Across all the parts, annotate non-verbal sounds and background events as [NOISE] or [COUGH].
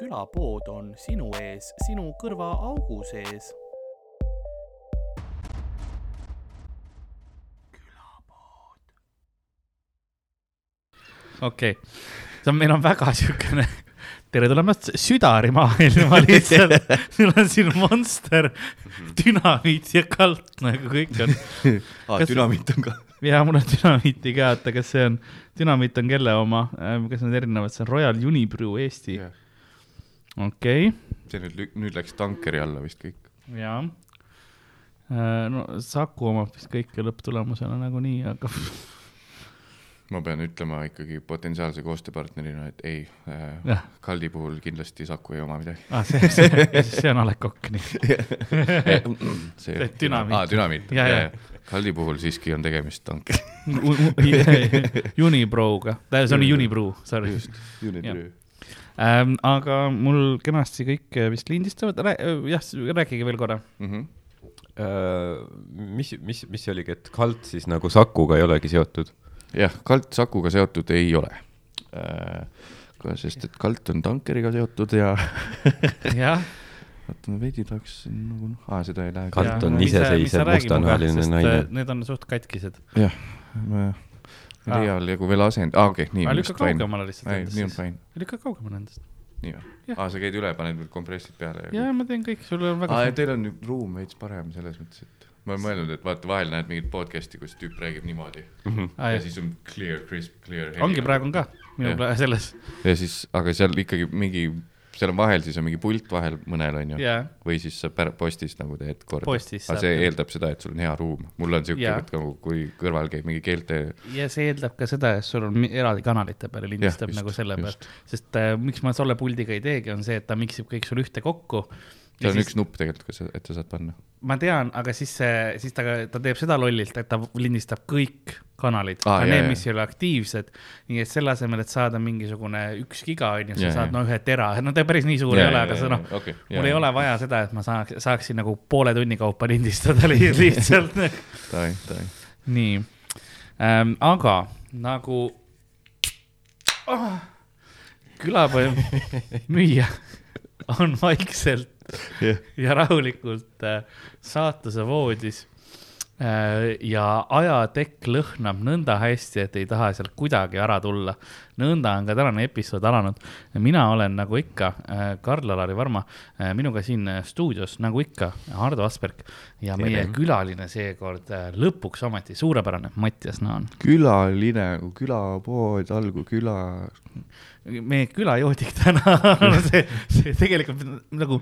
külapood on sinu ees, sinu kõrvaaugu sees. okei okay., see on, meil on väga siukene tere tulemast Südari maailma [LAUGHS] lihtsalt. sul on siin Monster, dünamiit ja kalt nagu kõik on. aa, dünamiit on ka. ja mul on dünamiiti ka, oota, kas see on, dünamiit on kelle oma, kas need erinevad, see on Royal Unibrew Eesti yeah.. Okei. Okay.. see nüüd, nüüd läks tankeri alla vist kõik. jaa. no Saku omab vist kõike lõpptulemusena nagunii, aga [LAUGHS] ma pean ütlema ikkagi potentsiaalse koostööpartnerina, et ei äh,, Kaldi puhul kindlasti Saku ei oma midagi. Ah,. see, see, see on A Le Coq, nii. [LAUGHS] See dünamiit. Ah,, dünamiit, Kaldi puhul siiski on tegemist tankeri [LAUGHS] Uniproga, see oli Unibrew, sorry. just, Unibrew ähm,. aga mul kenasti kõik vist lindistavad, jah, rääkige veel korra mm. -hmm. Uh, mis, mis, mis see oligi, et Kalt siis nagu Sakuga ei olegi seotud? jah, Kalt Sakuga seotud ei ole äh,. sest et Kalt on tankeriga seotud ja [LAUGHS] jah vaata, ma veidi tahaks nagu, aa, seda ei lähe. Kalt on iseseisev mustanahaline naine. Äh, need on suht katkised. jah, ma, Riial jagu veel asend-, aa okei okay,, nii. lükka kaugemale lihtsalt endast. nii on fine. lükka kaugemale endast. nii või? aa, sa käid üle, paned veel kompressid peale? jaa, ma teen kõik, sul on väga. aa, teil on ruum veits parem selles mõttes, et ma olen mõelnud, et vaata, vahel näed mingit podcast'i, kus tüüp räägib niimoodi mm. -hmm. Ah, ja siis on clear, crisp, clear. ongi praegu on ka minu ja. [LAUGHS] selles. ja siis, aga seal ikkagi mingi, seal on vahel siis on mingi pult vahel mõnel on ju yeah.. või siis sa postis nagu teed korda. aga see jah. eeldab seda, et sul on hea ruum. mul on siuke, et nagu kui kõrval käib mingi keelte. ja see eeldab ka seda, et sul on eraldi kanalite peale lindistab nagu selle peal. sest äh, miks ma tolle puldiga ei teegi, on see, et ta miksib kõik sul ühte kokku seal on siis, üks nupp tegelikult, et sa saad panna. ma tean, aga siis see, siis ta, ta teeb seda lollilt, et ta lindistab kõik kanalid. Ah,, ka need, mis ei ole aktiivsed. nii et selle asemel, et saada mingisugune üks giga, on ju, sa saad no ühe tera, no ta päris nii suur ei ole, aga sa noh, mul ei ole vaja seda, et ma saaks, saaksin nagu poole tunni kaupa lindistada [LAUGHS] lihtsalt. Nii. Ähm,, aga nagu oh, külapoe müüja on vaikselt yeah. ja rahulikult äh, saatuse voodis äh,. ja ajatekk lõhnab nõnda hästi, et ei taha sealt kuidagi ära tulla. nõnda on ka tänane episood alanud. mina olen nagu ikka äh, Karl-Alari Varma minuga siin stuudios nagu ikka Hardo Asperg ja Tere. meie külaline seekord lõpuks ometi suurepärane Mattias Naan. külaline, külapood, algu küla meie külajoodik täna see, see tegelikult nagu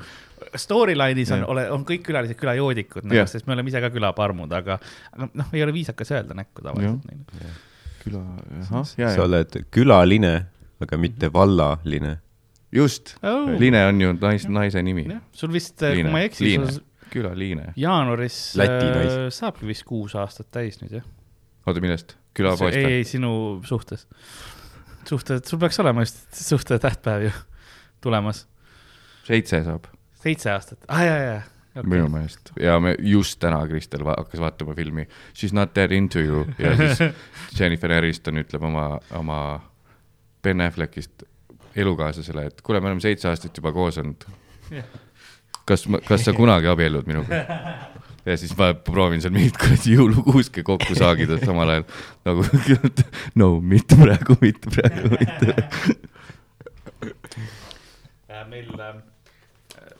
storyline'is on, ole, on kõik külalised külajoodikud nagu,, sest me oleme ise ka külaparmud, aga, aga noh, ei ole viisakas öelda näkku tavaliselt neile. küla, ahah, sa oled külaline, aga mitte vallaline. just oh., Line on ju nais, naise nimi. sul vist, kui ma ei eksi, külaliine. jaanuaris äh, saabki vist kuus aastat täis nüüd, jah? oota, millest? külapoest? ei, ei, sinu suhtes suhted, sul peaks olema just suhte tähtpäev ju [LAUGHS] tulemas. seitse saab. seitse aastat, ah jaa, jaa. Okay.. minu meelest. Ja me just täna Kristel va hakkas vaatama filmi She's not that into you. Ja siis [LAUGHS] Jennifer Aniston ütleb oma, oma Ben Affleckist elukaaslasele, et kuule, me oleme seitse aastat juba koos olnud. Yeah.. kas, kas sa kunagi abiellud minuga? [LAUGHS] ja siis ma proovin seal mingit kuradi jõulukuuske kokku saagida samal ajal. Nagu no mitte praegu, mitte praegu, mitte. Äh, meil äh,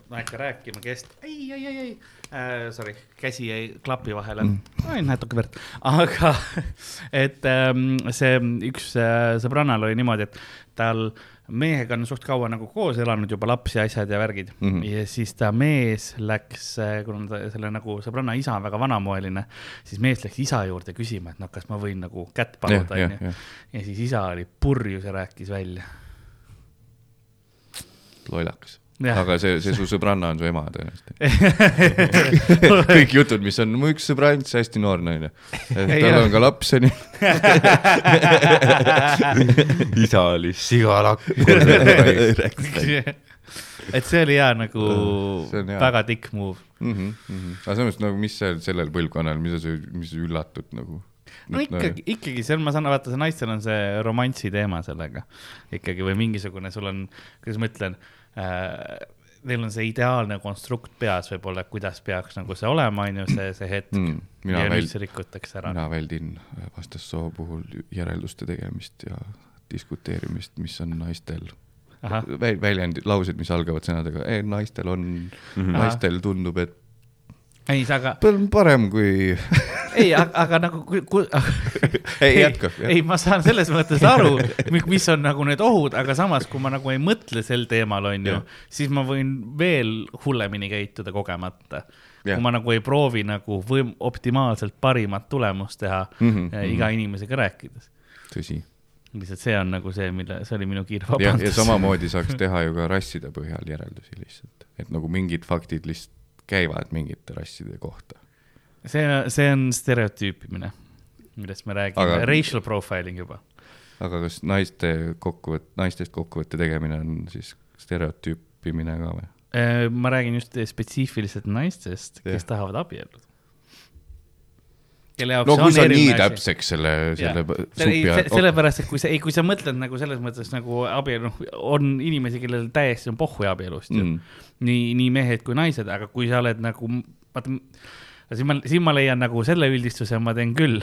ma ei hakka rääkima, kes, ei, ei, ei, ei. Äh,, sorry, käsi jäi klapi vahele. Mm., näed natuke verd, aga [LAUGHS] et ähm, see üks äh, sõbrannal oli niimoodi, et tal äh, mehega on suht kaua nagu koos elanud juba lapsi, asjad ja värgid mm. -hmm. ja siis ta mees läks, kuna ta selle nagu sõbranna isa on väga vanamoeline, siis mees läks isa juurde küsima, et noh, kas ma võin nagu kätt paluda, onju. ja siis isa oli purjus ja rääkis välja. lollakas aga see, see su sõbranna on su ema tõenäoliselt [LAUGHS] kõik jutud, mis on, mu üks sõbrant, hästi noor naine. tal on ka laps, onju. [LAUGHS] isa oli sigalakk. [LAUGHS] et see oli hea nagu väga tikk move mm. -hmm, mm -hmm. aga samas nagu, mis seal sellel põlvkonnal, mida sa, mis sa üllatud nagu? no ikkagi, ikkagi seal ma saan, vaata see naistel on see romansi teema sellega ikkagi või mingisugune, sul on, kuidas ma ütlen neil on see ideaalne konstrukt peas võib-olla, kuidas peaks nagu see olema, on ju, see, see hetk mm,. ja väld... nüüd see rikutakse ära. mina väldin vastassoo puhul järelduste tegemist ja diskuteerimist, mis on naistel väl, väljendid, laused, mis algavad sõnadega, naistel on mm, -hmm. naistel tundub, et ei, aga. parem kui ei, aga nagu kui, kui [LAUGHS] ei jätka. ei, ma saan selles mõttes aru, mis on nagu need ohud, aga samas, kui ma nagu ei mõtle sel teemal, onju, siis ma võin veel hullemini käituda kogemata. kui ma nagu ei proovi nagu võim-, optimaalselt parimat tulemust teha mm -hmm, iga mm -hmm. inimesega rääkides. tõsi lihtsalt see on nagu see, mille, see oli minu kiire vabandus. ja samamoodi [LAUGHS] saaks teha ju ka rasside põhjal järeldusi lihtsalt, et nagu mingid faktid lihtsalt käivad mingite rasside kohta. See, see on stereotüüpimine, millest me räägime aga..., racial profiling juba. aga kas naiste kokkuvõtt, naistest kokkuvõtte tegemine on siis stereotüüpimine ka või? Äh, ma räägin just spetsiifiliselt naistest, kes ja. tahavad abielluda kelle jaoks no kui sa nii täpseks selle, selle supi ajad. sellepärast, et kui sa, ei, kui sa mõtled nagu selles mõttes nagu abielu, noh, on inimesi, kellel täiesti on pohhu abielust ju mm.. nii, nii mehed kui naised, aga kui sa oled nagu, vaata, siis ma, siin ma leian nagu selle üldistuse ma teen küll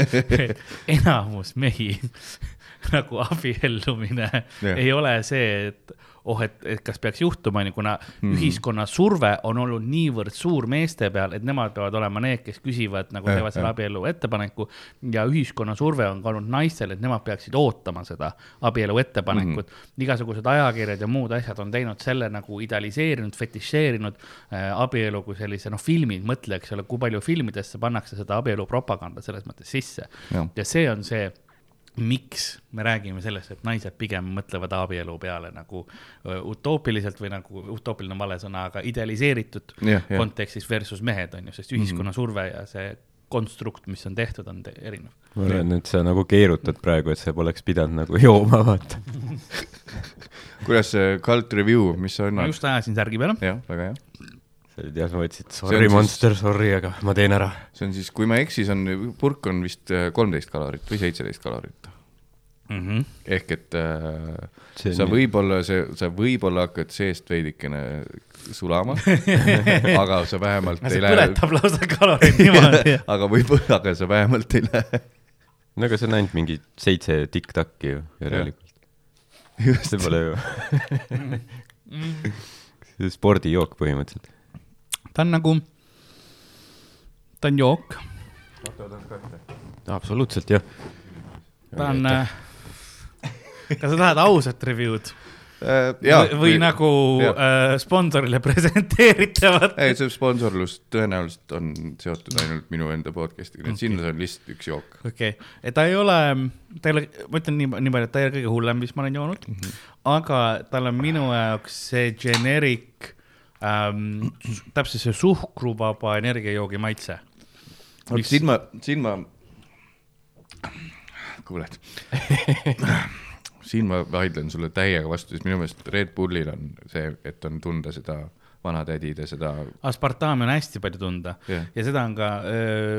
[LAUGHS] enamus mehi [LAUGHS] nagu abiellumine yeah. ei ole see, et oh, et, et kas peaks juhtuma, kuna mm. ühiskonna surve on olnud niivõrd suur meeste peal, et nemad peavad olema need, kes küsivad, nagu teevad selle abielu ettepaneku. ja ühiskonna surve on ka olnud naistel, et nemad peaksid ootama seda abielu ettepanekut mm.. igasugused ajakirjad ja muud asjad on teinud selle nagu idealiseerinud, fetišeerinud äh, abielu kui sellise, noh, filmid, mõtle, eks ole, kui palju filmidesse pannakse seda abielu propaganda selles mõttes sisse. ja see on see miks me räägime sellest, et naised pigem mõtlevad abielu peale nagu utoopiliselt või nagu utoopiline on vale sõna, aga idealiseeritud yeah, yeah. kontekstis versus mehed on ju, sest ühiskonna mm -hmm. surve ja see konstrukt, mis on tehtud, on te erinev. ma arvan, et sa nagu keerutad praegu, et sa poleks pidanud nagu jooma, vaata [LAUGHS] kuidas see cult review, mis sa annad? ma just ajasin särgi peale. jah, väga hea olid jah, sa mõtlesid, sorry monster siis..., sorry, aga ma teen ära. see on siis, kui ma ei eksi, see on, purk on vist äh, kolmteist kalorit või seitseteist kalorit mm. -hmm. ehk et äh, see sa võib-olla, see, sa võib-olla hakkad seest veidikene sulama [LAUGHS] aga sa vähemalt ei lähe. põletab lausa kaloreid niimoodi [LAUGHS] aga võib-olla, aga sa vähemalt ei lähe. no aga see on ainult mingi seitse tiktakki ju järelikult. see pole ju [LAUGHS] see on spordijook põhimõtteliselt. Ta on nagu, ta on jook. absoluutselt jah. ta on äh, kas sa tahad ausat review'd äh,? või, või nagu äh, sponsorile [LAUGHS] presenteeritavat? ei, see sponsorlus tõenäoliselt on seotud ainult minu enda podcast'iga, nii et okay. sinna on lihtsalt üks jook. okei okay., et ta ei ole, ta ei ole, ma ütlen nii, nii palju, et ta ei ole kõige hullem, mis ma olen joonud mm, -hmm. aga tal on minu jaoks see generic ähm,, täpselt see suhkruvaba energiajoogi maitse. Mis... siin ma, siin ma, kuuled [LAUGHS] siin ma vaidlen sulle täiega vastu, sest minu meelest Red Bullil on see, et on tunda seda vanatädide seda. aspartami on hästi palju tunda yeah. ja seda on ka,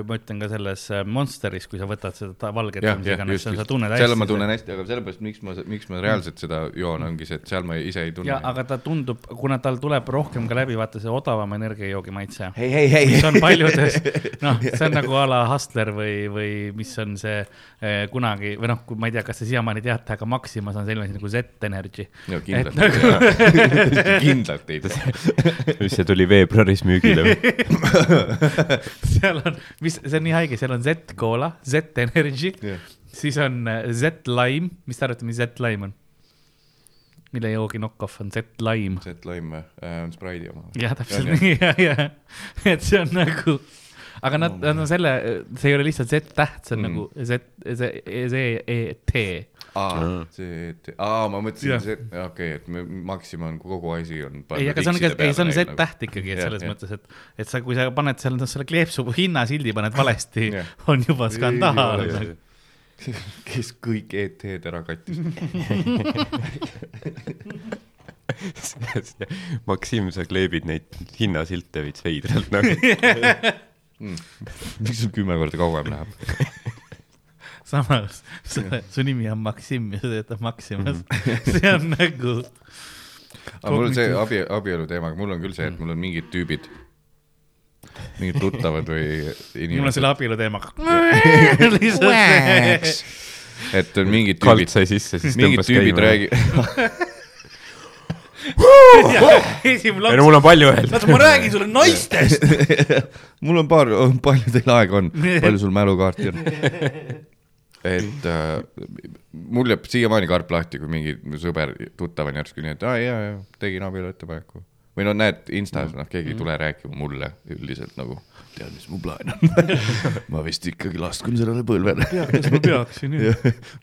ma ütlen ka selles Monsteris, kui sa võtad seda valget yeah,, mis iganes, sa tunned hästi. seal ma tunnen hästi, aga sellepärast, miks ma, miks ma reaalselt seda joon, ongi see, et seal ma ise ei tunne. aga ta tundub, kuna tal tuleb rohkem ka läbi, vaata see odavam energiajoogi maitse. hei, hei, hei. mis on paljudes, noh, [LAUGHS] see on nagu a la Hustler või, või mis on see eh, kunagi või noh, ma ei tea, kas te siiamaani teate, aga Maximas on selline asi nagu Z-Energy. kindlalt, nagu... [LAUGHS] kindlalt ei tea [LAUGHS] mis [LAUGHS] see tuli veebruaris müügile või [LAUGHS] seal on, mis, see on nii haige, seal on Z-Cola, Z-Energy yeah., siis on äh, Z-Lime, mis te arvate, mis Z-Lime on? mille joogi knock-off on Z-Lime. Z-Lime või äh,, on Sprite'i oma. jah, täpselt nii, ja, ja, et see on nagu, aga nad, nad on selle, see ei ole lihtsalt Z-täht, see on mm. nagu Z, Z, Z, E, T. Aa, see, aa, ma mõtlesin, see, okei okay,, et me Maxima on kogu asi on. ei, aga see on, ei, see on Z-täht ikkagi, et [LAUGHS] selles ja, mõttes, et, et sa, kui sa paned seal selle kleepsu hinnasildi paned valesti, [LAUGHS] on juba skandaal. [LAUGHS] kes kõik ET-d ära kattis. Maksim, sa kleebid neid hinnasilte veits veidralt nagu. [LAUGHS] miks sul kümme korda kauem läheb? [LAUGHS] Samas su, nimi on Maksim ja sa töötad Maximas. Mm. [LAUGHS] see on nagu, aga mul on see abi, abielu teemaga, mul on küll see, et mul on mingid tüübid, mingid tuttavad või mul on inimesed, selle abielu teemaga. et on mingid kald tüübid, sai sisse, siis mingid tõmbas tüübid käima. räägivad, esimene ei no laps, mul on palju öelda. las ma räägin sulle naistest. [LAUGHS] mul on paar, palju teil aega on, palju sul mälukaarti on? et äh, mul jääb siiamaani karp lahti, kui mingi sõber, tuttav on järsku nii, et aa jaa, jaa, tegin abielu ettepaneku. või no näed Instas, noh, keegi ei tule rääkima mulle üldiselt nagu, tead, mis mu plaan on. [LAUGHS] ma vist ikkagi laskun sellele põlvele. kas ma peaksin?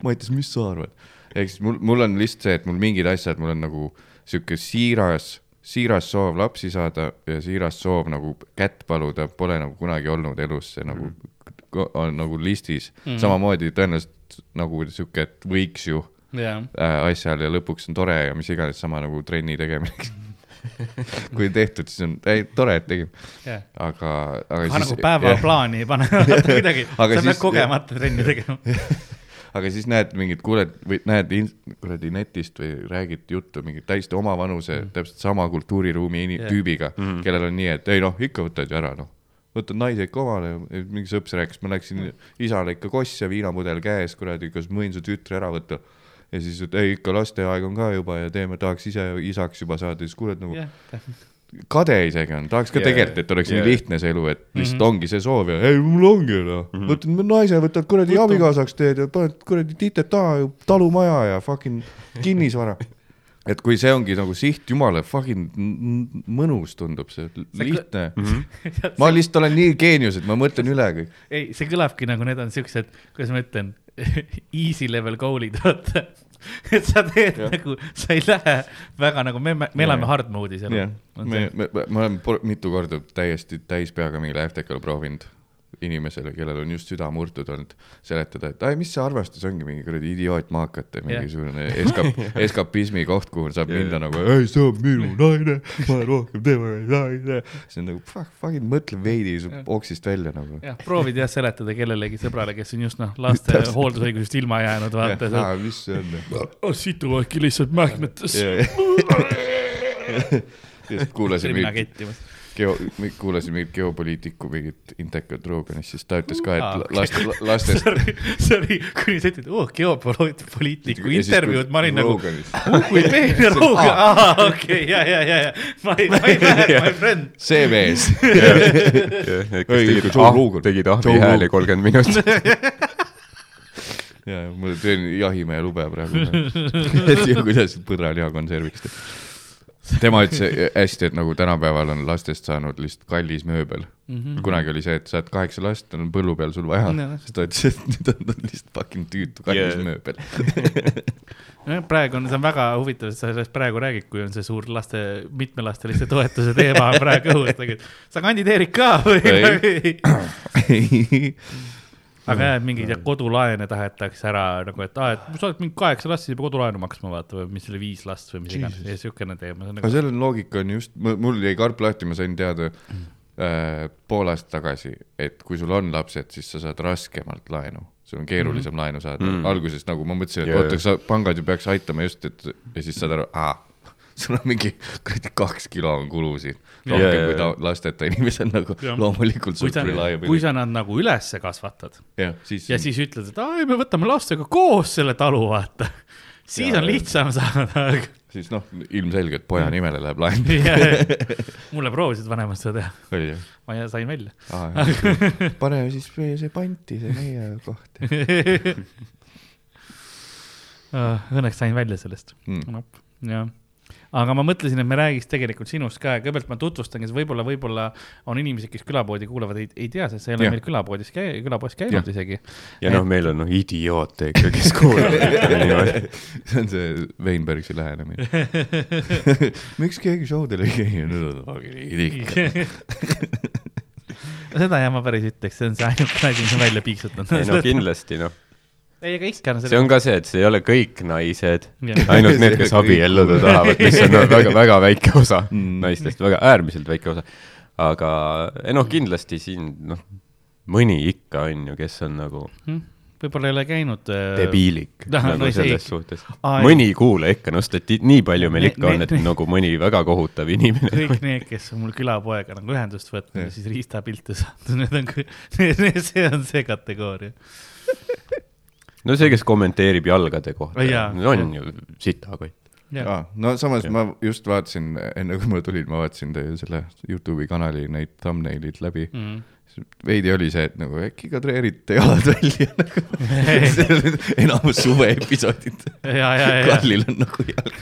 Mattias, mis sa arvad? ehk siis mul, mul on lihtsalt see, et mul mingid asjad, mul on nagu sihuke siiras, siiras soov lapsi saada ja siiras soov nagu kätt paluda, pole nagu kunagi olnud elus see nagu mm., on nagu listis mm.. samamoodi tõenäoliselt nagu sihuke, et võiks ju jaa, äh, asjal ja lõpuks on tore ja mis iganes, sama nagu trenni tegemine. kui tehtud, siis on ei, tore, et tegime, jah. aga, aga aga nagu päevaplaani ei pane, kuidagi, sa Aga pead siis- kogemata trenni tegema. [LAUGHS] aga siis näed mingit, kuuled või näed kuradi netist või räägid juttu mingi täiesti oma vanuse mm., täpselt sama kultuuriruumi yeah. tüübiga mm, -hmm. kellel on nii, et ei noh, ikka võtad ju ära noh. võtad naise ikka omale, mingi sõps rääkis, ma läksin isale ikka koss ja viinapudel käes, kuradi, kas ma võin su tütre ära võtta. ja siis, et ei ikka lasteaeg on ka juba ja teeme, tahaks ise isaks juba saada ja siis kuuled nagu jah, kade isegi on, tahaks ka yeah, tegelikult, et oleks yeah. nii lihtne see elu, et lihtsalt mm. -hmm. ongi see soov ja ei, mul ongi noh mm, -hmm. võtad naise, võtad kuradi abikaasaks teed ja paned kuradi tiited taha, talumaja ja fucking kinnisvara. et kui see ongi nagu siht, jumala fucking mõnus tundub see, lihtne. [LAUGHS] ma lihtsalt olen nii geenius, et ma mõtlen üle kõik. ei, see kõlabki nagu need on siuksed, kuidas ma ütlen, [LAUGHS] easy level goal'id, vaata. [LAUGHS] et sa teed ja. nagu, sa ei lähe väga nagu, me, me elame hard mode'is me, me, ma olen por- mitu korda täiesti täis peaga mingile FTK-le proovinud inimesele, kellel on just süda murtud olnud, seletada, et ai, mis see armastus ongi, mingi kuradi idiootmaakate mingisugune eskap-, [LAUGHS] eskapismi koht, kuhu saab Jah. minna nagu, ei, see on minu naine, ma rohkem temaga naine. siis on nagu fuck, fucking mõtle veidi su Jah. oksist välja nagu. jah, proovid jah seletada kellelegi sõbrale, kes on just noh, laste hooldusõigusest ilma jäänud, vaata. mis see on? situ äkki lihtsalt mähkmetes. [LAUGHS] just kuulasin mina mingit kettimas. geo, kuulasin mingit geopoliitiku mingit intekat Roganist, siis ta ütles ka, et okei. laste, lastest. Sorry, sorry, kuni sa ütled, oh, geopoliitiku intervjuud, ma olin nagu, uh kui peener rõuga, aa, okei, ja, ja, ja, ja, ma ei, ma ei mäleta, my [LAUGHS] friend. see mees. [LAUGHS] tegid ah, Rogan. ahvi hääli kolmkümmend minutit. [LAUGHS] ja mul teen jahimehe lube praegu. et ja kuidas põdraliha konserviks teha. [LAUGHS] tema ütles hästi, et nagu tänapäeval on lastest saanud lihtsalt kallis mööbel mm. -hmm. kunagi oli see, et saad kaheksa last, on põllu peal sul vaja Jah. siis ta ütles, et [LAUGHS] nüüd on ta lihtsalt fucking tüütu kallis Yeah. mööbel. [LAUGHS] praegu on, see on väga huvitav, et sa sellest praegu räägid, kui on see suur laste, mitmelasteliste toetuse teema on praegu õhus, sa kandideerid ka või? Aga jah, et mingeid kodulaene tahetakse ära nagu, et aa, et sa oled mingi kaheksa last, siis ei pea kodulaenu maksma, vaata, või mis oli viis last või mis iganes, ja siukene teema. aga Nagu, seal on loogika on just, mul jäi karp lahti, ma sain teada äh, pool aastat tagasi, et kui sul on lapsed, siis sa saad raskemalt laenu, sul on keerulisem mm -hmm. laenu saada mm. Mm.. alguses nagu ma mõtlesin, et Jaa, oota, sa pangad ju peaks aitama just, et ja siis saad aru, aa, sul on mingi kuradi kaks kilo on kulusid. rohkem yeah, kui ta lasteta inimesel nagu Jah. loomulikult kui sa, kui. sa nad nagu ülesse kasvatad jah, siis. ja siis ütled, et aa, me võtame lastega koos selle talu, vaata. siis Jaa, on lihtsam saada. siis noh, ilmselgelt poja nimele läheb laen. [LAUGHS] mulle proovisid vanemad seda teha, ma sain välja. [LAUGHS] paneme siis see panti, see meie koht [LAUGHS] Õnneks sain välja sellest mm.. jah, aga ma mõtlesin, et me räägiks tegelikult sinust ka ja kõigepealt ma tutvustangi, sest võib-olla, võib-olla on inimesed, kes külapoodi kuulavad, ei, ei tea, sest sa ei ole Jah. meil külapoodis käi-, külapoes käinud isegi. ja noh, meil on noh idioote ikka, kes kuulavad. [LAUGHS] see on see Weinbergsi lähenemine. [LAUGHS] miks keegi showdel ei käi? [LAUGHS] seda jah, ma päris ütleks, see on see ainukene asi, mis on välja piiksutanud. ei no kindlasti noh, ei, aga ikka on see on ka see, et see ei ole kõik naised, [LAUGHS] ainult need, kes abielluda tahavad, mis on no, väga, väga väike osa [LAUGHS] Mm. naistest, väga äärmiselt väike osa. aga ei noh, kindlasti siin noh, mõni ikka on ju, kes on nagu Hmm? võib-olla ei ole käinud äh.... debiilik Noh, nagu no selles seegi. suhtes mõni ei kuula ikka, no stati-, nii palju meil Ne- ikka on, ne- et ne- nagu mõni väga kohutav inimene. kõik need, kes on mul külapoega nagu ühendust võtnud ja siis riistapilte saanud, need on, [LAUGHS] see on see kategooria. No see, kes kommenteerib jalgade kohta Jaa., on ju sitakott. aa, no samas ja. ma just vaatasin, enne kui ma tulin, ma vaatasin teie selle Youtube'i kanali neid thumbnail'id läbi mm.. Veidi oli see, et nagu äkki kadreerite jalad välja nagu. [LAUGHS] enamus suve episoodid. [LAUGHS] ja, ja, ja, ja. Karlil on nagu jalg,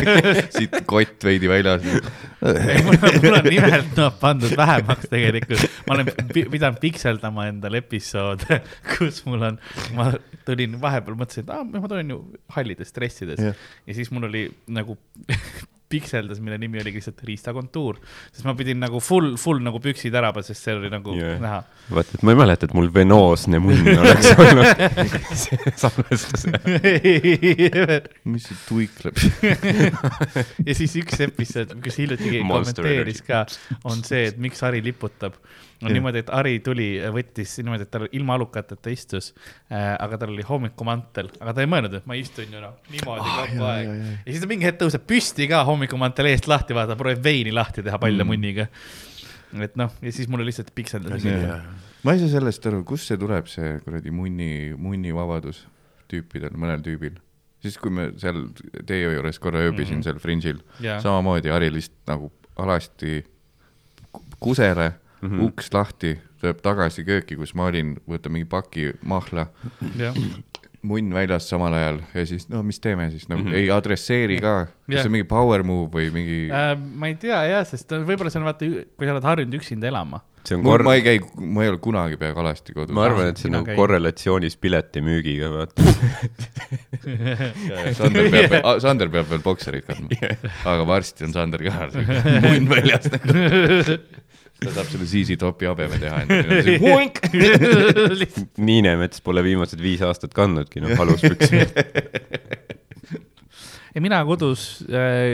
[LAUGHS] siit kott veidi väljas. mul on, mul on nimelt noh pandud vähemaks tegelikult, ma olen pi- pidanud pikseldama endale episoode, kus mul on, ma tulin vahepeal mõtlesin, et aa, ma tulen ju hallides dressides Jah. ja siis mul oli nagu pikseldas, mille nimi oli lihtsalt riistakontuur, sest ma pidin nagu full, full nagu püksid ära, sest see oli nagu yeah. näha. vaata, et ma ei mäleta, et mul venoosne munn [LAUGHS] oleks olnud [LAUGHS] salvestus. [LAUGHS] mis see tuikleb? ja siis üks episood, kus hiljuti keegi kommenteeris ka, on see, et miks Ari liputab. On Jah. niimoodi, et Ari tuli, võttis niimoodi, et tal ilma alukateta istus äh,, aga tal oli hommikumantel, aga ta ei mõelnud, et ma istun ju noh, niimoodi Ah, kogu jaa, aeg ja siis ta mingi hetk tõuseb püsti ka hommikumantel eest lahti, vaata, proovib veini lahti teha palja Mm. munniga. et noh, ja siis mulle lihtsalt pikseldas. ma ei saa sellest aru, kust see tuleb, see kuradi munni, munnivabadus tüüpidel, mõnel tüübil. siis, kui me seal teie juures korra ööbisin Mhm. seal Fringe'il, Jaa. samamoodi Hari lihtsalt nagu alasti ku- kusele mm, -hmm. uks lahti, tuleb tagasi kööki, kus ma olin, võtab mingi paki mahla, munn väljas samal ajal ja siis no mis teeme siis nagu mm Mhm. -hmm. ei adresseeri ka, kas Jah. see on mingi power move või mingi äh,, ma ei tea jah, sest võib-olla see on vaata, kui sa oled harjunud üksinda elama. see on ma, kor- ma, ei käi, ma ei ole kunagi peaaegu alasti kodus. ma arvan, et see on nagu korrelatsioonis piletimüügiga, vaata. [LAUGHS] Sander peab, [LAUGHS] Sander peab veel bokserit kandma, [LAUGHS] aga varsti on Sander ka munn väljas nagu. Ta saab selle ZZ Topi habeme teha endale. Niinemets pole viimased viis aastat kandnudki, noh, aluspüksi. [LAUGHS] ja mina kodus,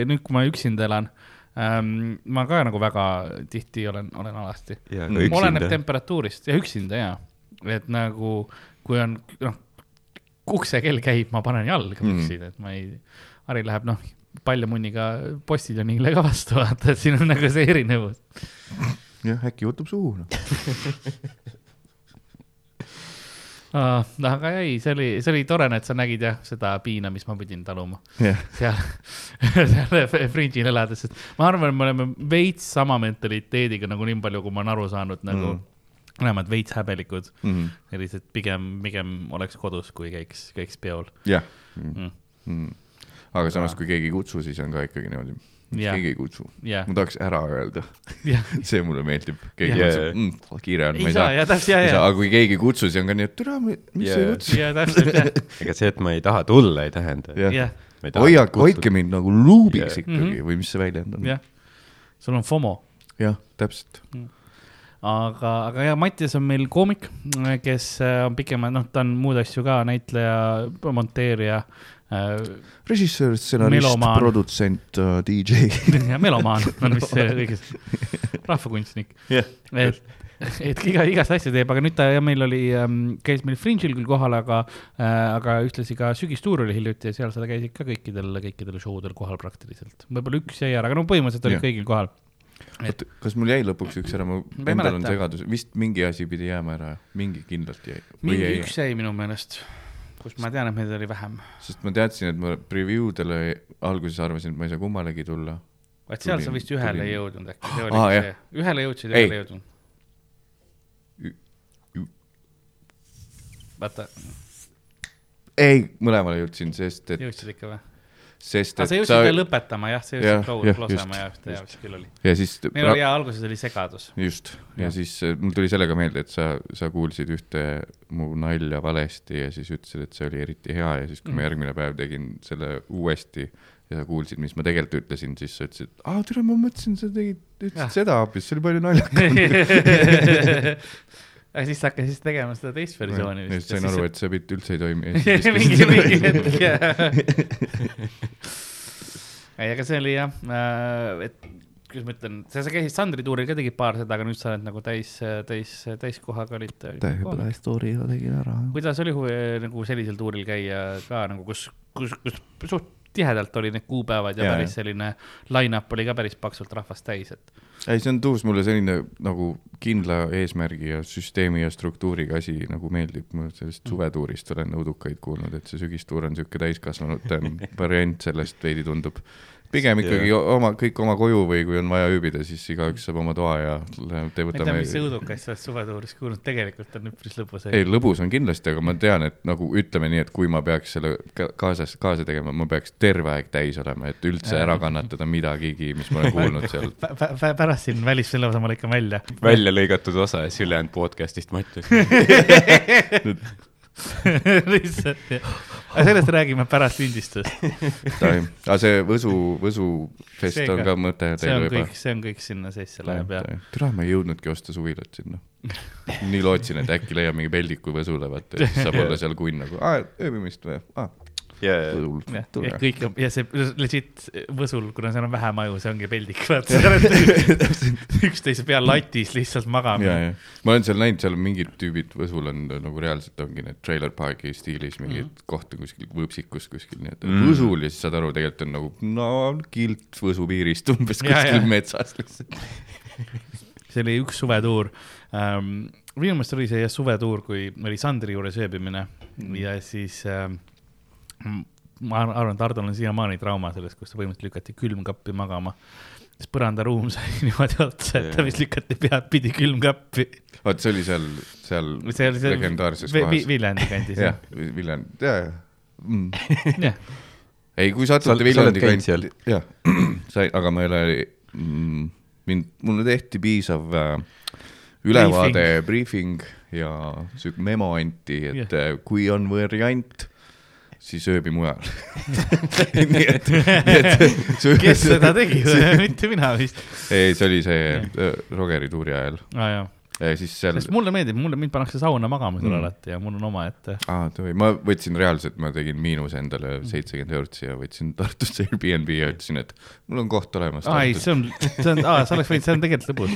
nüüd kui ma üksinda elan, ma ka nagu väga tihti olen, olen alasti. Mm. oleneb temperatuurist ja üksinda ja, et nagu kui on noh, uksekell käib, ma panen jalga Mm. püksid, et ma ei, Harri läheb noh, paljamunniga postiljonile ka vastu, vaata, et siin on nagu see erinevus. jah, äkki võtab suhu noh. [LAUGHS] aga ei, see oli, see oli tore, et sa nägid jah, seda piina, mis ma pidin taluma jah, seal, [LAUGHS] seal Fringe'il elades, sest ma arvan, et me oleme veits sama mentaliteediga nagu nii palju, kui ma olen aru saanud nagu Mm. mm., mõlemad veits häbelikud, Mhm. sellised pigem, pigem oleks kodus, kui käiks, käiks peol jah. mm.. aga samas, kui keegi ei kutsu, siis on ka ikkagi niimoodi, Jah. keegi ei kutsu. jah, ma tahaks ära öelda, jah, [LAUGHS] see mulle meeldib, keegi Jah. kutsub mm,, kiire on, ma ei saa, saa. ja täpselt, ja, ja, aga kui keegi ei kutsu, siis on ka nii, et türa, miks sa ei Jaa. kutsu? ja täpselt, jah, [LAUGHS] ega see, et ma ei taha tulla, ei tähenda. jah, jah, hoia, hoidke mind nagu luubiks Jah. ikkagi Mhm. või mis see väljend on. jah, sul on FOMO jah, täpselt. aga, aga ja Mattias on meil koomik, kes äh, on pikemalt, noh, ta on muud asju ka, näitleja, monteerija režissöör, stsenarist produtsent uh,, DJ. melomaan [LAUGHS] on vist see õigesti, rahvakunstnik jah, et, et iga, igast asja teeb, aga nüüd ta ja meil oli, käis meil Fringe'il küll kohal, aga äh,, aga ühtlasi ka Sügistuur oli hiljuti ja seal sa käisid ka kõikidel, kõikidel show del kohal praktiliselt. võib-olla üks jäi ära, aga no põhimõtteliselt olid Jah. kõigil kohal. oota, kas mul jäi lõpuks üks ära, ma endal on segadus, vist mingi asi pidi jääma ära, mingi kindlalt jäi. mingi jäi, üks jäi minu meelest, kus ma tean, et meid oli vähem. sest ma teadsin, et ma preview dele alguses arvasin, et ma ei saa kummalegi tulla. vaat seal sa Tulin- vist ühele tulin- jõudnud äkki, jah. see, ühele jõudsid, ühele ei jõudnud vaata, ei, mõlemale jõudsin, sest et, jõudsid ikka või? Sest aga sa et jõudsid veel lõpetama jah, sa jõudsid close-ama just, ja ühte ja vist küll oli. ja siis meil oli ja alguses oli segadus. just, ja siis äh, mul tuli sellega meelde, et sa, sa kuulsid ühte mu nalja valesti ja siis ütlesid, et see oli eriti hea ja siis, kui ma Mhm. järgmine päev tegin selle uuesti ja sa kuulsid, mis ma tegelikult ütlesin, siis sa ütlesid, aa, tere, ma mõtlesin, sa tegid, ütlesid Jah. seda hoopis, see oli palju naljakam. [LAUGHS] [LAUGHS] aga siis sa hakkasid tegema seda teist versiooni ja siis sain aru, et see bitt üldse ei toimi. [LAUGHS] mingi, mingi [LAUGHS] hetk jah. [LAUGHS] ei, aga see oli jah, et kuidas ma ütlen, sa, sa käisid Sandri tuuril ka tegid paar seda, aga nüüd sa oled nagu täis, täis, täiskohaga olid. täiega tuuri tegin ära. kuidas oli huvi nagu sellisel tuuril käia ka nagu, kus, kus, kus suht tihedalt oli need kuupäevad ja, ja päris selline line-up oli ka päris paksult rahvast täis, et. Ei, see on tuus mulle selline nagu kindla eesmärgi ja süsteemi ja struktuuriga asi nagu meeldib, ma sellest mm. suvetuurist olen õudukaid kuulnud, et see sügistuur on niisugune täiskasvanute [LAUGHS] variant sellest veidi tundub pigem ikkagi ja. oma, kõik oma koju või kui on vaja ööbida, siis igaüks saab oma toa ja te võtame. ma ei tea, mis õudukas sellest suvetuurist kuulnud, tegelikult on üpris lõbus. ei, lõbus on kindlasti, aga ma tean, et nagu ütleme nii, et kui ma peaks selle kaasas, kaasa tegema, ma peaks terve aeg täis olema, et üldse ära kannatada midagigi, mis ma olen [LAUGHS] kuulnud seal pärast siin välisfilmis ma lõikan välja. välja lõigatud osa ja siis ülejäänud podcast'ist ma [LAUGHS] [LAUGHS] ütlen [LAUGHS] lihtsalt jah. aga sellest räägime pärast lindistust aga see Võsu, Võsu fest Seega, on ka mõte teil juba? see on kõik sinna sisse läheb ja. tere, ma ei jõudnudki osta suvilat sinna. [LAUGHS] nii lootsin, et äkki leiab mingi peldiku Võsule, vaata, siis saab [LAUGHS] olla seal kunn nagu, ööbimist või ah,? yeah.. Võsul, ja kõik ja see legit Võsul, kuna seal on vähe maju, see ongi peldik, vaata [LAUGHS] üksteise peal latis lihtsalt magama. ma olen seal näinud, seal on mingid tüübid Võsul on nagu reaalselt ongi need trailer park'i stiilis mingeid mm. kohti kuskil võõpsikus kuskil, nii et mm. Võsul ja siis saad aru, tegelikult on nagu no kilt Võsu piirist umbes kuskil ja, metsas lihtsalt [LAUGHS] see oli üks suvetuur um,. minu meelest oli see jah suvetuur, kui oli Sandri juures ööbimine mm. ja siis um, ma arvan, et Hardol on siiamaani trauma sellest, kus ta põhimõtteliselt lükati külmkappi magama. siis põrandaruum sai [LAUGHS] niimoodi otsa, et ta vist lükati peadpidi külmkappi. vot see oli seal, seal see oli seal legendaarses kohas. Viljandi kandis jah? Viljandi, ja, ja mm. [LAUGHS] ei, kui satute Viljandi kanti, jah, [CLEARS THROAT] sai, aga ma ei ole mm,, mind, mulle tehti piisav äh, ülevaade, briefing ja sihuke memo anti, et yeah. kui on variant siis ööbi mujal [LAUGHS] nii et, nii et [LAUGHS] kes seda tegi [LAUGHS] mitte mina vist. ei, see oli see äh, Rogeri tuuri ajal ah,. Siis seal. sest mulle meeldib, mulle, mind pannakse sauna magama seal mm. alati ja mul on omaette. aa, tõi, ma võtsin reaalselt, ma tegin miinuse endale mm. seitsekümmend eurot siia, võtsin Tartusse [LAUGHS] Airbnb ja ütlesin, et mul on koht olemas. aa, ei, see on, see on, aa, sa oleks võinud, see on tegelikult lõbus.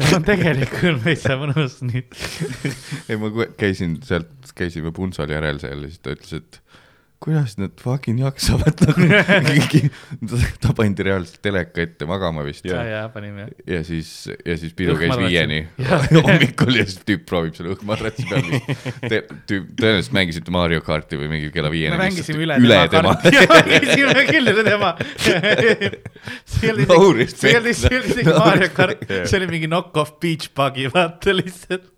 see on tegelikult täitsa mõnus nii. [LAUGHS] ei, ma käisin sealt, käisime Punsal järel seal ja siis ta ütles, et kuidas nad fucking jaksavad nagu [LAUGHS] ta pandi reaalselt teleka ette magama vist. ja, ja panime. ja siis, ja siis pidu käis viieni [LAUGHS] hommikul ja siis tüüp proovib selle õhkmadratsi peal Te,. tüüp, tõenäoliselt mängisite Mario karti või mingi kella viieni. me mängisime üle, üle tema, tema. [LAUGHS] mängisime küll üle tema see see oli isegi Mario kart, see oli mingi knock-off beach bug'i, vaata lihtsalt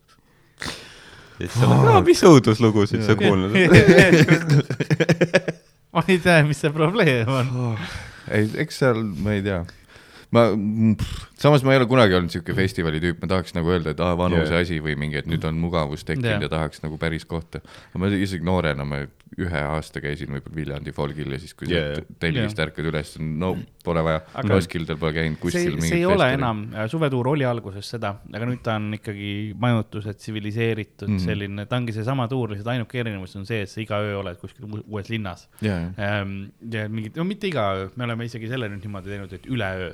ja siis sa oled, aa, mis õuduslugusid sa kuulnud. [LAUGHS] Ma ei tea, mis see probleem on. Ei, eks seal, ma ei tea ma, samas ma ei ole kunagi olnud siuke festivali tüüp, ma tahaks nagu öelda, et aa, vanuse yeah. asi või mingi, et nüüd on mugavus tekkinud yeah. ja tahaks nagu päris kohta. ma isegi noorena, ma ühe aasta käisin võib-olla Viljandi folgil ja siis, kui yeah. sa telgist yeah. ärkad üles, no pole vaja, Roskildel pole käinud kuskil. see ei ole enam, äh, suvetuur oli alguses seda, aga nüüd ta on ikkagi majutused, tsiviliseeritud mm. selline, ta ongi seesama tuur, lihtsalt ainuke erinevus on see, et sa iga öö oled kuskil uues linnas yeah.. Ja mingid, no mitte iga öö, me oleme isegi selle nüüd niimoodi teinud, et üleöö,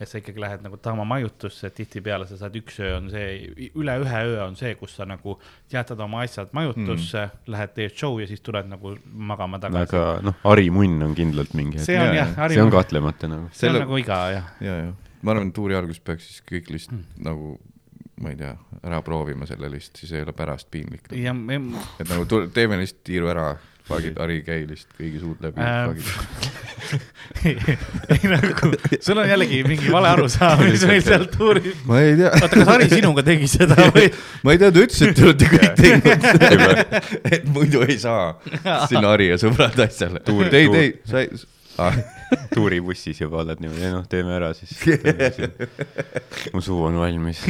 et sa ikkagi lähed nagu Tama majutusse, tihtipeale sa saad üks öö on see, üle ühe öö on see, kus sa nagu jätad oma asjad majutusse mm., lähed, teed show ja siis tuled nagu magama tagasi. aga noh, harimunn on kindlalt mingi hetk. see on jah, harimunn. see on kahtlemata nagu. see on nagu iga jah. ja, ja ma arvan, et tuuri alguses peaks siis kõik lihtsalt hmm. nagu ma ei tea, ära proovima selle lihtsalt, siis ei ole pärast piinlik. et nagu tule, teeme lihtsalt tiiru ära faagid, Harri, käi lihtsalt kõigi suud läbi ähm,. [LAUGHS] ei nagu, sul on jällegi mingi vale arusaam, mis meil seal tuuril. ma ei tea. oota, kas Harri sinuga tegi seda või? [LAUGHS] ma ei tea, ta ütles, et te olete kõik [LAUGHS] teinud et muidu ei saa sinna Harri ja sõbrad asjale. ei, ei, sa ei ah. tuuribussis juba oled niimoodi, noh, teeme ära siis. mu suu on valmis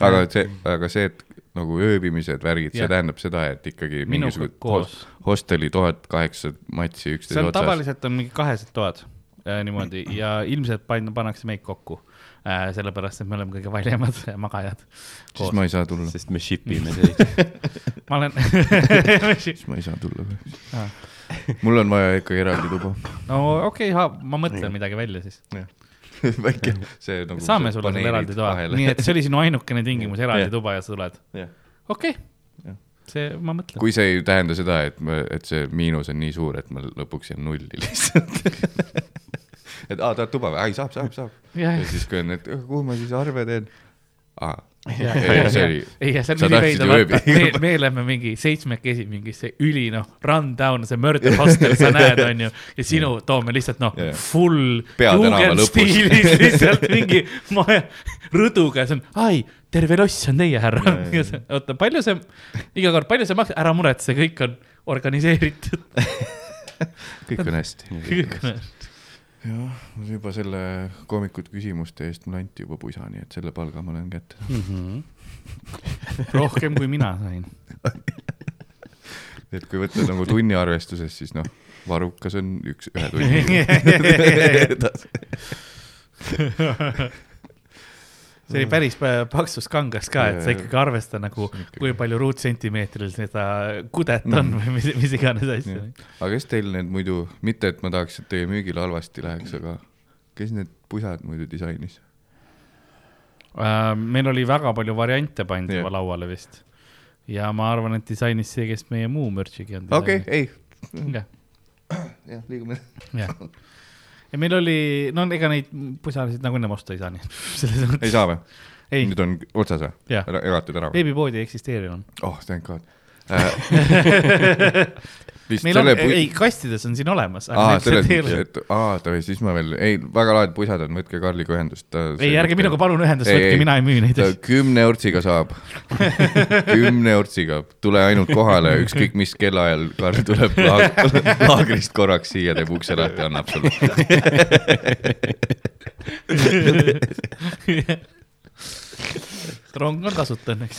aga see, aga see, et nagu ööbimised, värgid, see tähendab seda, et ikkagi mingisugune hosteli toad, kaheksa matsi üksteise otsas. tavaliselt on mingi kahesed toad äh, niimoodi ja ilmselt pan-, pannakse meid kokku äh,. sellepärast, et me oleme kõige valjemad [LAUGHS] magajad. siis ma ei saa tulla. sest me ship ime teid ma olen [LAUGHS] siis ma ei saa tulla või ah.? mul on vaja ikkagi eraldi tuba. no okei okay,, ma mõtlen midagi välja siis. [LAUGHS] väike, see nagu. saame sulle selle eraldi toa, nii et see oli sinu ainukene [LAUGHS] tingimus, eraldi Jah. tuba ja sa tuled. okei see, ma mõtlen. kui see ei tähenda seda, et et see miinus on nii suur, et ma lõpuks jään nulli lihtsalt. [LAUGHS] et aa, tahad tuba või? ei, saab, saab, saab. ja, siis, kui on, et "Oh, kuhu ma siis arve teen? aa, ja, ja, see ja ja ju vaata, ööbi- me, me oleme mingi seitsmekesi mingisse üli noh, run down, see murder hostel, sa näed, [LAUGHS] onju, ja sinu toome lihtsalt noh full Peatänava lõpus. stiilis [LAUGHS] lihtsalt mingi maja rõduga see on, ai, terve loss on teie härra. Oota, palju see, iga kord, palju see maksab, ära muretse, kõik on organiseeritud. [LAUGHS] kõik on hästi. kõik on, jah, juba selle koomikute küsimuste eest mulle anti juba pusa, nii et selle palga ma olen kätte saanud. rohkem kui mina sain. et kui võtta nagu tunni arvestuses, siis noh, varukas on üks, ühe tunni. [LAUGHS] see oli päris pa- paksus kangas ka, et sa ikkagi arvesta nagu, kui palju ruutsentimeetril seda kudet on Mhm. või mis, mis iganes asja. aga kes teil need muidu, mitte et ma tahaks, et teie müügile halvasti läheks, aga kes need pusad muidu disainis? Äh, meil oli väga palju variante pandud Jah. juba lauale vist. ja ma arvan, et disainis see, kes meie muu merch'iga on. okei, ei, jah, liigume. jah. [LAUGHS] ja meil oli, no ega neid pusasid nagu ennem osta ei saa, nii et [LAUGHS] selles ei mõttes. saa või? ei, nüüd on otsas või? jagatud ära või? veebipoodi ei eksisteeri enam. oh, thank god [LAUGHS] meil on ei, kastides on siin olemas. aa, selles mõttes, et aa, davai, siis ma veel, ei, väga lahedad pusad on, võtke Karliga ühendust. ei, ärge minuga palun ühendust võtke, mina ei müü neid asju. kümne eurtsiga saab, [LAUGHS] kümne eurtsiga, tule ainult kohale, ükskõik mis kellaajal Karl tuleb laag, [LAUGHS] laagrist korraks siia, teeb ukse lahti, annab sulle. rong on tasuta õnneks,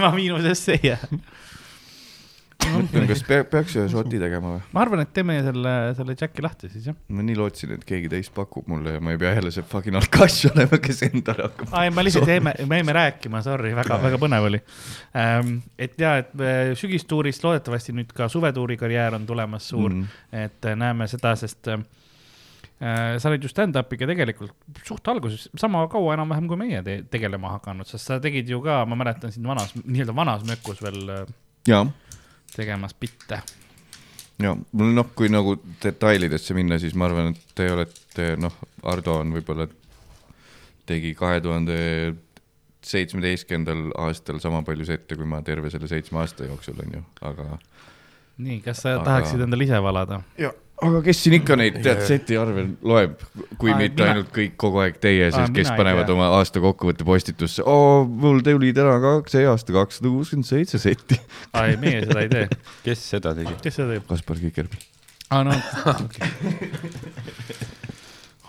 ma miinusesse ei jää. mõtlen, kas pea, peaks ühe šoti tegema või? ma arvan, et teeme selle, selle Jacki lahti siis jah. ma nii lootsin, et keegi teist pakub mulle ja ma ei pea jälle see fucking alkass olema, kes endale hakkab. aa ei, ma lihtsalt jäime, me jäime rääkima, sorry, väga, väga põnev oli ähm,. et ja, et äh, sügistuurist loodetavasti nüüd ka suvetuuri karjäär on tulemas suur mm., et äh, näeme seda, sest äh, sa olid ju stand-up'iga tegelikult suht alguses sama kaua enam-vähem kui meie te tegelema hakanud, sest sa tegid ju ka, ma mäletan sind vanas, nii-öelda vanas mökus veel äh, jaa, tegemas bitte. ja mul noh, kui nagu detailidesse minna, siis ma arvan, et te olete noh, Ardo on võib-olla tegi kahe tuhande seitsmeteistkümnendal aastal sama palju sette, kui ma terve selle seitsme aasta jooksul on ju, aga. nii, kas sa Aga- Aga... tahaksid endale ise valada? Aga kes siin ikka neid tead seti arve loeb, kui Aa, mitte mina- ainult kõik kogu aeg teie, sest kes panevad oma aasta kokkuvõtte postitusse, oo, mul tuli täna ka see aasta kakssada kuuskümmend seitse setti. aa ei, meie seda ei tee. kes seda tegi? kes seda teeb? Kaspar Kiker. aa no okay..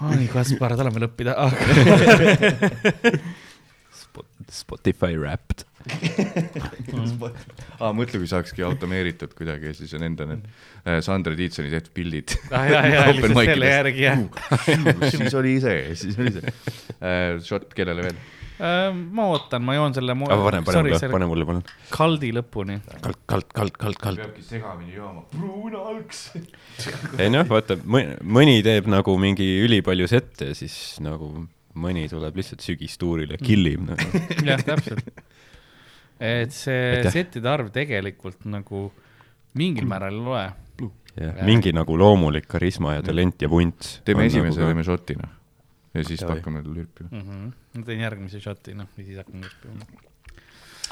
ai, Kaspar, tahame veel õppida. [LAUGHS] Spotify Wrapped. [LAUGHS] aa, mõtle, kui saakski automeeritud kuidagi ja siis on enda need äh, Sandra Tiitsoni tehtud pildid. ah,. ja, ja, Open lihtsalt selle järgi jah. siis oli see, siis oli see uh,. Shot kellele veel? ma ootan, ma joon selle. pane, pane mulle, pane mulle palun. kaldi lõpuni. kald, kald, kald, kald, kald. peabki segamini jooma. pruunalks. ei noh, vaata, mõni teeb nagu mingi ülipalju sette ja siis nagu mõni tuleb lihtsalt sügistuurile, killib nagu. jah, täpselt. Et see Aitäh. settide arv tegelikult nagu mingil määral ei loe. jah, mingi nagu loomulik karisma ja talent ja vunts. teeme esimese, teeme šotina. ja siis Davai. hakkame lürpima. Mm -hmm. ma teen järgmise shot'i, noh, ja siis hakkan õppima.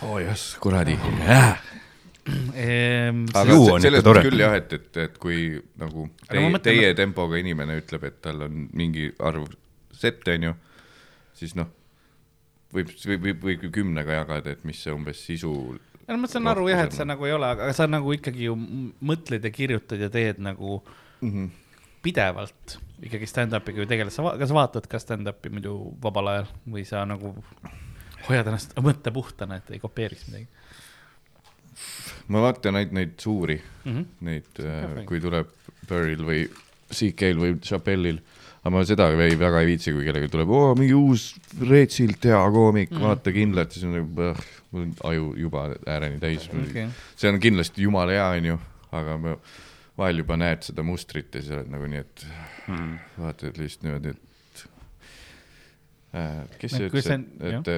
oo oh, jess, kuradi. Ehm, aga Ju se- on selles ikka tore. mõttes küll jah, et, et, et kui nagu teie, mõtlen- teie tempoga inimene ütleb, et tal on mingi arv sette, onju, siis noh, võib, võib, võib, võib kümnega jagada, et mis see umbes sisu. no ma saan aru jah, et sa nagu ei ole, aga sa nagu ikkagi ju mõtled ja kirjutad ja teed nagu mm. -hmm. pidevalt ikkagi stand-up'iga ju tegeled, sa, kas vaatad ka stand-up'i muidu vabal ajal või sa nagu hoiad ennast mõtte puhtana, et ei kopeeriks midagi ma vaatan ainult neid suuri, mm? -hmm. neid fine., kui tuleb Burril või CK-l või Chappelle'il, aga ma seda ei, väga ei viitsi, kui kellelgi tuleb, oo mingi uus Reetsilt hea koomik mm., vaata kindlalt, siis on nagu, mul on aju juba ääreni täis Okay. see on kindlasti jumala hea, onju, aga ma vahel juba näed seda mustrit ja siis oled nagu nii, et mm. vaatad lihtsalt niimoodi, et äh, kes see ütles, et, et,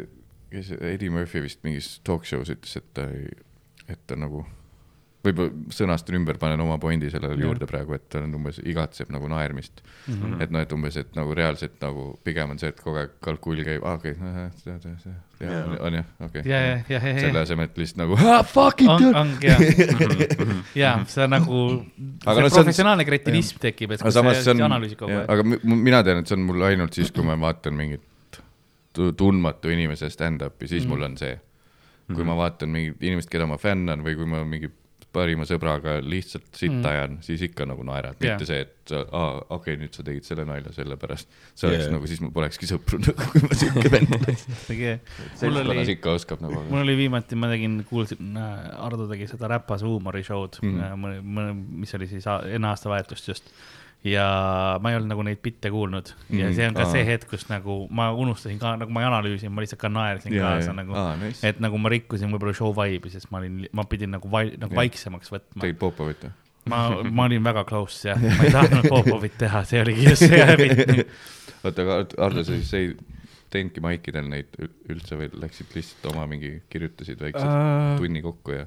et kes Eddie Murphy vist mingis talk show's ütles, et ta ei, et ta nagu võib-olla sõnastan ümber, panen oma pointi sellele ja. juurde praegu, et ta on umbes igatseb nagu naermist mm. -hmm. et noh, et umbes, et nagu reaalselt nagu pigem on see, et kogu aeg kalkuul käib, aa okei okay,, on jah, okei. selle asemel, et lihtsalt nagu fuck it. on, ongi jah. ja see nagu, see no, professionaalne kretinism tekib, et kui sa analüüsid kogu aeg. aga mina tean, et see on mul ainult siis, kui ma vaatan mingit tundmatu inimese stand-up'i, siis mm mul on see. kui mm -hmm. ma vaatan mingit inimest, keda ma fännan või kui ma mingi parima sõbraga lihtsalt sitta mm. ajan, siis ikka nagu naerad yeah., mitte see, et aa, okei okay,, nüüd sa tegid selle nalja sellepärast. see oleks yeah. nagu, siis mul polekski sõpru [LAUGHS] nagu, kui ma siuke vend oleks. seltskonnas ikka oskab nagu. mul oli viimati, ma tegin, kuulsin, Ardo tegi seda räpase huumori show'd mm., mis oli siis enne aastavahetust just ja ma ei olnud nagu neid bitte kuulnud mm. ja see on ka see hetk, kus nagu ma unustasin ka, nagu ma ei analüüsinud, ma lihtsalt ka naersin kaasa nagu, nice. et nagu ma rikkusin võib-olla show vibe'i, sest ma olin, ma pidin nagu vai-, nagu ja. vaiksemaks võtma. tegid Popovit või? ma, ma olin väga close jah, [LAUGHS] ma ei tahtnud Popovit teha, see oligi just see häbi. [LAUGHS] oota, aga Ardo, sa siis ei teinudki maikidel neid üldse või läksid lihtsalt oma mingi, kirjutasid väikse uh... tunni kokku ja?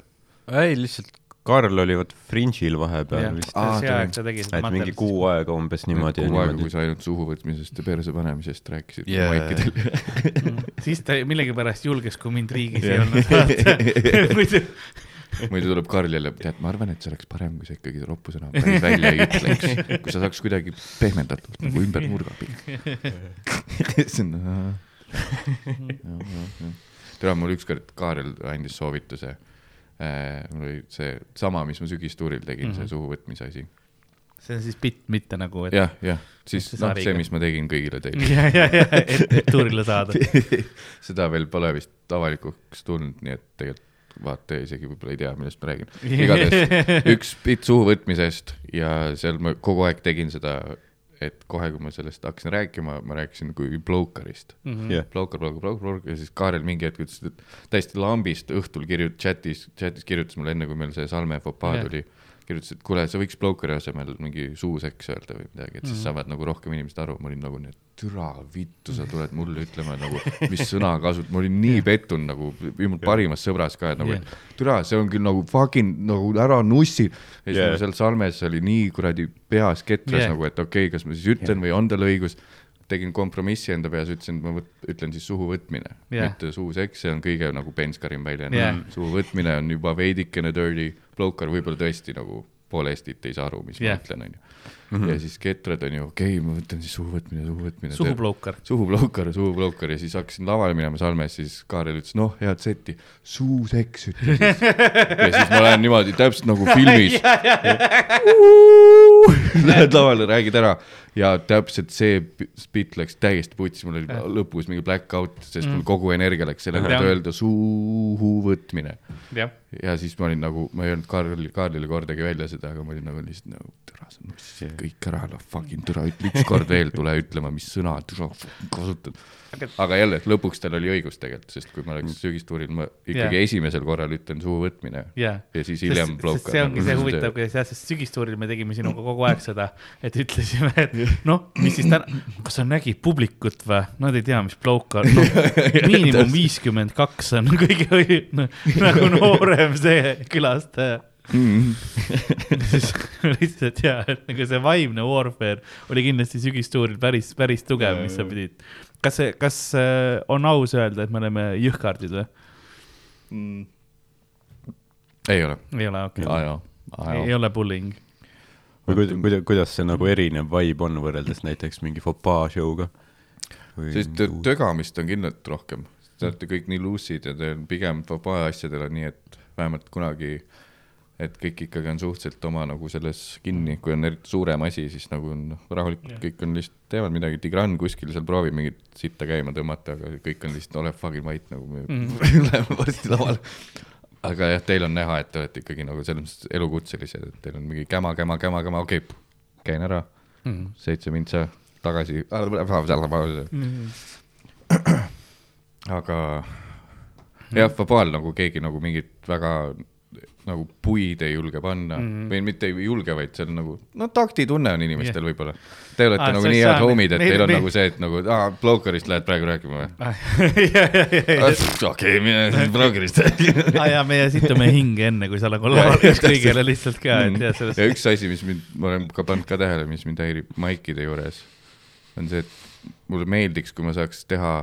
ei, lihtsalt Karl oli vot Fringe'il vahepeal vist. see aeg ta tegi seda. et mingi kuu aega umbes niimoodi. kuu aega, kui sa ainult suhu võtmisest ja perse panemisest rääkisid yeah. maikidel mm. siis ta millegipärast julges, kui mind riigis ei olnud [LAUGHS] muidu tuleb Karl jälle, tead, ma arvan, et see oleks parem, kui sa ikkagi roppusõna päris välja ei ütleks. kui sa saaks kuidagi pehmendatult nagu ümber nurga pigem. [LAUGHS] [LAUGHS] tere, mul ükskord Kaarel andis soovituse mul oli see sama, mis ma sügistuuril tegin mm, -hmm. see mhm. suhuvõtmise asi. see on siis bitt, mitte nagu et.... jah, jah, siis noh, see, mis ma tegin kõigile teile. ja, ja, ja, et, et tuurile saada [LAUGHS] seda veel pole vist avalikuks tulnud, nii et tegelikult vaata isegi võib-olla ei tea, millest ma räägin. igatahes [LAUGHS] üks bitt suhuvõtmisest ja seal ma kogu aeg tegin seda et kohe, kui ma sellest hakkasin rääkima, ma rääkisin kui Blokerist mm. -hmm. Yeah. Bloker, Bloker, Bloker, Bloker ja siis Kaarel mingi hetk ütles, et täiesti lambist õhtul kirjut-, chatis, chatis kirjutas mulle enne, kui meil see Salme fopaa yeah. tuli kirjutas, et kuule, sa võiks Blokeri asemel mingi suuseks öelda või midagi, et siis mm -hmm. saavad nagu rohkem inimesed aru, ma olin nagu türa vittu, sa tuled mulle ütlema nagu, mis sõna kasut-, ma olin nii pettunud nagu, mul parimas sõbras ka, et nagu, et türa, see on küll nagu fucking nagu ära nussi. ja siis yeah. seal salmes oli nii kuradi peas ketras yeah. nagu, et okei okay,, kas ma siis ütlen yeah. või on tal õigus tegin kompromissi enda peas, ütlesin, et ma võt, ütlen siis suhu võtmine yeah., mitte suuseks, see on kõige nagu penskarim väljend yeah.. suhu võtmine on juba veidikene dirty Bloker võib-olla tõesti nagu pool Eestit ei saa aru, mis yeah. ma ütlen, onju. Ja siis ketrad on ju, okei okay,, ma mõtlen siis suhu võtmine, suhu võtmine. suhuploukar. suhuploukar, suhuploukar ja siis hakkasin lavale minema Salmes, siis Kaarel ütles, noh, head seti, suuseks ütle siis. ja siis ma lähen niimoodi täpselt nagu filmis. [LAUGHS] [LAUGHS] Lähed lavale, räägid ära. Ja täpselt see spitt läks täiesti putsi, mul oli lõpus mingi black out, sest mul mm. kogu energia läks selle peale, et öelda suhu võtmine. ja. Siis ma olin nagu, ma ei öelnud Karl, Karlile kordagi välja seda, aga ma olin nagu lihtsalt nagu türa, sa nussisid kõik ära, no fucking türa, ütle ükskord veel, tule ütlema, mis sõna türa kasutad aga jälle, lõpuks tal oli õigus tegelikult, sest kui ma oleks mm. sügistuuril, ma ikkagi yeah. esimesel korral ütlen suhu võtmine yeah. ja siis hiljem bloka. see ongi see huvitav, kuidas jah, sest sügistuuril me tegime sinuga kogu aeg seda, et ütlesime, et noh, mis siis täna, kas sa nägid publikut või? Nad ei tea, mis bloka on [LAUGHS] no,, miinimum viiskümmend kaks on kõige [LAUGHS] nagu noorem see külastaja. Siis [LAUGHS] lihtsalt ja, et nagu see vaimne warfare oli kindlasti sügistuuril päris, päris tugev, mis sa pidid kas see, kas äh, on aus öelda, et me oleme jõhkardid või mm.? ei ole. ei ole, okei okay.. ei ole bullying. või kuidas, kuidas, kuidas see nagu erinev vibe on võrreldes näiteks mingi fopaa show'ga? sest tögamist on kindlalt rohkem, te olete kõik nii lucid ja te pigem fopaa asjadel on nii, et vähemalt kunagi äh, et kõik ikkagi on suhteliselt oma nagu selles kinni, kui on eriti suurem asi, siis nagu on noh, rahulikult, kõik on lihtsalt, teevad midagi, Tigran kuskil seal proovib mingit sitta käima tõmmata, aga kõik on lihtsalt, ole fucking vait nagu me mm. [LAUGHS] läheme varsti lavale. aga jah, teil on näha, et te olete ikkagi nagu selles mõttes elukutselised, et teil on mingi käma, käma, käma, käma, okei okay,, käin ära. Mm., seitse mintsa tagasi. Mm.. aga jah, vabaal nagu keegi nagu mingit väga nagu puid ei julge panna mm -hmm. või mitte ei julge, vaid see on nagu, no taktitunne on inimestel yeah. võib-olla. Te olete ah, nagu nii head homid, et teil on nagu see, et nagu, aa, Blokerist lähed praegu rääkima või? [LAUGHS] okei, mine Blokerist rääkima. [LAUGHS] aa jaa, meie situme hinge enne, kui sa nagu laval kõigile lihtsalt ka, et tead sellest. ja üks asi, mis mind, ma olen ka pannud ka tähele, mis mind häirib maikide juures, on see, et mulle meeldiks, kui ma saaks teha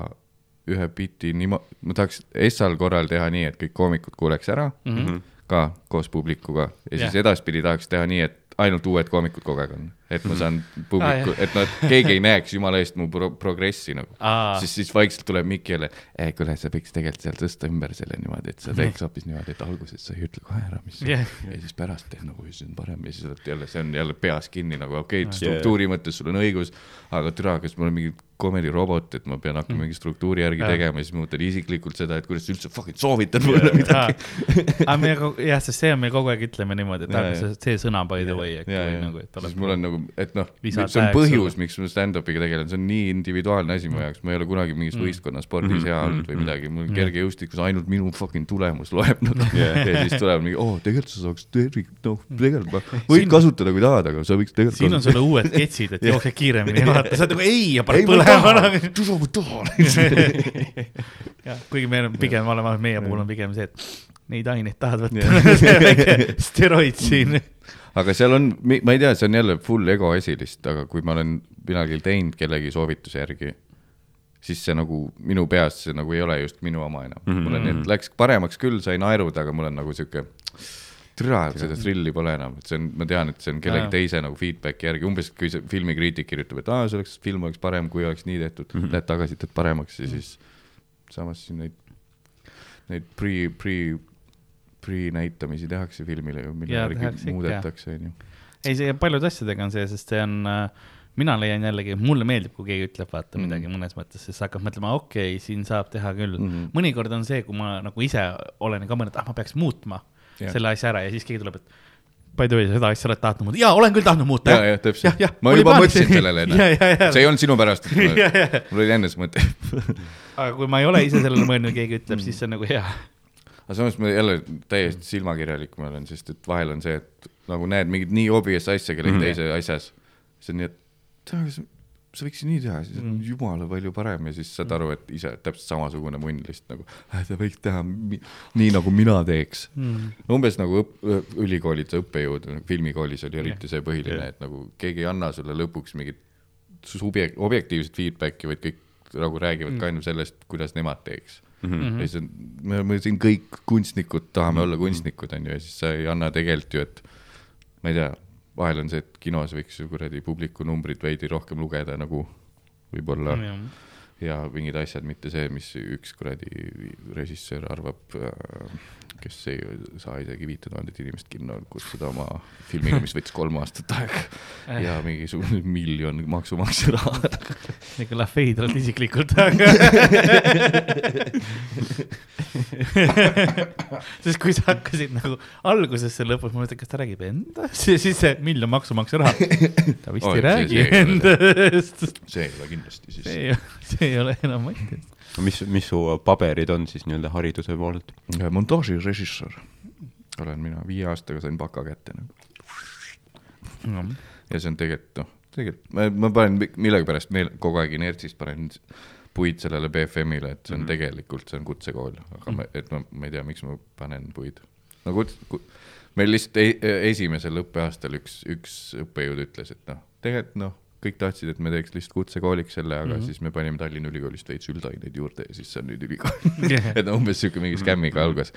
ühe biti niimoodi, ma tahaks Essal korral teha nii, et kõik koomikud kuuleks ära mm. -hmm ka koos publikuga ja siis yeah. edaspidi tahaks teha nii, et ainult uued koomikud kogu aeg on, et ma saan publiku ah,, et noh, et keegi ei näeks jumala eest mu pro progressi nagu siis, siis vaikselt tuleb Mikk jälle eh,, kuule, sa võiks tegelikult seal tõsta ümber selle niimoodi, et sa teeks hoopis niimoodi, et alguses sa ei ütle kohe ära, mis yeah. ja siis pärast teed nagu, siis on parem ja siis oled jälle, see on jälle peas kinni nagu okei okay,, struktuuri yeah. mõttes sul on õigus, aga türa, kas mul on mingi comedy robot, et ma pean hakkama mm. mingi struktuuri järgi ja. tegema ja siis ma mõtlen isiklikult seda, et kuidas sa üldse fucking soovitad mulle midagi. aga me jah, sest see on, me kogu aeg ütleme niimoodi, et aga see, see sõna by the way, äkki või nagu, et siis mul on nagu, et noh, see on põhjus, miks ma stand-up'iga tegelen, see on nii individuaalne asi mu mm. jaoks, ma ei ole kunagi mingis mm. võistkonnaspordis hea olnud või midagi, mul kergejõustikus ainult minu fucking tulemus loeb [LAUGHS] nagu yeah. ja siis tuleb mingi, oo tegelikult sa saaks tervik, noh, tegelikult ma võid kasutada, kui tahad, aga sa võiks tegelikult siin on sulle uued ketsid, et [LAUGHS] jookse kiiremini, vaata, sa oled nagu ei ja paned põlema [LAUGHS] tule ma tahan. Jah, kuigi meil on pigem olema, meie puhul on pigem see, et neid aineid tahad võtta [LAUGHS] see väike steroid siin. aga seal on, ma ei tea, see on jälle full ego asi lihtsalt, aga kui ma olen millalgi teinud kellegi soovituse järgi, siis see nagu minu peas see nagu ei ole just minu oma enam mm. -hmm. mul on, et läks paremaks küll, sai naerud, aga mul on nagu sihuke türa, et seda thrilli pole enam, et see on, ma tean, et see on kellegi ja. teise nagu feedback'i järgi, umbes kui see filmikriitik kirjutab, et aa, see oleks, film oleks parem, kui oleks nii tehtud mm, -hmm. lähed tagasi, teed paremaks ja siis samas siin neid, neid pre, pre, pre-näitamisi tehakse filmile ju, mille järgi muudetakse, onju. ei, see paljude asjadega on see, sest see on äh, mina leian jällegi, mulle meeldib, kui keegi ütleb, vaata mm. midagi mõnes mõttes, siis hakkab mõtlema, okei okay,, siin saab teha küll mm. -hmm. mõnikord on see, kui ma nagu ise olen ka mõelnud, ah, ma peaks muutma yeah. selle asja ära ja siis keegi tuleb, et by the way, seda asja oled tahtnud muuta, jaa, olen küll tahtnud muuta. ja, ja täpselt, ma juba mõtlesin sellele, [LAUGHS] noh, see ei olnud sinu pärast, [LAUGHS] mul oli enne see mõte aga kui ma ei ole ise sellele mõelnud, keegi ütleb, siis see on nagu hea. Aga samas ma jälle täiesti silmakirjalik ma olen, sest et vahel on see, et nagu näed mingit nii obvious asja kellegi mm teise asjas, siis on nii, et sa võiksid nii teha, siis on mm. jumala palju parem ja siis saad aru, et ise täpselt samasugune munn lihtsalt nagu äh,, sa võiks teha nii, nagu mina teeks. Mm.. umbes nagu õp, ülikoolid, õppejõud, filmikoolis oli eriti see põhiline yeah., et nagu keegi ei anna sulle lõpuks mingit subjek-, objektiivset feedback'i, vaid kõik nagu räägivad mm. ka ainult sellest, kuidas nemad teeks mm. -hmm. ja siis on, me, me siin kõik kunstnikud tahame mm -hmm. olla kunstnikud, on ju, ja siis sa ei anna tegelikult ju, et ma ei tea vahel on see, et kinos võiks ju kuradi publiku numbrit veidi rohkem lugeda nagu võib-olla mm, ja mingid asjad, mitte see, mis üks kuradi režissöör arvab, äh, kes ei saa isegi viite tuhandet inimest kinno kutsuda oma filmiga, mis võttis kolm aastat aega ja mingisugune miljon maksumaksja raha. see kõlab veidralt isiklikult, aga sest kui sa hakkasid nagu alguses selle lõpus, ma mõtlesin, kas ta räägib endast ja siis see miljon maksumaksja raha. ta vist oh, ei räägi see, see endast. see ei ole kindlasti siis. See, [LAUGHS] ei ole enam Mattias. mis, mis su paberid on siis nii-öelda hariduse poolelt? montaažirežissöör olen mina, viie aastaga sain baka kätte nagu no.. ja see on tegelikult noh, tegelikult ma, ma panen millegipärast meel, kogu aeg inertsist panen puid sellele BFM-ile, et see on mm -hmm. tegelikult, see on kutsekool, aga mm -hmm. ma, et ma, ma ei tea, miks ma panen puid. no kuts-, kut-, meil lihtsalt e esimesel õppeaastal üks, üks õppejõud ütles, et noh, tegelikult noh, kõik tahtsid, et me teeks lihtsalt kutsekooliks selle, aga mm -hmm. siis me panime Tallinna Ülikoolist veits üldaineid juurde ja siis see on nüüd ülikool yeah. [LAUGHS] et umbes sihuke mingi skämmiga algas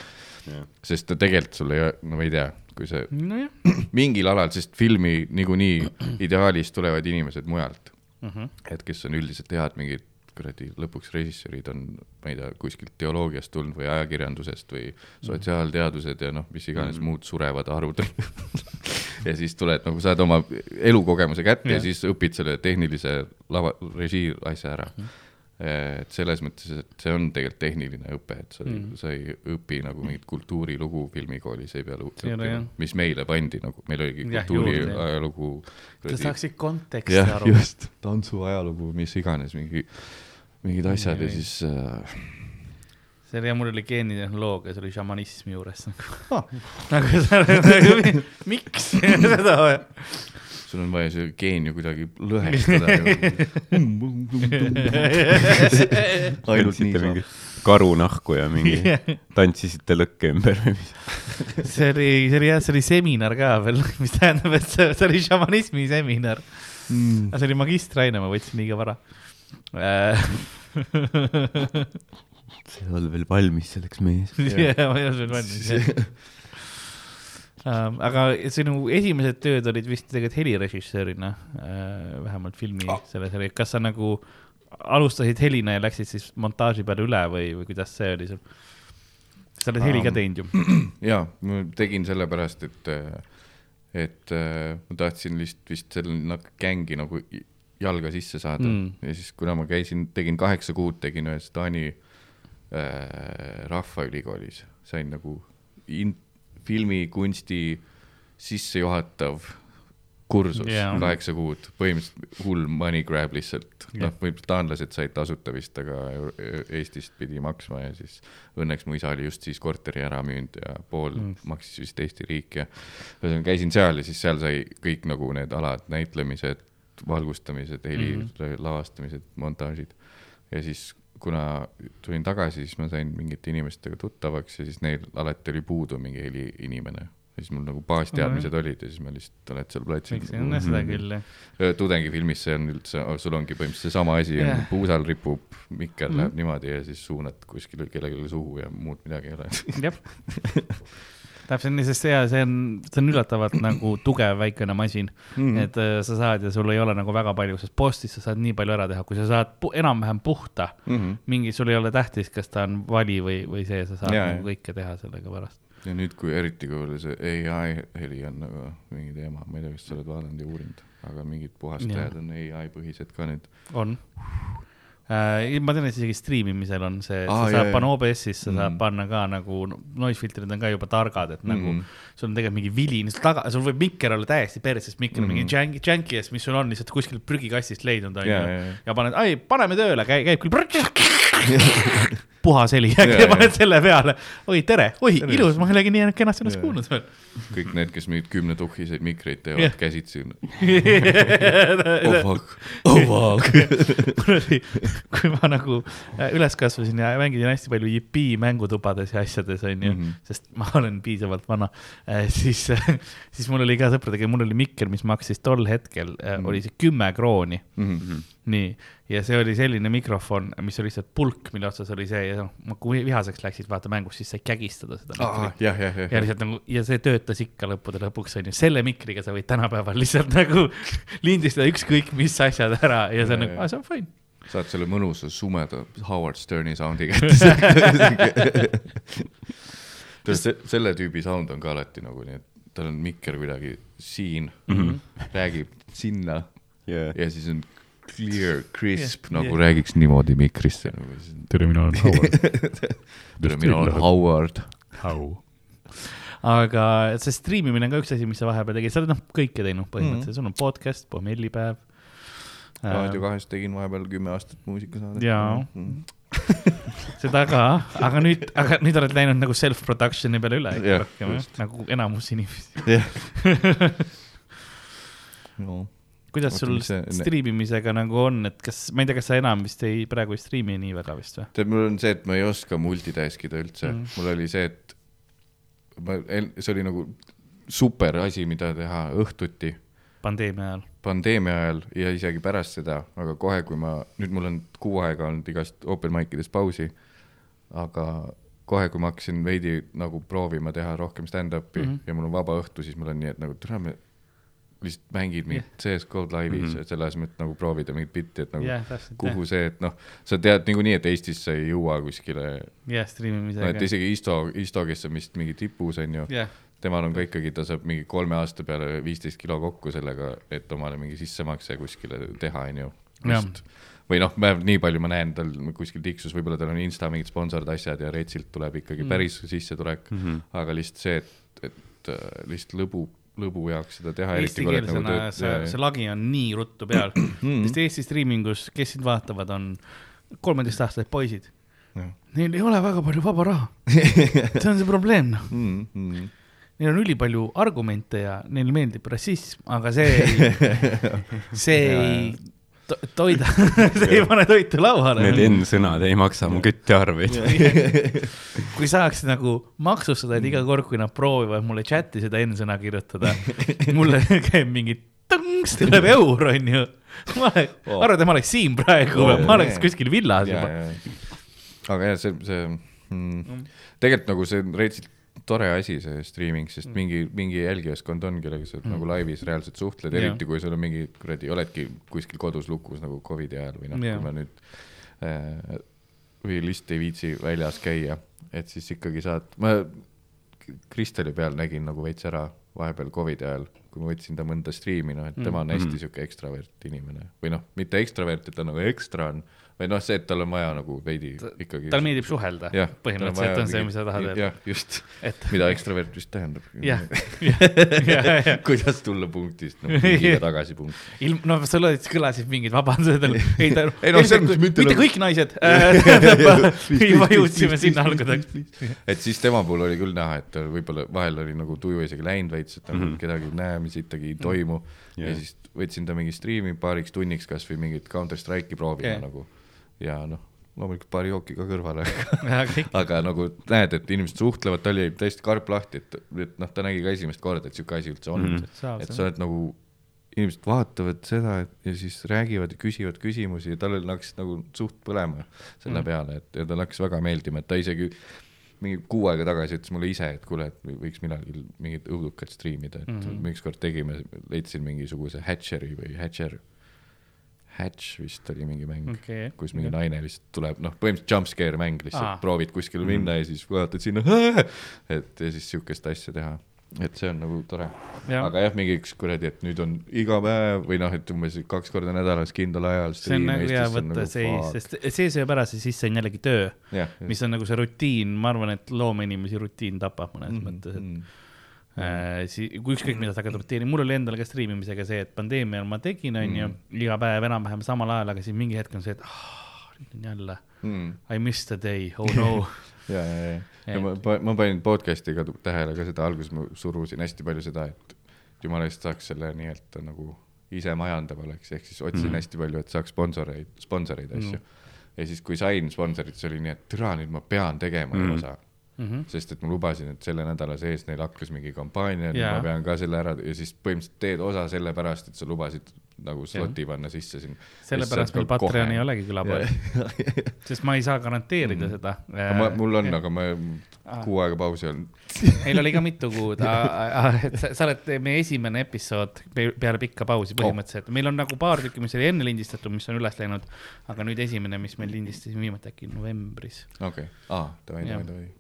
yeah.. sest no tegelikult sul ei, no ma ei tea, kui see no, [CLEARS THROAT] mingil alal, sest filmi niikuinii ideaalis tulevad inimesed mujalt mm. -hmm. et kes on üldiselt head mingid kuradi lõpuks režissöörid on, ma ei tea, kuskilt teoloogiast tulnud või ajakirjandusest või sotsiaalteadused ja noh, mis iganes mm. muud surevad harud [LAUGHS] ja siis tuled nagu saad oma elukogemuse kätte ja. ja siis õpid selle tehnilise lava, režii asja ära mm et selles mõttes, et see on tegelikult tehniline õpe, et sa mm., sa ei õpi nagu mingit kultuurilugu filmikoolis ei pea õppima, mis meile pandi nagu, meil oligi kultuuriajalugu. sa saaksid konteksti aru. just, tantsuajalugu, mis iganes, mingi mingid asjad ja siis äh, see oli jah, mul oli geenitehnoloogia, see oli šamanismi juures nagu [LAUGHS] oh.. nagu sa nagu,, miks [LAUGHS] seda vaja? sul on vaja see geen ju kuidagi lõhestada. [LAUGHS] ainult nii saab mingi. karunahku ja mingi tantsisite lõkke ümber või mis. see oli, see oli jah, see oli seminar ka veel, mis tähendab, et see, see oli šamanismi seminar mm.. see oli magistriaine, ma võtsin liiga vara. [LAUGHS] sa ei olnud veel valmis selleks mees. [LAUGHS] jah, ma ei olnud veel valmis jah. [LAUGHS] Um, aga sinu esimesed tööd olid vist tegelikult helirežissöörina äh,, vähemalt filmi oh. selles oli, kas sa nagu alustasid helina ja läksid siis montaaži peale üle või, või kuidas see oli sul? sa oled heli ka Um, teinud ju. [CLEARS THROAT] ja ma tegin sellepärast, et, et äh, ma tahtsin lihtsalt vist selle nagu gängi nagu jalga sisse saada Mm. ja siis, kuna ma käisin, tegin kaheksa kuud, tegin ühes Taani äh, rahvaülikoolis, sain nagu in, filmikunsti sissejuhatav kursus yeah. kaheksa kuud, põhimõtteliselt hull money grab lihtsalt Jah. noh, võib-olla taanlased said tasuta vist, aga Eestist pidi maksma ja siis õnneks mu isa oli just siis korteri ära müünud ja pool mm. maksis vist Eesti riik ja ühesõnaga käisin seal ja siis seal sai kõik nagu need alad, näitlemised, valgustamised, heli mm Mhm. -hmm. lavastamised, montaažid ja siis kuna tulin tagasi, siis ma sain mingite inimestega tuttavaks ja siis neil alati oli puudu mingi heliinimene. ja siis mul nagu baasteadmised mm -hmm. olid ja siis ma lihtsalt oled seal platsil miks, no seda küll jah. Tudengifilmis see on üldse, sul ongi põhimõtteliselt seesama asi Jah. yeah., puusal ripub, mikker mm Mhm. -hmm. läheb niimoodi ja siis suunad kuskile kellelegi suhu ja muud midagi ei ole. jah. [LAUGHS] täpselt nii, sest ja see on, see on üllatavalt [CLEARS THROAT] nagu tugev väikene masin mm., et äh, sa saad ja sul ei ole nagu väga palju, sest postis sa saad nii palju ära teha, kui sa saad pu enam-vähem puhta, Mhm. mingi, sul ei ole tähtis, kas ta on vali või, või see, sa saad Ja, nagu kõike teha sellega pärast. ja nüüd, kui eriti, kui oli see ai heli on nagu mingi teema, ma ei tea, kas sa oled vaadanud ja uurinud, aga mingid puhastajad on ai põhised ka nüüd. on. Ma tean, et isegi striimimisel on see, Aa, sa jaa, saad panna OBS-is, sa saad Mhm. panna ka nagu, noise filtrid on ka juba targad, et nagu Mhm. sul on tegelikult mingi vilin, taga, sul võib mikker olla täiesti perses, sest mikker on Mhm. mingi janky, janky ees, mis sul on lihtsalt kuskilt prügikastist leidnud, onju ja paned, ai, paneme tööle, käib küll. [LAUGHS] puhas heli, jaa. [LAUGHS] paned selle peale. oi, tere, oi, ilus, ma ei olegi nii kenasti ennast kuulnud veel. kõik need, kes mingeid kümnetuhhiseid mikreid teevad käsitsi. [LAUGHS] oh fuck, oh fuck. [LAUGHS] kui ma nagu äh, üles kasvasin ja mängisin hästi palju JP mängutubades ja asjades onju Mhm. sest ma olen piisavalt vana, siis, siis mul oli ka sõpradega, mul oli mikker, mis maksis tol hetkel -hmm. Mhm. oli see kümme krooni. Mhm. nii, ja see oli selline mikrofon, mis oli lihtsalt pulk, mille otsas oli see ja noh, kui vihaseks läksid vaata mängus, siis sai kägistada seda mikrit. jah, jah, ja jah. lihtsalt nagu ja see töötas ikka lõppude lõpuks onju, selle mikriga sa võid tänapäeval lihtsalt nagu lindistada ükskõik mis asjad ära ja see on Ja, nagu, ja. aa see on fine. saad selle mõnusa sumeda Howard Sterni soundi kätte. [LAUGHS] Se, selle tüübi sound on ka alati nagu nii, et tal on mikker kuidagi siin mm. -hmm. räägib sinna yeah. ja siis on clear, crisp yeah, nagu yeah. räägiks niimoodi mikrisse nagu. tere, mina olen [LAUGHS] Howard. tere, mina olen Howard. How? aga see striimimine on ka üks asi, mis sa vahepeal tegid, sa oled noh, kõike teinud põhimõtteliselt mm, -hmm. sul on podcast, pommellipäev. Raadio kahes tegin vahepeal kümme aastat muusikasaadet. Jaa. mm. [LAUGHS] seda ka, aga nüüd, aga nüüd oled läinud nagu self-production'i peale üle ikka rohkem nagu enamus inimesi. jah. [LAUGHS] no kuidas Oota, sul see- striimimisega nagu on, et kas, ma ei tea, kas sa enam vist ei, praegu ei striimi nii väga vist või? tead, mul on see, et ma ei oska multitask ida üldse Mm. mul oli see, et ma, see oli nagu super asi, mida teha õhtuti pandeemia ajal. pandeemia ajal ja isegi pärast seda, aga kohe, kui ma, nüüd mul on kuu aega olnud igast open mic idest pausi, aga kohe, kui ma hakkasin veidi nagu proovima teha rohkem stand-up'i mm. -hmm. ja mul on vaba õhtu, siis mul on nii, et nagu tere, me lihtsalt mängid mingit yeah. CS GO-d laivis mm. -hmm. selle asemel, et nagu proovida mingit bitti, et nagu jah, täpselt. kuhu see, et noh, sa tead niikuinii, et Eestis sa ei jõua kuskile, jah, no striimimisega et. isegi Isto, Isto, kes on vist mingi tipus, on ju, jah, temal on ka ikkagi, ta saab mingi kolme aasta peale viisteist kilo kokku sellega, et omale mingi sissemakse kuskile teha, on ju. Või noh, vähemalt nii palju ma näen, tal kuskil tiksus, võib-olla tal on Insta mingid sponsorid, asjad ja Retsilt tuleb ikkagi Mm. päris sissetulek mm. -hmm. aga lihtsalt see, et, et äh, lihtsalt lõbu, lõbu jaoks seda teha. eestikeelsena nagu see, see lagi on nii ruttu peal, [CLEARS THROAT] Mm. sest Eesti striimingus, kes sind vaatavad, on kolmeteistaastased poisid. Neil ei ole väga palju vaba raha [LAUGHS] see on see probleem noh mm. -hmm. Neil on ülipalju argumente ja neile meeldib rassism, aga see ei, [LAUGHS] see ei to toida see [LAUGHS] [LAUGHS] ei pane toitu lauale. Need N-sõnad ei maksa mu küttearveid kui saaks nagu maksustada, et iga kord, kui nad proovivad mulle chati seda N-sõna kirjutada, mulle [LAUGHS] käib mingi tõnks, tuleb eur, onju. ma oleks oh., arvad, et ma oleks siin praegu oh,, ma oleks kuskil villas juba. aga jah, see, see mm, tegelikult nagu see retsilt tore asi, see streaming, sest mm. mingi, mingi jälgijaskond on, kellega sa mm. nagu laivis reaalselt suhtled, eriti kui sul on mingi kuradi, oledki kuskil kodus lukus nagu Covidi ajal või noh, kui ma nüüd äh, või lihtsalt ei viitsi väljas käia, et siis ikkagi saad, ma Kristeli peal nägin nagu veits ära vahepeal Covidi ajal, kui ma võtsin ta mõnda striimi, noh, et tema on mm. hästi mm. sihuke ekstravert inimene või noh, mitte ekstravert, et ta nagu ekstra on või noh, see, et tal on vaja nagu veidi ikkagi. talle meeldib suhelda, põhimõtteliselt on see, mis sa tahad öelda. jah, just. Et..., mida ekstravert vist tähendab. jah, [LAUGHS] kuidas tulla punktist no, tagasi punkti. ilm, no sul olid, kõlasid mingid vabandused, ei ta, ei noh, selles mõttes mitte, mitte kõik naised. [LAUGHS] Juba jõudsime sinna alguseks. et siis tema puhul oli küll näha, et võib-olla vahel oli nagu tuju isegi läinud veits, et nagu kedagi ei näe, mis ikkagi ei toimu. Ja siis võtsin ta mingi striimi paariks tunniks kasvõi mingit Counter Strike'i proovima nagu ja noh, loomulikult paari jooki ka kõrvale aga nagu näed, et inimesed suhtlevad, ta oli täiesti karp lahti, et, et noh, ta nägi ka esimest korda, et sihuke asi üldse on mm. -hmm. et sa oled nagu, inimesed vaatavad seda et, ja siis räägivad ja küsivad küsimusi ja tal hakkas nagu suht põlema selle mm -hmm. peale, et ja talle hakkas väga meeldima, et ta isegi mingi kuu aega tagasi ütles mulle ise, et kuule, et võiks millalgi mingit õudukat striimida, et mm -hmm. ükskord tegime, leidsin mingisuguse Hatcheri või Hatcher Hatch vist oli mingi mäng okay., kus mingi okay. naine lihtsalt tuleb, noh, põhimõtteliselt jumpscare mäng lihtsalt ah., proovid kuskile mm. minna ja siis vaatad sinna, [LAUGHS] et ja siis sihukest asja teha. et see on nagu tore ja.. aga jah, mingiks kuradi, et nüüd on iga päev või noh, et umbes kaks korda nädalas kindlal ajal. see on nagu hea võtta nagu seis, sest see sööb ära, see siis on jällegi töö, mis on nagu see rutiin, ma arvan, et loomeinimesi rutiin tapab mõnes mm -hmm. mõttes, et mm Äh, si-, kui ükskõik, mida sa hakkad roteerima, mul oli endal ka striimimisega see, et pandeemial ma tegin, onju, mm. iga päev enam-vähem samal ajal, aga siis mingi hetk on see, et ah, nüüd on jälle mm., I missed a day, oh no [LAUGHS] ja, ja, ja, ja ma, ma panin podcast'iga tähele ka seda, alguses ma surusin hästi palju seda, et jumala eest saaks selle nii-öelda nagu ise majandav oleks, ehk siis otsisin mm. hästi palju, et saaks sponsoreid, sponsoreid asju mm. ja siis, kui sain sponsorit, siis oli nii, et türa, nüüd ma pean tegema mm. osa Mm -hmm. sest et ma lubasin, et selle nädala sees neil hakkas mingi kampaania yeah., ma pean ka selle ära ja siis põhimõtteliselt teed osa sellepärast, et sa lubasid nagu sloti yeah. panna sisse siin. sellepärast meil Patreon ei olegi külapood [LAUGHS] sest ma ei saa garanteerida mm. seda. mul on, aga ma kuu aega pausi olnud meil oli ka mitu kuud, [LAUGHS] et sa, sa oled meie esimene episood peale pikka pausi põhimõtteliselt, meil on nagu paar tükki, mis oli enne lindistatud, mis on üles läinud, aga nüüd esimene, mis me lindistasime viimati äkki novembris. okei okay., aa, davai, davai, davai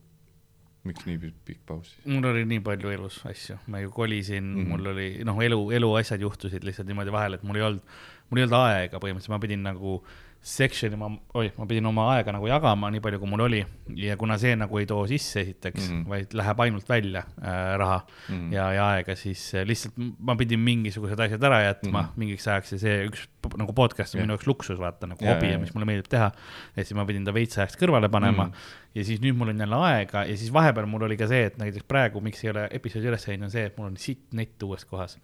miks nii pikk paus siis? mul oli nii palju elus asju, ma ju kolisin mm, -hmm. mul oli noh, elu, eluasjad juhtusid lihtsalt niimoodi vahel, et mul ei olnud, mul ei olnud aega põhimõtteliselt, ma pidin nagu section ima, oi, ma pidin oma aega nagu jagama nii palju, kui mul oli ja kuna see nagu ei too sisse esiteks mm, -hmm. vaid läheb ainult välja äh, raha mm -hmm. ja, ja aega, siis äh, lihtsalt ma pidin mingisugused asjad ära jätma mm -hmm. mingiks ajaks ja see üks nagu podcast on yeah. minu jaoks luksus, vaata nagu hobi ja mis mulle meeldib teha. ja siis ma pidin ta veits ajaks kõrvale panema mm -hmm. ja siis nüüd mul on jälle aega ja siis vahepeal mul oli ka see, et näiteks praegu, miks ei ole episoodi üles läinud, on see, et mul on sitt nett uues kohas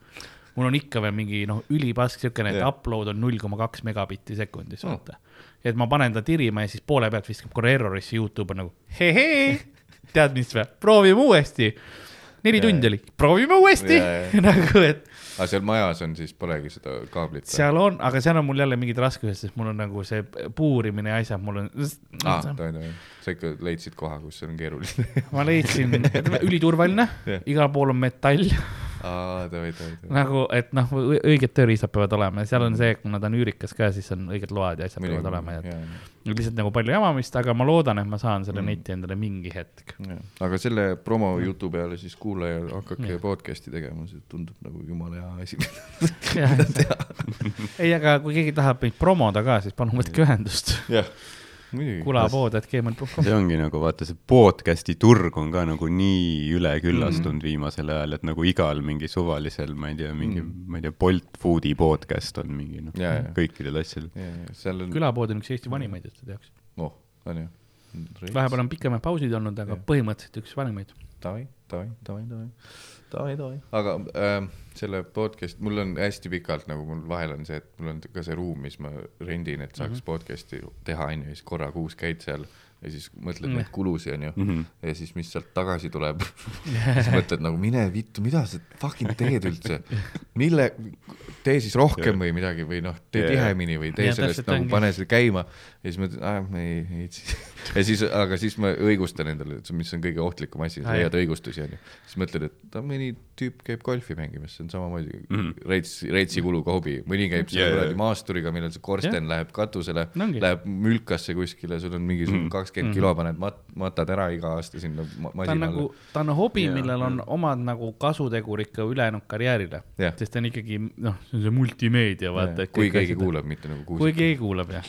mul on ikka veel mingi noh, ülipask siukene, et yeah. upload on null koma kaks megabitti sekundis, vaata mm et ma panen ta tirima ja siis poole pealt viskab korra error'isse, Youtube on nagu hehee, tead mis või, proovime uuesti. neli tundi oli, proovime uuesti [LAUGHS] nagu, et. aga seal majas on siis, polegi seda kaablit? seal on, aga seal on mul jälle mingid raskused, sest mul on nagu see puurimine ja asjad, mul on. aa, tohi, tohi, sa ikka leidsid koha, kus see on keeruline ma leidsin, üliturvaline igal pool on metall aa, tohi, tohi. nagu, et noh, õiged tööriistad peavad olema ja seal on see, kuna ta on üürikas ka, siis on õiged load ja asjad peavad olema ja et lihtsalt nagu palju jamamist, aga ma loodan, et ma saan selle mm. neti endale mingi hetk. aga selle promo jutu peale siis kuulaja, hakake podcast'i tegema, see tundub nagu jumala hea asi [LAUGHS] [LAUGHS] ei, aga kui keegi tahab meid promoda ka, siis palun võtke ühendust. jah kulapood.gmail.com. see ongi nagu vaata, see podcast'i turg on ka nagu nii üleküllastunud mm -hmm. viimasel ajal, et nagu igal mingi suvalisel, ma ei tea, mingi mm, -hmm. ma ei tea, Bolt Foodi podcast on mingi noh, kõikidel asjadel. On... külapood on üks Eesti vanimaid, et sa teaks. oh, on ju vahepeal on pikemad pausid olnud, aga Jah. põhimõtteliselt üks vanimaid. davai, davai, davai, davai, davai, davai. aga äh, selle podcast, mul on hästi pikalt nagu mul vahel on see, et mul on ka see ruum, mis ma rendin, et saaks mm -hmm. podcast'i teha, onju, siis korra kuus käid seal ja siis mõtled Mm. neid kulusid, onju mm. -hmm. ja siis, mis sealt tagasi tuleb, [LAUGHS] siis mõtled nagu mine vittu, mida sa fucking teed üldse, mille, tee siis rohkem või midagi või noh, tee tihemini või tee Jaa, sellest nagu ongi. pane see käima ja siis mõtled, aa ma ei, ei [LAUGHS] ja siis, aga siis ma õigustan endale, mis on kõige ohtlikum asi, sa leiad õigustusi onju. siis mõtled, et mõni tüüp käib golfi mängimas, see on samamoodi mm Mhm. -hmm. reits, reitsi kuluga hobi, mõni käib seal Jaa, kuradi jaa. maasturiga, millal see korsten läheb katusele No läheb mülkasse kuskile, sul on mingisugune Mhm. kakskümmend kilo paned mat-, matad ära iga aasta sinna ma- ta on nagu ta on hobi, Jaa, millel on omad nagu kasutegurid ka ülejäänud karjäärile Jah.. sest ta on ikkagi, noh, see on see multimeedia, vaata. kui keegi. kuulab, mitte nagu kui kuusik. keegi kuulab, jah.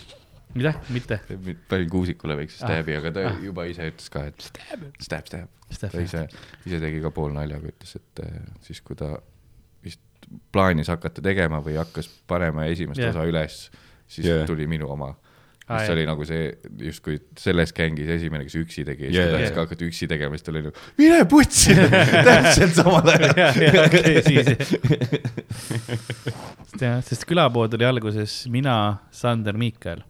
mida, mitte. panin Kuusikule väikse Ah. stäbi, aga ta Ah. juba ise ütles ka, et stab, stab. Stab, ta ise, ise tegi ka poolnaljaga, ütles, et eh, siis, kui ta vist plaanis hakata tegema või hakkas panema esimest Jah. osa üles, siis Jah. tuli minu oma. Aa, mis oli nagu see justkui selles gängis esimene, kes üksi tegi siis Jah, ta tahtis jah. ka hakata üksi tegema, siis ta oli nagu mine putsi, [LAUGHS] täpselt samal ajal. jah, [LAUGHS] sest külapood oli alguses mina, Sander, Miikael.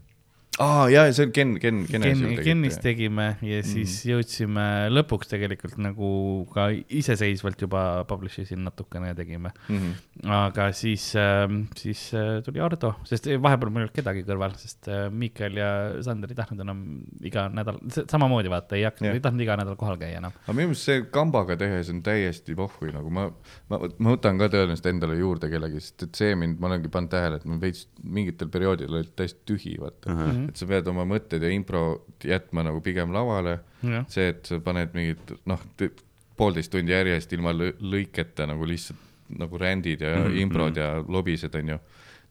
Aa jaa, see on Ken, Ken, Ken. Ken, Kennis tegime ja siis jõudsime lõpuks tegelikult nagu ka iseseisvalt juba publish isin natukene ja tegime. Mhm. aga siis, siis äh, tuli Ardo, sest vahepeal mul ei olnud kedagi kõrval, sest äh, Miikael ja Sander ei tahtnud enam iga nädal, samamoodi vaata, ei hakanud, ei tahtnud iga nädal kohal käia enam. aga minu meelest see kambaga tehes on täiesti pohhui, nagu ma, ma, ma võtan ka tõenäoliselt endale juurde kellegi, sest et see mind, ma olengi pannud tähele, et mul veits mingitel perioodidel olid täiesti tühi, vaata uh. Mhm. -huh. et sa pead oma mõtted ja impro jätma nagu pigem lavale. jah, see, et sa paned mingid noh, poolteist tundi järjest ilma lõ- lõiketa nagu lihtsalt nagu rändid ja mm Mhm, -hmm. improd ja lobised, onju.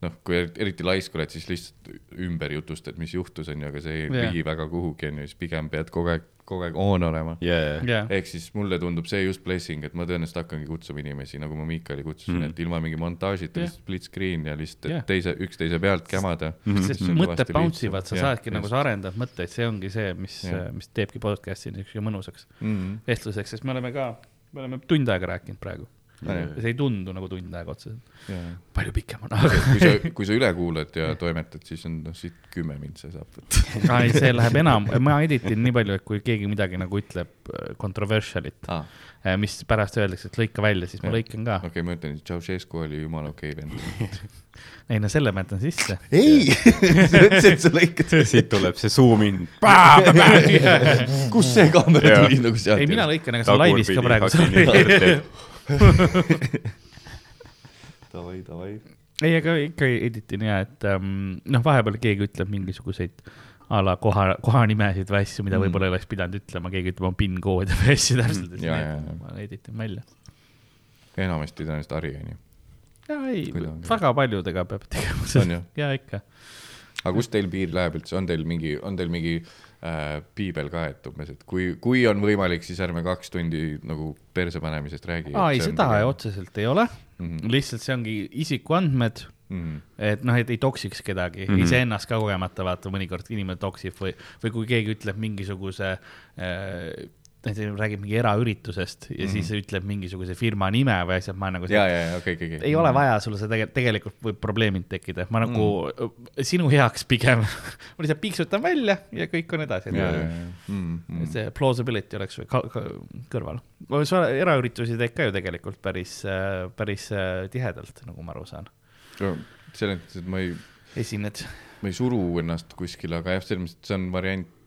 noh, kui er- eriti laisk oled, siis lihtsalt ümber jutustad, mis juhtus, onju, aga see ei Jah. vii väga kuhugi, onju, siis pigem pead kogu aeg, kogu aeg on olema yeah.. jah, ehk siis mulle tundub see just blessing, et ma tõenäoliselt hakkangi kutsuma inimesi, nagu ma Miikali kutsusin mm. -hmm. et ilma mingi montaažita yeah., lihtsalt split screen ja lihtsalt yeah. teise, üksteise pealt kämada mm. Mhm. sest mõtted bounce ivad, sa lihtsam. saadki nagu, just. sa arendad mõtteid, see ongi see, mis Jah., mis teebki podcast'i niisuguse mõnusaks -hmm. vestluseks, sest me oleme ka, me oleme tund aega rääkinud praegu. Ja see ei tundu nagu tund aega otseselt, palju pikem on, aga kui sa, kui sa üle kuulad ja toimetad, siis on noh, siit kümme mintse saab võtta ei, see läheb enam, ma editin nii palju, et kui keegi midagi nagu ütleb äh, controversial'it, ah,. mis pärast öeldakse, et lõika välja, siis ma Jah. lõikan ka. okei okay,, ma ütlen, et Ceausescu oli jumala okei okay vend. [LAUGHS] ei no selle ma jätan sisse. ei, [LAUGHS] sa ütlesid, et sa lõikad. [LAUGHS] siit tuleb see zoom in. kust see kaamera tuli nagu sealt? ei, mina lõikan, aga see on laivis ka praegu. [LAUGHS] davai, davai. ei, aga ikka editin ja, et ähm, noh, vahepeal keegi ütleb mingisuguseid a la koha, kohanimesid või asju, mida Mm. võib-olla ei oleks pidanud ütlema, keegi ütleb oma PIN-koodi või asju täpselt Mm, ja, ja, ja. ma editin välja. enamasti tõenäoliselt Harri onju. ja ei väga paljudega peab tegema On jah? [LAUGHS] ja ikka. aga kust teil piir läheb üldse, on teil mingi, on teil mingi äh, piibel ka, et umbes, et kui, kui on võimalik, siis ärme kaks tundi nagu perse panemisest räägi. aa, ei, seda ei, otseselt ei ole mm, Mhm. -hmm. lihtsalt see ongi isikuandmed, mm. et noh, et ei toksiks kedagi mm. -hmm., iseennast ka kogemata vaata, mõnikord inimene toksib või, või kui keegi ütleb mingisuguse äh, näiteks räägib mingi eraüritusest ja mm -hmm. siis ütleb mingisuguse firma nime või asjad, ma nagu Mhm. ja, ja, ja okei, okei, okei. ei ole vaja sulle seda tegelikult, tegelikult võib probleemid tekkida, ma nagu mm. sinu heaks pigem [LAUGHS] ma lihtsalt piiksutan välja ja kõik on edasi. mm,. Mm. see plausibility oleks kõrval. sa eraüritusi teed ka ju tegelikult päris, päris äh, tihedalt, nagu ma aru saan. selles mõttes, et ma ei, esined. ma ei suru ennast kuskile, aga jah, selles mõttes, et see on variant,